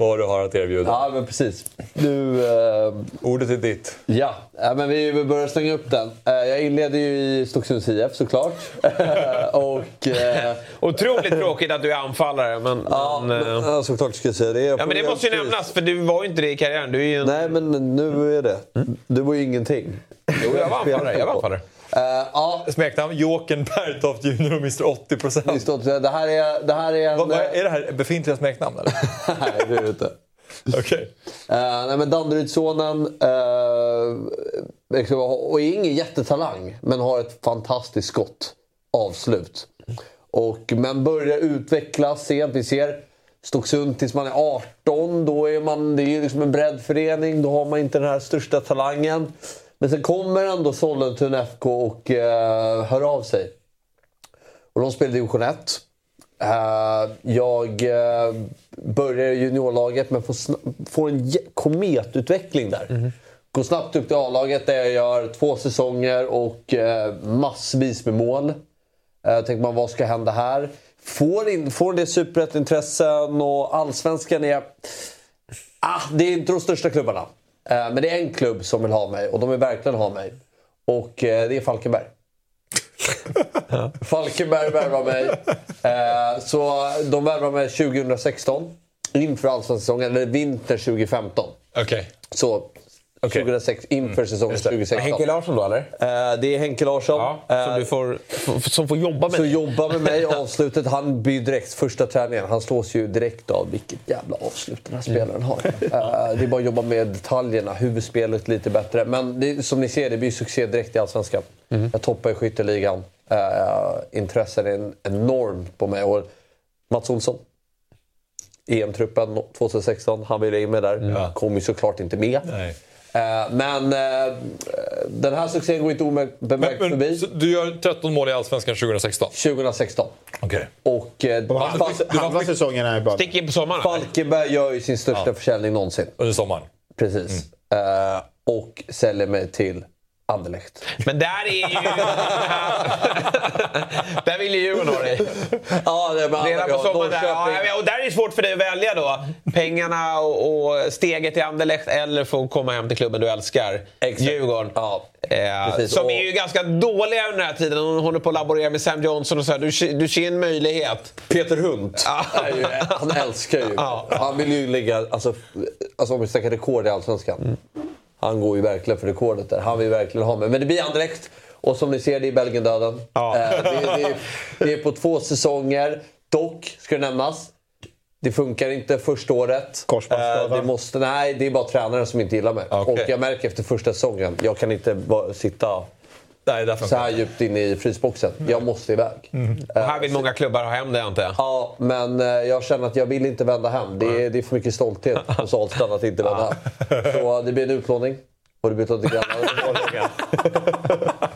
Vad du har att erbjuda. Ja, men precis. Du, eh, Ordet är ditt. ja, ja men vi börjar slänga upp den. Eh, jag inledde ju i Stocksunds IF såklart. och... Eh, Otroligt tråkigt att du är anfallare, men... ja, men, men, eh, ja, såklart ska jag säga det. ja, men det måste ju nämnas, för du var ju inte det i karriären. Du är ju en... Nej, men nu är det. Du var ju ingenting. Jo, jag var anfallare. Jag var anfallare. Eh, ja, Smeknamn Jokern Bergtoft Junior och Mr 80 procent. det här är, det här är en... Vad, vad, är det här befintliga smeknamn eller? [laughs] Nej, det är det inte. Okej. Uh, nej, men Danderydssonen uh, liksom, och är ingen jättetalang, men har ett fantastiskt skott. Avslut. Och, men börjar utvecklas sent. Vi ser Stocksund tills man är 18. Då är man, det är ju liksom en breddförening. Då har man inte den här största talangen. Men sen kommer ändå Sollentuna FK och eh, hör av sig. Och de spelar division 1. Eh, jag uh, börjar i juniorlaget men får, får en kometutveckling där. Går snabbt upp till A-laget där jag gör två säsonger och eh, massvis med mål. Uh, tänker man, vad ska hända här? Får, in, får det superettintressen och allsvenskan är... Ah, det är inte de största klubbarna. Eh, men det är en klubb som vill ha mig och de vill verkligen ha mig. Och eh, det är Falkenberg. [laughs] Falkenberg värvar mig. Eh, så de värvar mig 2016. Inför allsvenska säsongen, eller vinter 2015. Okej. Så 2006, inför säsongen 2016. Henke Larsson då, eller? Eh, det är Henke Larsson. Ja, Eh, som, du får, som får jobba med så dig. jobba med mig [laughs] avslutet. Han blir direkt första träningen. Han slås ju direkt av vilket jävla avslut den här spelaren har. Eh, det är bara att jobba med detaljerna, huvudspelet lite bättre. Men det, som ni ser, det blir succé direkt i Allsvenskan. Jag toppar i skytteligan. Uh, intresset är en, enormt på mig. Och Mats Olsson. EM-truppen 2016, han ville in med där. Kom ju såklart inte med. Nej. Eh, men eh, den här succén går inte obemärkt förbi. du gör 13 mål i Allsvenskan 2016? 2016. Okej. Och eh, Halva, säsongen är bra. Stick in på sommaren. Falkenberg gör ju sin största försäljning någonsin. Under sommaren? Precis. Eh, och säljer mig till Anderlecht. Men där är ju... [laughs] där vill ju Djurgården ha dig. Ja, det är Redan på sommaren. Där. Ja, och där är det svårt för dig att välja då. Pengarna och, och steget till Anderlecht eller få komma hem till klubben du älskar. Exakt. Djurgården. Ja, Eh, som Och- är ju ganska dåliga under den här tiden. De håller på att laborera med Sam Johnson och så. Här. Du, ser- du ser en möjlighet. Peter Hunt. [laughs] Ju, han älskar ju. Ja. Han vill ju lägga, alltså, alltså om vi snackar rekord i Allsvenskan. Han går ju verkligen för rekordet där. Han vill verkligen ha mig. Men det blir Anderlecht. Och som ni ser, det är Belgien-döden. Ja. Eh, det, det, är- det är på två säsonger. Dock, ska det nämnas, det funkar inte första året. Eh, det måste, nej, det är bara tränaren som inte gillar mig. Okej. Och jag märker efter första säsongen, jag kan inte bara sitta Nej, där så här djupt inne i frysboxen. Jag måste iväg. Och här vill många klubbar ha hem det antar jag. Ja, men eh, jag känner att jag vill inte vända hem. Det är, det är för mycket stolthet hos Ahlstrand att inte vända hem. Så det blir en utlåning. Och det blir till grannarna. [laughs]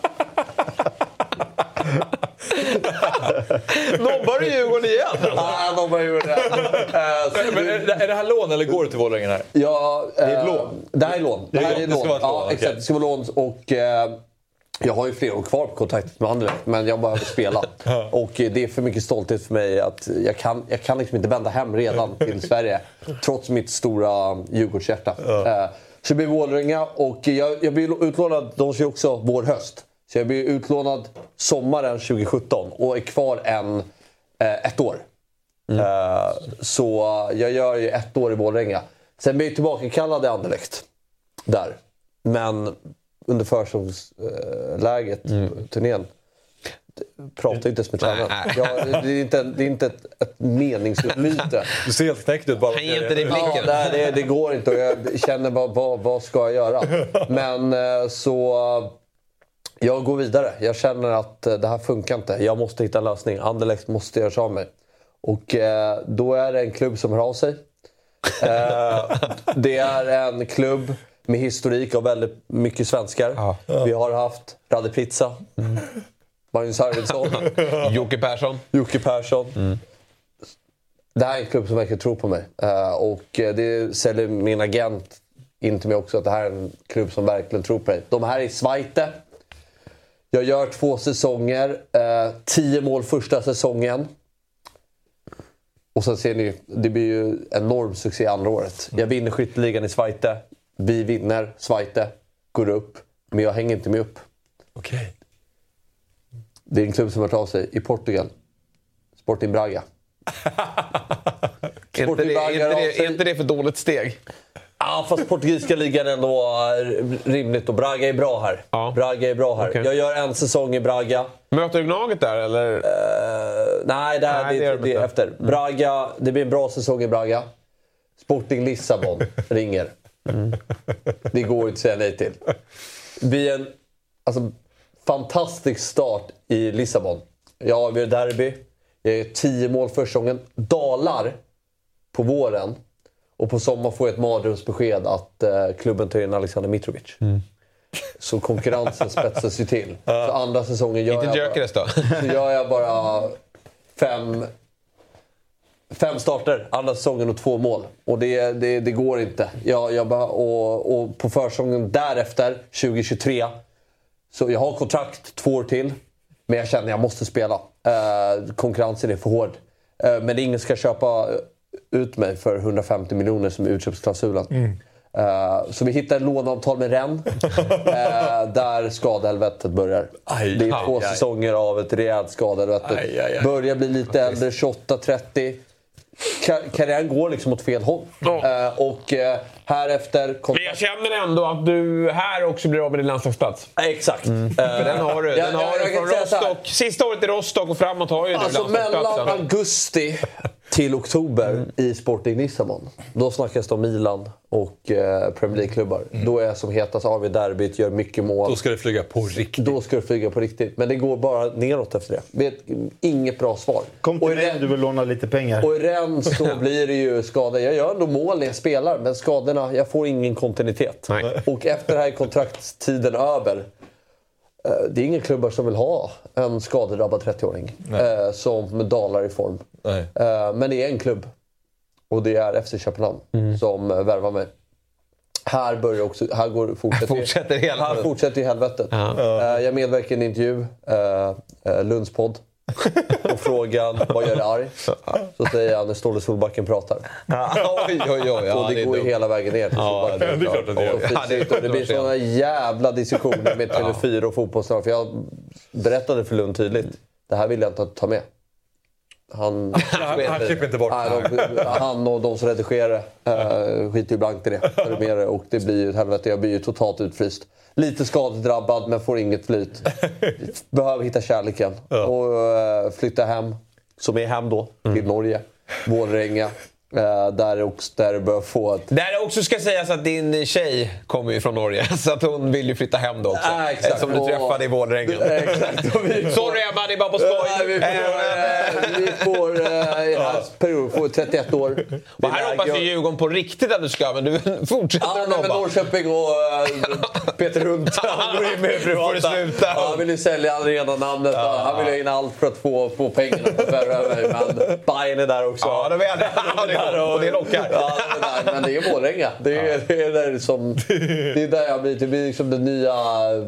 Nobbar du Djurgården igen? Ja, de har gjort det. Eh, är, det- är det här lån eller går du till Vålerengen här? Ja, det är ett lån. Det här är lån. Det, är här lån. är Det ska lån. vara ett lån, Ja, exakt. Det ska vara lån. Och, eh, jag har ju flera år kvar på kontraktet med Anderlecht, men jag behöver spela. [laughs] och eh, det är för mycket stolthet för mig att jag kan, jag kan liksom inte vända hem redan [laughs] till Sverige. Trots mitt stora Djurgårdshjärta. Eh, så det blir Vålerenga och jag, jag blir utlånad, de kör också vår-höst. Så jag blir utlånad sommaren 2017 och är kvar en, eh, ett år. Eh, Så jag gör ju ett år i Vålerenga. Sen blir jag tillbakakallad i Anderlecht. Där. Men under försäsongsläget, Mm. turnén. Pratar inte ens med tränaren. Ja, det är inte, det är inte ett, ett meningsutbyte. Du ser helt knäckt ut bara. Han ger inte dig Ja, blicken. nej, det, det går inte och jag känner vad, vad, vad ska jag göra? Men eh, så... Jag går vidare. Jag känner att eh, det här funkar inte. Jag måste hitta en lösning. Anderlecht måste göra sig av mig. Och eh, då är det en klubb som hör av sig. Det är en klubb med historik av väldigt mycket svenskar. Vi har haft Radde Pritsa, Magnus Arvidsson, [laughs] Jocke Persson. Jocke Persson. Det här är en klubb som verkligen tror på mig. Eh, och eh, det säljer min agent in till mig också att det här är en klubb som verkligen tror på dig. De här är i Svajte. Jag gör två säsonger. Eh, tio mål första säsongen. Och sen ser ni, det blir ju enorm succé andra året. Jag vinner skytteligan i Svajte. Vi vinner Svajte. Går upp. Men jag hänger inte med upp. Okej. Det är en klubb som har hört av sig i Portugal. Sporting Braga. [laughs] Är inte, det, är, inte det, är inte det för dåligt steg? Ja, fast portugisiska ligan är ändå eh, rimligt och Braga är bra här. Braga är bra här. Okej. Jag gör en säsong i Braga. Möter du Gnaget där eller? Eh, nej, det, Nej, det, det det, gör de är efter. Braga, det blir en bra säsong i Braga. Sporting Lissabon [laughs] ringer. Det går inte att säga nej till. Det blir en alltså, fantastisk start i Lissabon. Jag avgör derby. Jag gör tio mål första gången. Dalar på våren. Och på sommaren får jag ett mardrömsbesked att eh, klubben tar in Alexander Mitrovic. Så konkurrensen spetsas ju till. Så andra säsongen gör Inte jag Gyökeres då? så gör jag bara fem, fem starter andra säsongen och två mål. Och det, det, det går inte. Jag, jag bara, och, och på försäsongen därefter, 2023, så jag har kontrakt två år till. Men jag känner att jag måste spela. Eh, konkurrensen är för hård. Eh, men ingen ska köpa ut mig för 150 miljoner som är utköpsklausulen. Eh, så vi hittar ett låneavtal med Rennes. [laughs] eh, där skadehelvetet börjar. Aj, det är två aj, aj. säsonger av ett rejält skadehelvete. Aj, aj, aj. Börjar bli lite äldre, 28-30. Ka- karriären går liksom åt fel håll. Eh, och eh, här efter... Men jag känner ändå att du här också blir av med din landslagsplats. Exakt. För den har du. Ja, Den har ja, du jag kan från. Rostock. Sista året i Rostock och framåt har ju du Alltså mellan landslagsplatsen. augusti till oktober Mm. i Sporting Lissabon. Då snackas det om Milan och eh, Premier League-klubbar. Då är jag som hetast av i derbyt, gör mycket mål. Mm. Då ska det flyga på riktigt. Då ska du flyga på riktigt. Men det går bara neråt efter det. Vet, inget bra svar. Kom till mig om du vill låna lite pengar. Och i Rennes så [laughs] blir det ju skador. Jag gör ändå mål när jag spelar, men skadorna, jag får ingen kontinuitet. Och efter det här är kontraktstiden över. Eh, Det är inga klubbar som vill ha en skadedrabbad 30-åring eh, som dalar i form. Eh, Men det är en klubb. Och det är FC Köpenhamn som eh, värvar mig. Här börjar också, här går, fortsätter, Fortsätter hela- här fortsätter helvetet. Ja. Eh, Jag medverkar i en intervju, eh, Lunds podd. [laughs] Och frågan vad gör dig arg? Så säger han när Ståle Solbacken pratar. [laughs] oj, oj, oj. Ja, och det, det går ju hela vägen ner till Ja, Solbacken. det klart det. Och Ja, det och det blir såna jävla diskussioner med TV4 och Fotbollskanalen. För jag berättade för Lund tydligt, det här vill jag inte ta med. [laughs] Han, Han, han klipper inte bort Nej, han och de som redigerar uh, skiter ju blankt i det. Med och det blir ju ett helvete. Jag blir ju totalt utfryst. Lite skadedrabbad men får inget flyt. [laughs] Behöver hitta kärleken. Och eh, flytta hem. Som är hem då, till Norge. Vålerenga. Uh, där också där bör få ett... Där också ska sägas att din tjej kommer ju från Norge, [laughs] så att hon vill ju flytta hem då också. Ja, exakt. Som du Och- träffade i Vålerenga. [laughs] Exakt. Sorry Emma, det är bara på skoj. Nej, vi får, eh, vi får eh, den här perioden får 31 år. Och här är hoppas ju Djurgården på riktigt att du ska, men du [laughs] fortsätter Ja, att nobba. Norrköping och uh, Peter Hult han går in med privata. sluta. Ja, han vill ju sälja redan namnet. Han vill ha in allt för att få, få pengarna för mig. Men Bayern är där också. Ja, det är det. Ja, det är- och det lockar. Ja, är där. men det är Vålerenga. [laughs] Det är, det är där som... [laughs] Det är där jag blir. Det blir liksom den nya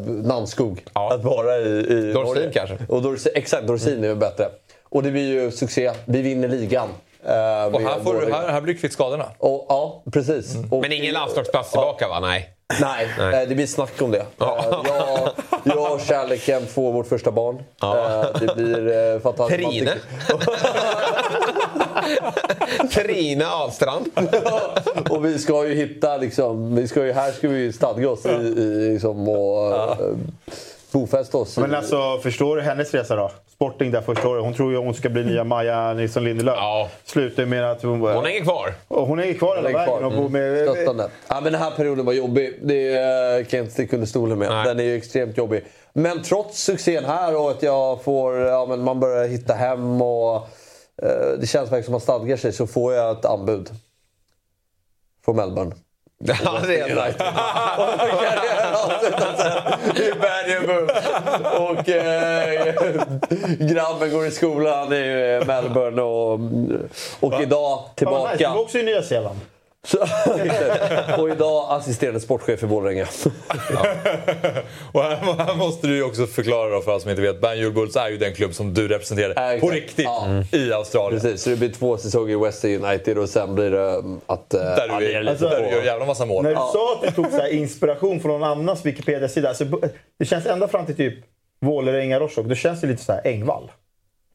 Nannskog. Att vara i, i Dorsin Norge. kanske. Och Dorsin, exakt, Dorsin är ju bättre. Och det blir ju succé. Vi vinner ligan. eh, Och här, får här, här blir du kvitt skadorna. Och, ja, precis. Och, Men ingen landslagsplats tillbaka va? Nej. Nej, Nej. eh, det blir snack om det. Eh, Jag, jag och kärleken får vårt första barn. Ja. Det blir fantastiskt. Trine? [laughs] Trina Ahlstrand. [laughs] och vi ska ju hitta liksom, vi ska ju, här ska vi ju stadga oss i, i liksom, och ja. bofästa oss. Men alltså, förstår du hennes resa då? Sporting där första året. Hon tror ju att hon ska bli nya Maja Nilsson Lindelöf. Ja. Slutar med att hon... Hon hänger kvar. Och hon hänger kvar hela vägen. Och mm. med... Stöttande. Ja, men den här perioden var jobbig. Det eh, kan jag inte sticka under stolen med. Nej. Den är ju extremt jobbig. Men trots succén här och att jag får... Ja, men man börjar hitta hem och... Eh, det känns verkligen som att man stadgar sig så får jag ett anbud. Från Melbourne. [laughs] Ja, det är. Karriären avslutas i Bergenburg. Och eh, grabben går i skolan i Melbourne och, och idag tillbaka. Du var också i Nya Zeeland. [laughs] och idag assisterande sportchef i Borlänge. ja. [laughs] och här, här, måste du ju också förklara då för alla som inte vet. Banjul Bulls är ju den klubb som du representerar äh, på riktigt ja. i Australien. Precis, så det blir två säsonger i Western United och sen blir det um, att... Uh, där, du, är, alltså, där du gör jävla massa mål. När du ja. sa att du tog så inspiration från någon annans Wikipedia-sida. Alltså, det känns ända fram till typ Vålerenga, Rostock. Då känns det lite så här Engvall.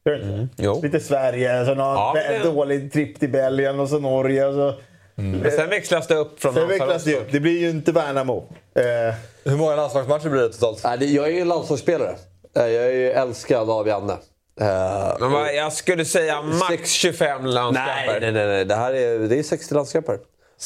Gör det inte? Mm. Lite Sverige, så någon ja, dålig tripp till Belgien och så Norge. Och så Mm. Men sen växlas det upp från Sen växlas det upp. Det blir ju inte Värnamo. Eh. Hur många landslagsmatcher blir det totalt? Jag är ju landslagsspelare. Eh, jag är ju älskad av Janne. Uh, Men vad, jag skulle säga max 25 landskamper. Nej, nej, nej. Det här är, det är 60 landskamper.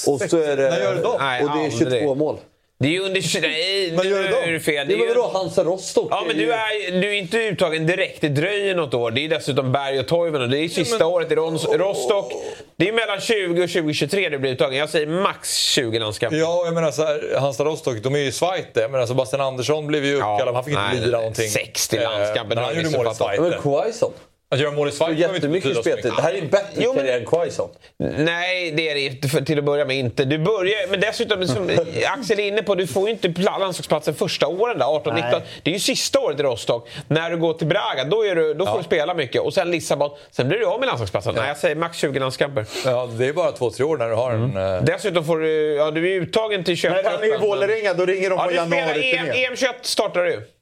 Och så är det, När gör du då? Och det är 22 mål. Det är ju under... Nej, nu är det fel. Det är ju... vadå? Hansa Rostock? Ja, men du är, du är inte uttagen direkt. Det dröjer något år. Det är dessutom Berg och Toivonen. Det är sista men... året i Rostock. Det är mellan 20 och 2023 du blir uttagen. Jag säger max 20 landskamper. Ja, jag menar så här, Hansa Rostock, de är ju i Schweiz Men alltså Bastian Andersson blev ju uppkallad. Ja, han fick inte lira någonting. 60 landskamper. Eh, han gjorde mål i Schweiz. Men Quaison? Att göra mål i Schweiz jättemycket speltid. Det här är en bättre jo, men, karriär än Quaison. Nej, det är det för, till att börja med inte. Du börjar, men dessutom, som [laughs] Axel är inne på, du får ju inte landslagsplatsen första åren, 18-19. Det är ju sista året i Rostock. När du går till Braga, då, är du, då får ja. du spela mycket. Och sen Lissabon, sen blir du av med landslagsplatsen. Ja. Nej, jag säger max 20 landskamper. Ja, det är bara två, tre år när du har mm. en... Uh... Dessutom får du, ja du är uttagen till 21 När han är i Vålerenga, då ringer de på ja, januari EM, EM 21 startar du.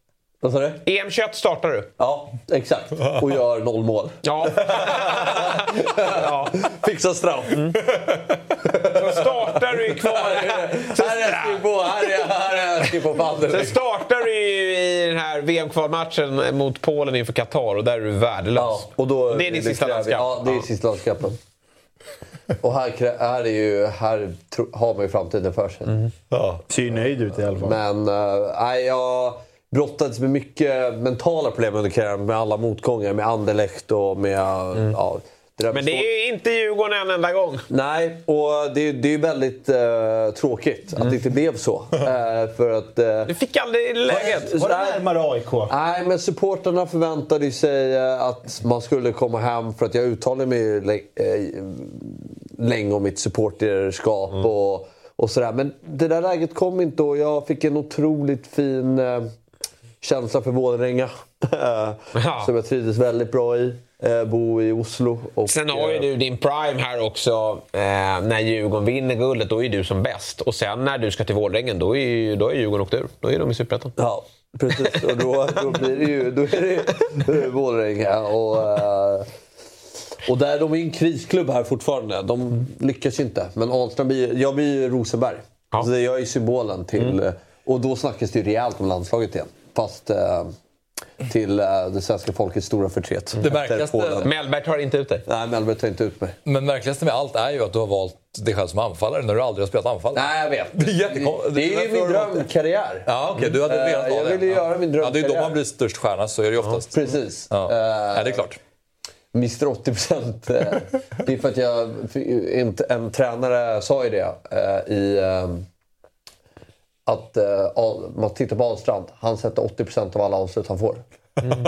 Vad sa du? EM21 startar du. Ja, exakt. Och gör noll mål. Ja. [laughs] ja. Fixa straff. Mm. Så startar du kvar... här är jag på, här är, här är jag på padel. Sen startar du i den här VM-kvalmatchen mot Polen inför Qatar och där är du värdelös. Ja, och då, det är din sista landskamp. Ja, det är sista landskampen. Och här, här, är ju, här har man ju framtiden för sig. Mm. Ja. Ser nöjd ut i alla fall. Men, äh, jag brottades med mycket mentala problem under karriären. Med alla motgångar, med Anderlecht och med... Mm. Ja, det Men det är ju inte Djurgården en enda gång. Nej, och det, det är ju väldigt uh, tråkigt mm. att det inte blev så. Uh, [laughs] för att, uh, du fick aldrig läget. Var det närmare AIK? Nej, men supporterna förväntade sig att man skulle komma hem för att jag uttalade mig länge om mitt supporterskap. Mm. Och, och sådär. Men det där läget kom inte och jag fick en otroligt fin känsla för Vålerenga. [laughs] Ja. Som jag trivdes väldigt bra i. Eh, bo i Oslo. Och, Sen har ju du din prime här också. Eh, när Djurgården vinner guldet, då är du som bäst. Och sen när du ska till Vålerenga, då är, då är Djurgården åkt ur. Då är de i Superettan. Ja, precis. Och då, då blir det ju då är det Vålerenga. Och, eh, och där, de är en krisklubb här fortfarande. De lyckas ju inte. Men Ahlström blir, jag blir Rosenberg. Ja. Alltså, jag är symbolen till... Mm. Och då snackas det ju rejält om landslaget igen. Fast eh, till eh, det svenska folkets stora förtret. Det märkligaste... Mellberg tar inte ut dig? Nej, Mellberg tar inte ut mig. Men märkligaste med allt är ju att du har valt dig själv som anfallare när du aldrig har spelat anfall. Nej, jag vet. Det är, jättekon... det är ju min drömkarriär. Ja, okej. Okay. Du hade velat ha Jag ville göra min drömkarriär. Ja, det är då man blir störst stjärna, så är det ju oftast. Ja, precis. Ja. Uh, ja, det är klart. Mr 80 procent. det är för att jag... En, en tränare sa ju det i att uh, man tittar på Ahlstrand. Han sätter 80% av alla avslut han får. Mm.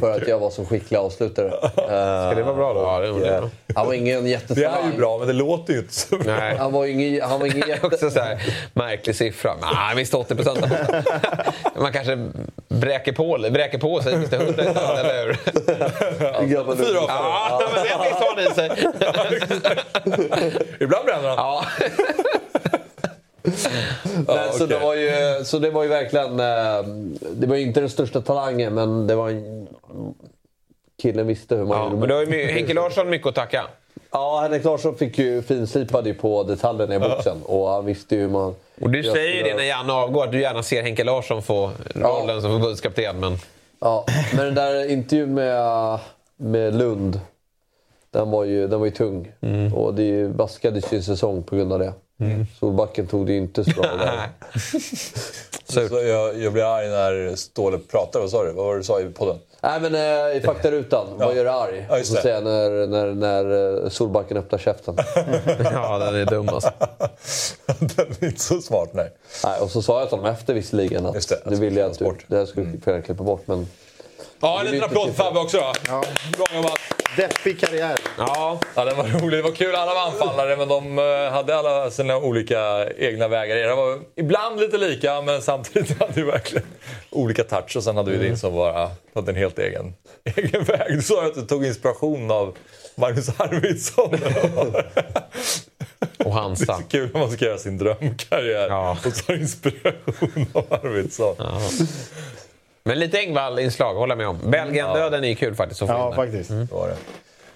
För att jag var så skicklig avslutare. Ska det vara bra då? Ja, det var det. Han var ingen jättestark. Det är ju bra, men det låter ju inte så bra. Nej. Han var ingen, han var ingen [laughs] jätte... också så här, märklig siffra. Nej, han visste 80 procent. [laughs] Man kanske bräker på, bräker på sig det 100 eller hur? Ja, Fyra av Ja, men det visste han i sig. [laughs] Ibland bränner han. Ja. Men, ah, så, det var ju, så det var ju verkligen... Eh, det var ju inte den största talangen, men det var en... Killen visste hur man ja, gjorde. Men du har ju Henke Larsson mycket att tacka. Ja, Henrik Larsson fick ju finslipade ju på detaljerna i boxen. Och han visste ju hur man... Och du säger ju det när Janne avgår, att du gärna ser Henke Larsson få rollen som förbundskapten. Men... Ja, men den där intervjun med, med Lund, den var ju, den var ju tung. Och det ju- vaskades ju en säsong på grund av det. Solbacken tog det ju inte så bra [laughs] där. [laughs] Så jag, jag blir arg när Ståhle pratar. Vad sa du? Vad var det du sa i podden? Nej men eh, i faktarutan, vad gör dig arg? Ja, och så det. säger jag när, när, när eh, Solbacken öppnar käften. [laughs] ja, den är dum alltså. Den är inte så smart, nej. Nej, och så sa jag till honom efter visserligen att Just det, nu vill jag att du, det här skulle jag klippa bort men... Ja, en liten applåd till Fabbe också då. Bra jobbat. Deppig karriär. Ja. ja, den var rolig. Det var kul. Alla var anfallare, men de eh, hade alla sina olika egna vägar. Era var ibland lite lika, men samtidigt [laughs] hade ju verkligen olika touch. Och sen hade vi din som bara hade en helt egen, [laughs] egen väg. Du sa att du tog inspiration av Magnus Arvidsson. Och Hansa. [laughs] Det är så kul när man ska göra sin drömkarriär och tar inspiration av Arvidsson. Men lite Engvall-inslag håller jag med om. Belgien-döden är kul faktiskt. Ja, faktiskt. Det var det.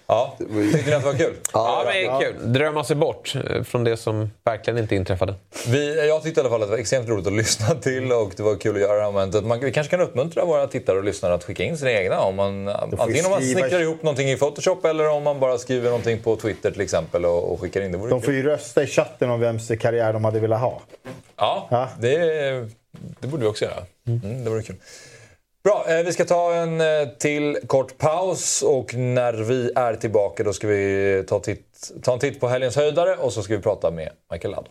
Ja, tyckte ni att det var kul? Ja, men det är kul. Drömma sig bort eh, från det som verkligen inte inträffade. Vi, jag tyckte i alla fall att det var extremt roligt att [laughs] lyssna till och det var kul att göra det här momentet. Man, vi kanske kan uppmuntra våra tittare och lyssnare att skicka in sina egna. Om man, antingen om man snickrar ihop någonting i Photoshop eller om man bara skriver någonting på Twitter till exempel och, och skickar in. Det vore De kul. får ju rösta i chatten om vems karriär de hade velat ha. Ja, Det, det borde vi också göra. Mm, det vore kul. Bra, eh, vi ska ta en eh, till kort paus och när vi är tillbaka då ska vi ta, titt, ta en titt på helgens höjdare och så ska vi prata med Michael Ladd.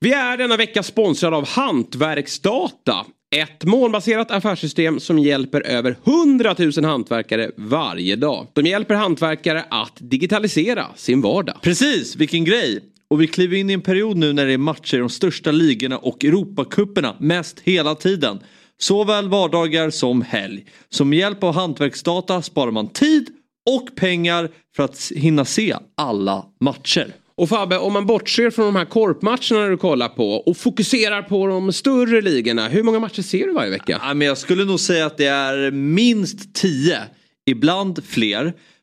Vi är denna vecka sponsrade av Hantverksdata. Ett molnbaserat affärssystem som hjälper över 100 000 hantverkare varje dag. De hjälper hantverkare att digitalisera sin vardag. Precis, vilken grej! Och vi kliver in i en period nu när det är matcher i de största ligorna och Europacuperna mest hela tiden. Såväl vardagar som helg. Så med hjälp av hantverksdata sparar man tid och pengar för att hinna se alla matcher. Och Fabbe, om man bortser från de här korpmatcherna du kollar på och fokuserar på de större ligorna. Hur många matcher ser du varje vecka? Ja, men jag skulle nog säga att det är minst tio, ibland fler.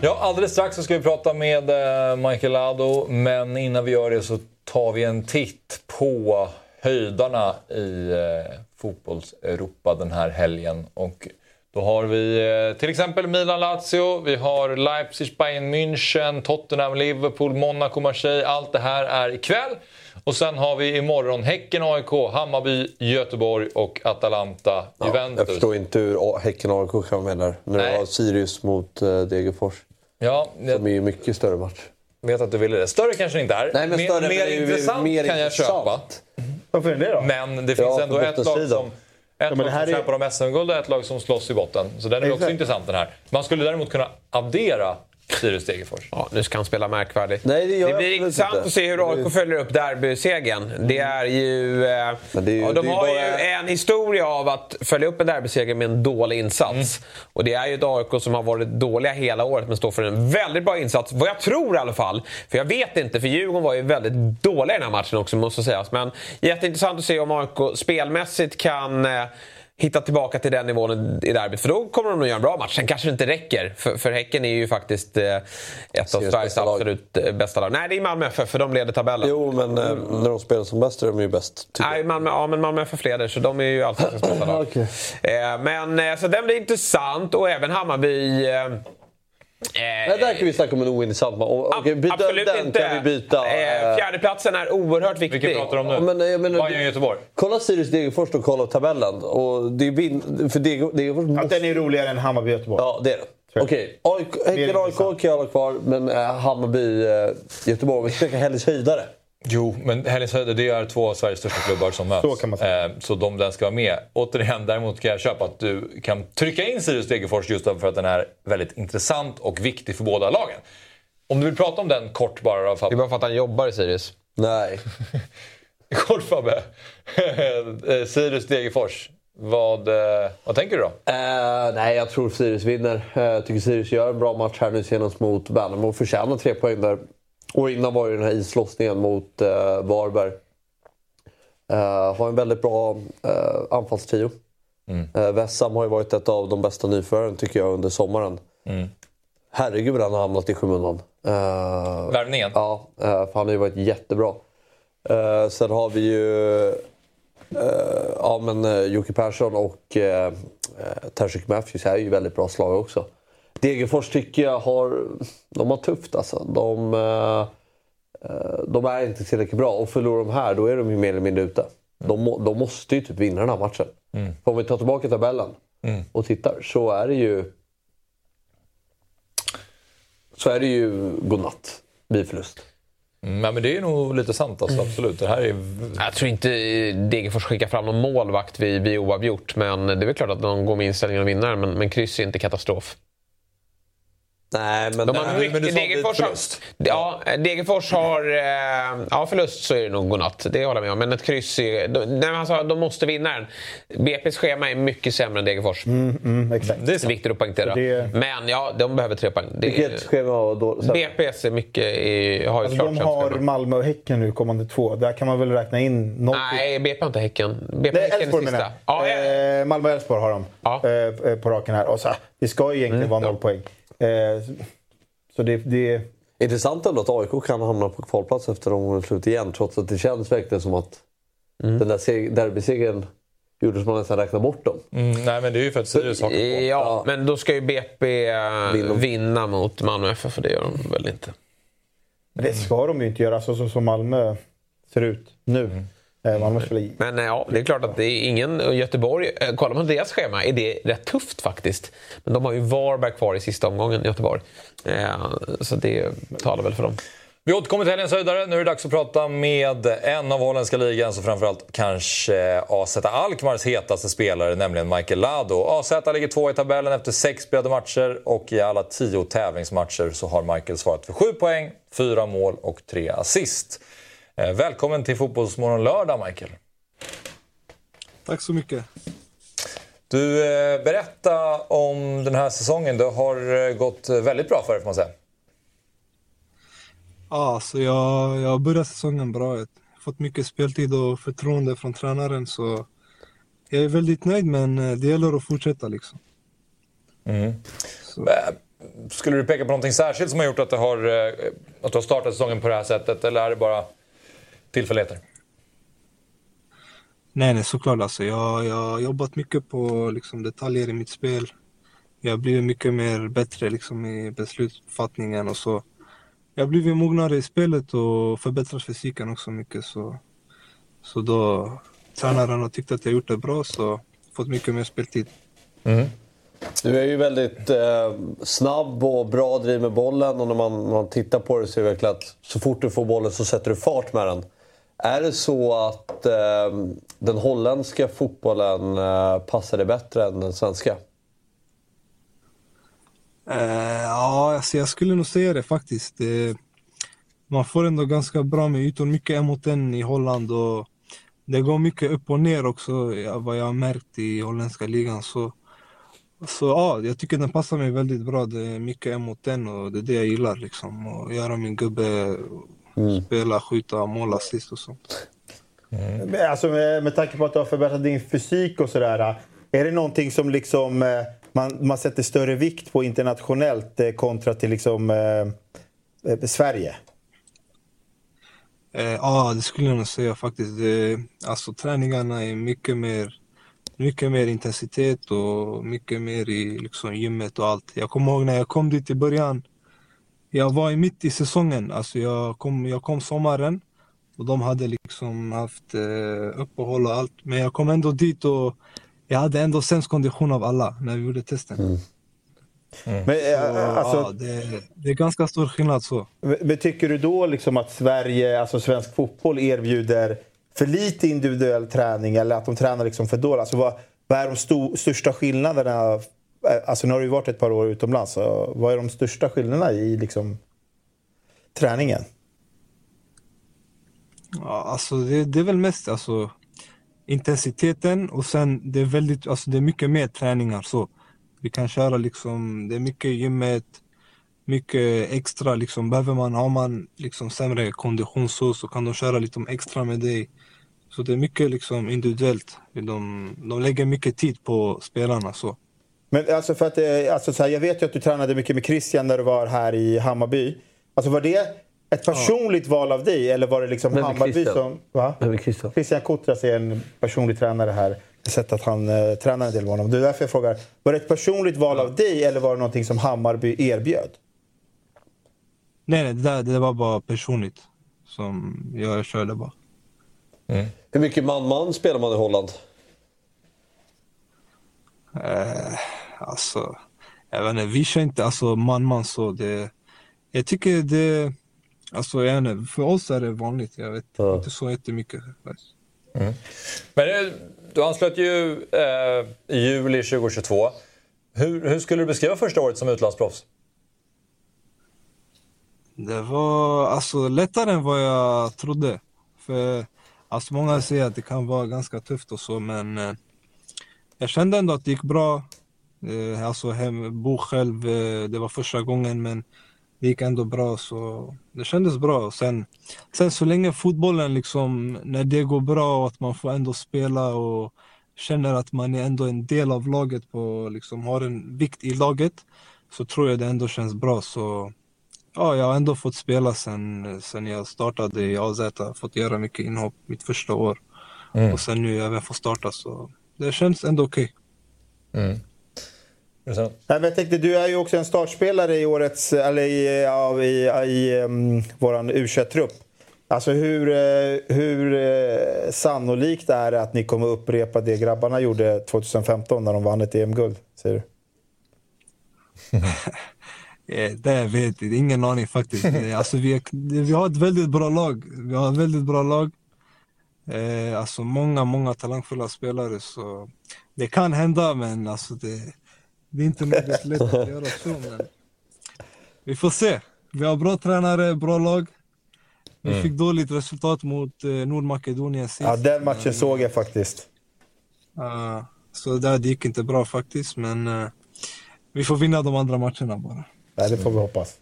Ja, alldeles strax så ska vi prata med eh, Michael Lado, men innan vi gör det så tar vi en titt på höjdarna i eh, fotbolls-Europa den här helgen. Och då har vi eh, till exempel Milan-Lazio, vi har Leipzig, Bayern München, Tottenham, Liverpool, Monaco, Marseille. Allt det här är ikväll. Och sen har vi imorgon Häcken, AIK, Hammarby, Göteborg och Atalanta, Ja, Juventus. jag förstår inte hur Häcken och AIK kan vara med där. När Nej. det var Sirius mot uh, Degerfors. Ja, Som är ju mycket större match. vet att du ville det. Större kanske inte är. Nej, men mer större, mer det är ju intressant mer kan jag köpa. Varför är det då? Men det finns Ja, ändå ett lag som, ett men lag som här är- kämpar om SM-guld och ett lag som slåss i botten. Så den är också Exakt. intressant den här. Man skulle däremot kunna addera Sirius Degerfors. Ja, nu ska han spela märkvärdigt. Nej, det gör det blir intressant inte. att se hur AIK följer upp derbysegern. Det är ju... Eh, det är ju- ja, de är har bara- ju en historia av att följa upp en derbyseger med en dålig insats. Och det är ju ett AIK som har varit dåliga hela året men står för en väldigt bra insats. Vad jag tror i alla fall. För jag vet inte, för Djurgården var ju väldigt dåliga i den här matchen också måste sägas. Men jätteintressant att se om AIK spelmässigt kan eh, hitta tillbaka till den nivån i derbyt. För då kommer de att göra en bra match. Sen kanske det inte räcker. För, för Häcken är ju faktiskt eh, ett av Sveriges bästa lag. absolut eh, bästa lag. Nej, det är Malmö FF för de leder tabellen. Jo, men eh, när de spelar som bäst är de ju bäst. Nej, Malmö, ja, men Malmö FF leder så de är ju allsvenskans bästa [laughs] lag. Eh, men så den blir intressant och även Hammarby... Eh, Nej, där kan vi snacka om en ointressant match. Byta- Absolut den inte. kan vi byta. Eh, fjärdeplatsen är oerhört viktig. Vilka pratar du om nu? Men, jag menar, Bayern Göteborg. Kolla Sirius Degerfors och kolla tabellen. Och det är för Deger- Degerfors Att måste... den är roligare än Hammarby-Göteborg. Ja, det är det. Okej, AIK- Häcken AIK kan jag hålla kvar, men eh, Hammarby, eh, Göteborg. Vi ska snacka Helgens höjdare. Jo, men Helens Höjder det är två av Sveriges största klubbar som möts. Så kan man säga. Eh, så de den ska vara med. Återigen, däremot kan jag köpa att du kan trycka in Sirius Degerfors just därför att den är väldigt intressant och viktig för båda lagen. Om du vill prata om den kort bara då, Fabbe. Det är bara för att han jobbar i Sirius. Nej. [laughs] Kort Fabbe. [laughs] Eh, Sirius Degerfors. Vad, eh, vad tänker du då? Eh, nej, jag tror Sirius vinner. Eh, Jag tycker Sirius gör en bra match här nu senast mot Värnamo och förtjänar tre poäng där. Och innan var ju den här islossningen mot eh, Varberg. Eh, har en väldigt bra eh, anfallstrio. Mm. Eh, har ju varit ett av de bästa nyförvärven tycker jag under sommaren. Mm. Herregud, han har hamnat i skymundan. Uh, Värvningen? Ja, eh, för han har ju varit jättebra. Uh, sen har vi ju uh, ja, men, uh, Jocke Persson och uh, Tershik Matthews är ju väldigt bra slag också. Degerfors tycker jag har, de har tufft alltså. De, uh, de är inte tillräckligt bra och förlorar de här då är de ju mer eller mindre ute. De, de måste ju typ vinna den här matchen. Mm. För om vi tar tillbaka tabellen Mm. och tittar så är det ju så är det ju godnatt vid förlust. Mm, ja, men det är nog lite sant alltså, absolut. Det här är... Jag tror inte Degerfors skickar fram någon målvakt vid, vid oavgjort. Men det är väl klart att de går med inställningen att vinna men, men kryss är inte katastrof. Nej, men... De har Nej, mycket, men du sa Degerfors, har, ja, Degerfors har... Eh, ja, förlust så är det nog godnatt. Det håller jag med om. Men ett kryss är... De, nej, men alltså, de måste vinna den. BP's schema är mycket sämre än Degerfors. Mm, mm, exakt. Det är sant. Viktigt att poängtera. Det- Men ja, de behöver tre poäng. Det, Vilket schema var då? Så- BP's är mycket... I, har ju Alltså, klart de har schema. Malmö och Häcken nu kommande två. Där kan man väl räkna in noll Nej, BP har inte Häcken. BP Nej, Häcken är sista. Ja. Eh, Malmö och Elfsborg har de Ja. eh, på raken här. Och så, det ska ju egentligen vara noll poäng. Eh, så det, det, Intressant ändå att AIK kan hamna på kvalplats efter omgångens slut igen. Trots att det känns verkligen som att den där seg- derbysegern gjorde som man nästan räknade bort dem. Mm, nej, men det är ju för att Sirius hakar på. Ja, men då ska ju BP eh, Vinna. mot Malmö FF, för det gör de väl inte. det ska de ju inte göra så, så som Malmö ser ut nu. I. Men eh, ja, det är klart att det är ingen... och Göteborg, eh, kollar man deras schema är det rätt tufft faktiskt. Men de har ju Varberg kvar i sista omgången, Göteborg. Eh, Så det talar väl för dem. Vi återkommer till helgens höjdare. Nu är det dags att prata med en av holländska ligans och framförallt kanske AZ Alkmaars hetaste spelare, nämligen Michael Lado. AZ ligger två i tabellen efter sex spelade matcher och i alla tio tävlingsmatcher så har Michael svarat för sju poäng, fyra mål och tre assist. Eh, Välkommen till Fotbollsmorgon lördag, Michael. Tack så mycket. Du, eh, berätta om den här säsongen. Det har eh, gått väldigt bra för dig får man säga. Ja, så jag, jag börjat säsongen bra. Jag har fått mycket speltid och förtroende från tränaren. Så jag är väldigt nöjd, men det gäller att fortsätta. Liksom. Mm. Skulle du peka på någonting särskilt som har gjort att, det har, att du har startat säsongen på det här sättet eller är det bara tillfälligheter? Nej, nej, såklart. Alltså, jag, jag har jobbat mycket på liksom, detaljer i mitt spel. Jag har blivit mycket mer bättre liksom, i beslutsfattningen och så. Jag har blivit mognare i spelet och förbättrat fysiken också mycket. Så, så då tränaren har tyckt att jag gjort det bra så fått mycket mer speltid. Du är ju väldigt eh, snabb och bra driv med bollen och när man, man tittar på det så är det verkligen att så fort du får bollen så sätter du fart med den. Är det så att eh, den holländska fotbollen eh, passar dig bättre än den svenska? Eh, ja, alltså jag skulle nog säga det faktiskt. Eh, man får ändå ganska bra med ytor, mycket en mot en i Holland och det går mycket upp och ner också ja, vad jag har märkt i holländska ligan. Så, så ja, jag tycker den passar mig väldigt bra. Det är mycket en mot en och det är det jag gillar liksom. Och göra min gubbe, spela, skjuta, mål, assist och sånt. Men Alltså med, med tanke på att du har förbättrat din fysik och sådär. Är det någonting som liksom eh, man, man sätter större vikt på internationellt eh, kontra till liksom eh, eh, Sverige? Eh, Ja, det skulle jag nog säga faktiskt. Det, alltså träningarna är mycket mer, mycket mer intensitet och mycket mer i liksom, gymmet och allt. Jag kommer ihåg när jag kom dit i början. Jag var i mitt i säsongen. Alltså jag, kom, jag kom sommaren och de hade liksom haft eh, uppehåll och allt. Men jag kom ändå dit och jag hade ändå sämst kondition av alla när vi gjorde testen. Men, eh, alltså, ja, det, det är ganska stor skillnad så. Men men tycker du då liksom att Sverige, alltså svensk fotboll erbjuder för lite individuell träning eller att de tränar liksom för dåligt? Alltså vad, vad är de sto, största skillnaderna? Alltså nu har du varit ett par år utomlands. Så vad är de största skillnaderna i liksom, träningen? Ja, alltså det, det är väl mest alltså, intensiteten och sen det är väldigt, alltså det är mycket mer träningar så. Vi kan köra liksom, det är mycket gymmet, mycket extra liksom. Behöver man, har man liksom sämre kondition så, så kan de köra lite extra med dig. Så det är mycket liksom individuellt. De, de lägger mycket tid på spelarna så. Men alltså för att, eh, alltså så här, jag vet ju att du tränade mycket med Christian när du var här i Hammarby. Alltså var det ett personligt val av dig eller var det liksom Vem är Hammarby Christian? som... Va? Vem är Christian? Christian Kotras är en personlig tränare här. Jag har sett att han eh, tränar en del med honom. Det är därför jag frågar. Var det ett personligt val av dig eller var det någonting som Hammarby erbjöd? Nej, nej det, där, det var bara personligt. Som jag körde bara. Hur mycket man-man spelar man i Holland? Eh, alltså, jag vet inte, vi kör inte alltså man-man så. Det, jag tycker det, alltså jag vet inte, för oss är det vanligt. Jag vet inte så jättemycket. faktiskt. Men eh, du anslöt ju eh, i juli 2022. Hur, hur skulle du beskriva första året som utlandsproffs? Det var alltså lättare än vad jag trodde. För alltså många säger att det kan vara ganska tufft och så men eh, jag kände ändå att det gick bra. Eh, alltså hem, bo själv, eh, det var första gången men det gick ändå bra så det kändes bra. Sen, sen så länge fotbollen liksom, när det går bra och att man får ändå spela och känner att man är ändå en del av laget och liksom har en vikt i laget så tror jag det ändå känns bra. Så ja, jag har ändå fått spela sen, sen jag startade i AZ. Fått göra mycket inhopp mitt första år. Mm. Och sen nu även få starta så det känns ändå okej. Mm. Nej, men jag tänkte, du är ju också en startspelare i årets, eller i, ja, i, i um, våran U21-trupp. Alltså hur, eh, hur eh, sannolikt är det att ni kommer upprepa det grabbarna gjorde 2015 när de vann ett EM-guld? Säger du? [laughs] Eh, Det vet jag ingen aning faktiskt. [laughs] Alltså vi, vi har ett väldigt bra lag. Vi har ett väldigt bra lag. Eh, alltså många, många talangfulla spelare. Så det kan hända men alltså det, det är inte något lätt att [laughs] göra så. Men vi får se. Vi har bra tränare, bra lag. Vi Mm. fick dåligt resultat mot eh, Nordmakedonien sist. Ja, den matchen såg jag faktiskt. Eh, så där, det gick inte bra faktiskt men eh, vi får vinna de andra matcherna bara. Nej, det får vi hoppas.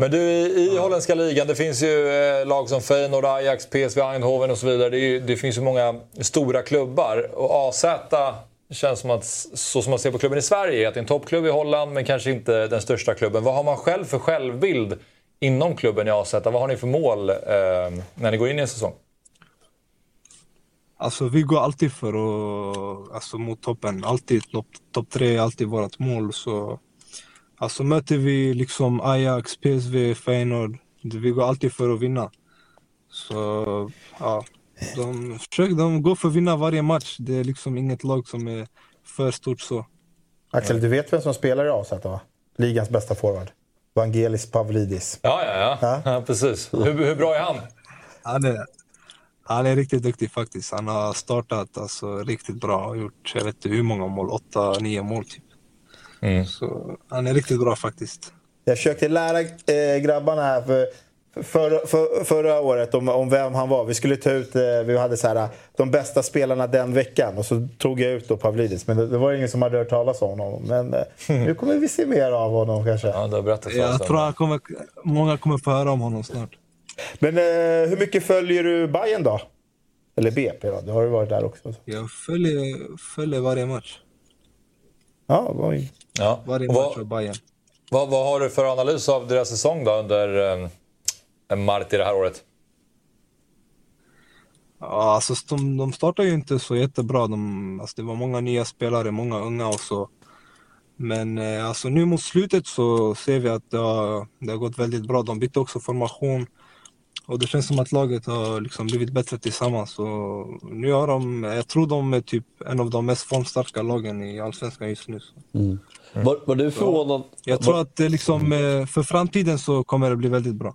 Men du, i, i holländska ligan, det finns ju eh, lag som Feyenoord, Ajax, PSV Eindhoven och så vidare. Det, ju, det finns ju många stora klubbar. Och AZ känns som att, så som man ser på klubben i Sverige, att det är en toppklubb i Holland men kanske inte den största klubben. Vad har man själv för självbild inom klubben i AZ? Vad har ni för mål eh, när ni går in i en säsong? Alltså vi går alltid för att, alltså mot toppen. Alltid topp top tre är alltid vårt mål. Så, alltså möter vi liksom Ajax, PSV, Feyenoord. Vi går alltid för att vinna. Så ja, de, försöker, de går för att vinna varje match. Det är liksom inget lag som är för stort så. Axel, du vet vem som spelar i AZ va? Ligans bästa forward. Vangelis Pavlidis. Ja, ja, ja. ja precis. Hur, hur bra är han? Han är, han är riktigt duktig faktiskt. Han har startat alltså, riktigt bra. Har gjort jag vet inte hur många mål. Åtta, nio mål typ. Så han är riktigt bra faktiskt. Jag försökte lära eh, grabbarna här för, för, för, förra året om, om vem han var. Vi skulle ta ut, eh, vi hade så här, de bästa spelarna den veckan och så tog jag ut då Pavlidis. Men det, det var ingen som hade hört talas om honom. Men eh, [laughs] nu kommer vi se mer av honom kanske. Ja, du har berättat Jag tror han kommer, många kommer få höra om honom snart. Men eh, hur mycket följer du Bayern då? Eller BP då? Du har ju varit där också. Jag följer, följer varje match. Ja, oj. Ja. Varje match vad, av Bayern. vad, vad har du för analys av deras säsong då under eh, Marti det här året? Ja, alltså, de, de startar ju inte så jättebra. De, alltså, det var många nya spelare, många unga och så. Men eh, alltså, nu mot slutet så ser vi att det har, det har gått väldigt bra. De bytte också formation. Och det känns som att laget har liksom blivit bättre tillsammans. Och nu har de, jag tror de är typ en av de mest formstarka lagen i Allsvenskan just nu. Så. Mm. Var, var du förvånad? Jag tror att det liksom, eh, för framtiden så kommer det bli väldigt bra.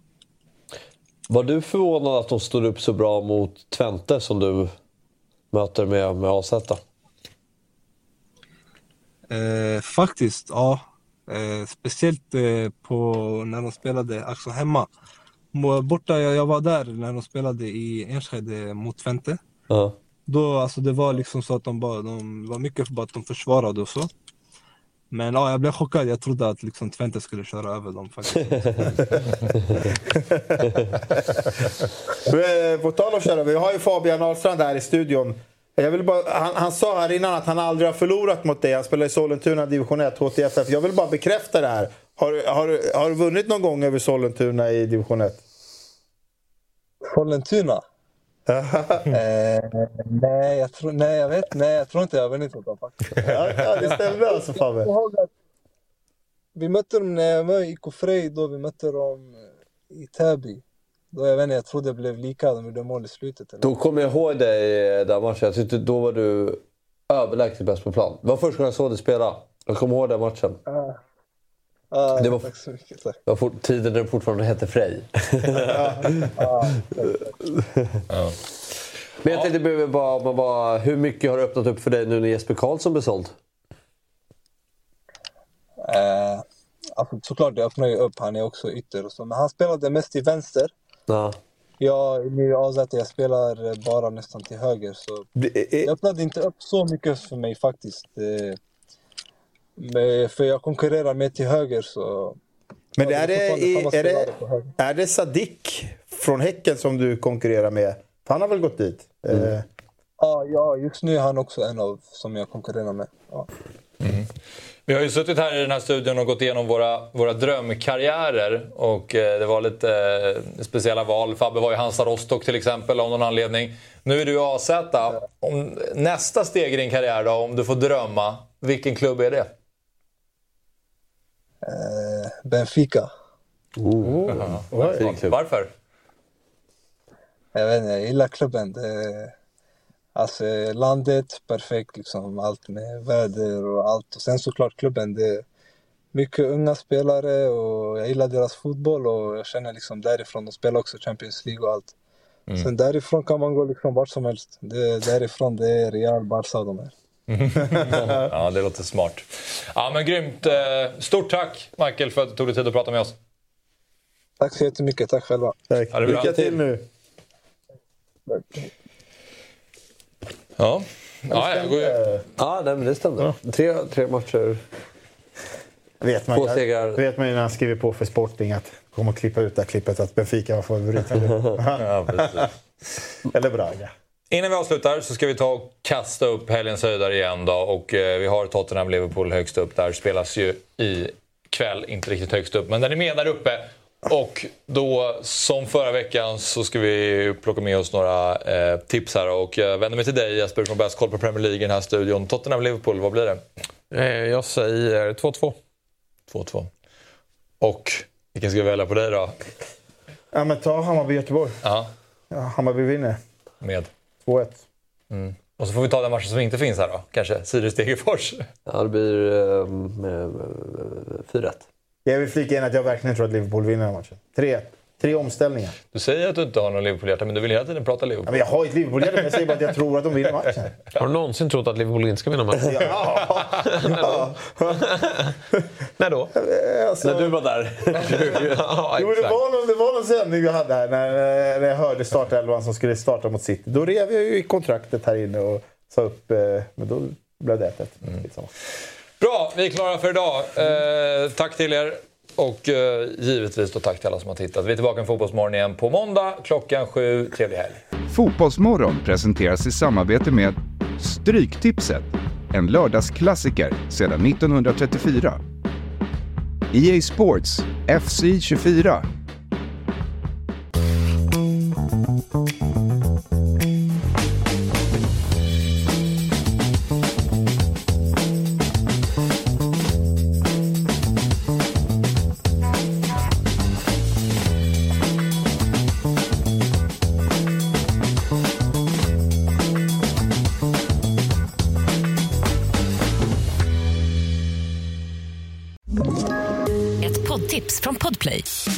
var du förvånad att de stod upp så bra mot Twente som du möter med, med AZ? Eh, faktiskt, ja. Eh, speciellt eh, på när de spelade alltså hemma. Borta, jag, jag var där när de spelade i Enskede mot Twente. Ja. Då, alltså, det var liksom så att de, bara, de var mycket för att de försvarade och så. Men ja, jag blev chockad. Jag trodde att liksom, Twente skulle köra över dem faktiskt. [laughs] Eh, På tal om köra, vi har ju Fabian Ahlstrand här i studion. Jag vill bara, han, han sa här innan att han aldrig har förlorat mot dig. Han spelar i Sollentuna division 1, HTFF. Jag vill bara bekräfta det här. Har, du- har, du- har du vunnit någon gång över Sollentuna i division 1? Sollentuna? [laughs] eh, nej, jag tror, nej, jag vet, nej, jag tror inte jag har vunnit mot dem faktiskt. [laughs] ja, ja, det stämde alltså Fabbe. Vi mötte dem när jag var i IK Frej, då vi mötte dem i Täby. Då jag vet inte, jag tror det blev lika, de gjorde mål i slutet. Eller? Då kommer jag ihåg dig eh, den matchen. Jag tyckte då var du överlägset bäst på plan. Det var första gången jag såg dig spela. Jag kommer ihåg den matchen. Ah. Ah, Det var- Tack så mycket. Tack. Det var fort, tiden när det fortfarande hette Frej. [laughs] Ah, Men jag tänkte bara, bara, bara, hur mycket har det öppnat upp för dig nu när Jesper Karlsson blev såld? Eh, alltså, såklart, det öppnar ju upp. Han är också ytter och så. Men han spelade mest till vänster. Ja. Jag, nu i AZ, jag spelar eh, bara nästan till höger. Så det öppnade inte upp så mycket för mig faktiskt. Eh, men, för jag konkurrerar med till höger så... Men Ja, är, det är det, är, det, är Sadik från Häcken som du konkurrerar med? För han har väl gått dit? Eh, Ja, ja, just nu är han också en av som jag konkurrerar med. Ja. Vi har ju suttit här i den här studion och gått igenom våra, våra drömkarriärer. Och eh, det var lite eh, speciella val. Fabbe var i Hansa Rostock till exempel av någon anledning. Nu är du i AZ. Om, nästa steg i din karriär då, om du får drömma. Vilken klubb är det? Eh, Benfica. Jaha. Varför? Varför? Jag vet inte, jag gillar klubben. Det, alltså landet, perfekt liksom. Allt med väder och allt. Och sen såklart klubben. Det är mycket unga spelare och jag gillar deras fotboll och jag känner liksom därifrån. De spelar också Champions League och allt. Mm. Sen därifrån kan man gå liksom vart som helst. Det, därifrån det är Real, Barca och de här. [laughs] ja, det låter smart. Ja, men grymt. Eh, Stort tack Michael för att du tog dig tid att prata med oss. Tack så jättemycket. Tack själva. Tack. Ja, det. Lycka till nu. Ja. Ja, jag går. Ja, nej, men det stämde. Tre, tre matcher. Vet man, Två segrar. vet man ju när han skriver på för Sporting att kommer att klippa ut det här klippet att Benfica var favorit. [laughs] Ja. Eller Braga. Innan vi avslutar så ska vi ta och kasta upp helgens höjdare igen då. Och eh, vi har Tottenham-Liverpool högst upp. Där spelas ju i kväll, inte riktigt högst upp, men den är med där uppe. Och då, som förra veckan, så ska vi plocka med oss några eh, tips här. Och jag vänder mig till dig Jesper som har bäst koll på Premier League i den här studion. Tottenham-Liverpool, vad blir det? Eh, Jag säger 2-2. 2-2. Och vilken ska vi välja på dig då? Ja, men ta Hammarby-Göteborg. Ja, Ja, Hammarby vinner. med. 2-1. Mm. Och så får vi ta den matchen som inte finns här då. Kanske Sirius-Degerfors. Ja, det blir eh, eh, 4-1. Jag vill flika in att jag verkligen tror att Liverpool vinner den här matchen. 3 Tre omställningar. Du säger att du inte har någon Liverpool-hjärta, men du vill hela tiden prata Ja, Liverpool. men jag har ju ett Liverpool-hjärta, men jag säger bara att jag tror att de vinner matchen. [laughs] Har du någonsin trott att Liverpool inte ska vinna matchen? Ja. [laughs] ja. När då? Alltså, När du var där. [laughs] ja, Jo, det, exakt. var någon, det var någon sändning vi hade här när, när jag hörde startelvan som skulle starta mot City. Då rev jag ju i kontraktet här inne och sa upp, eh, men då blev det 1-1. Skitsamma. Bra, vi är klara för idag. Eh, tack till er. Och eh, givetvis då tack till alla som har tittat. Vi är tillbaka med Fotbollsmorgon igen på måndag klockan sju. Trevlig helg. Fotbollsmorgon presenteras i samarbete med Stryktipset, en lördagsklassiker sedan 1934. EA Sports FC 24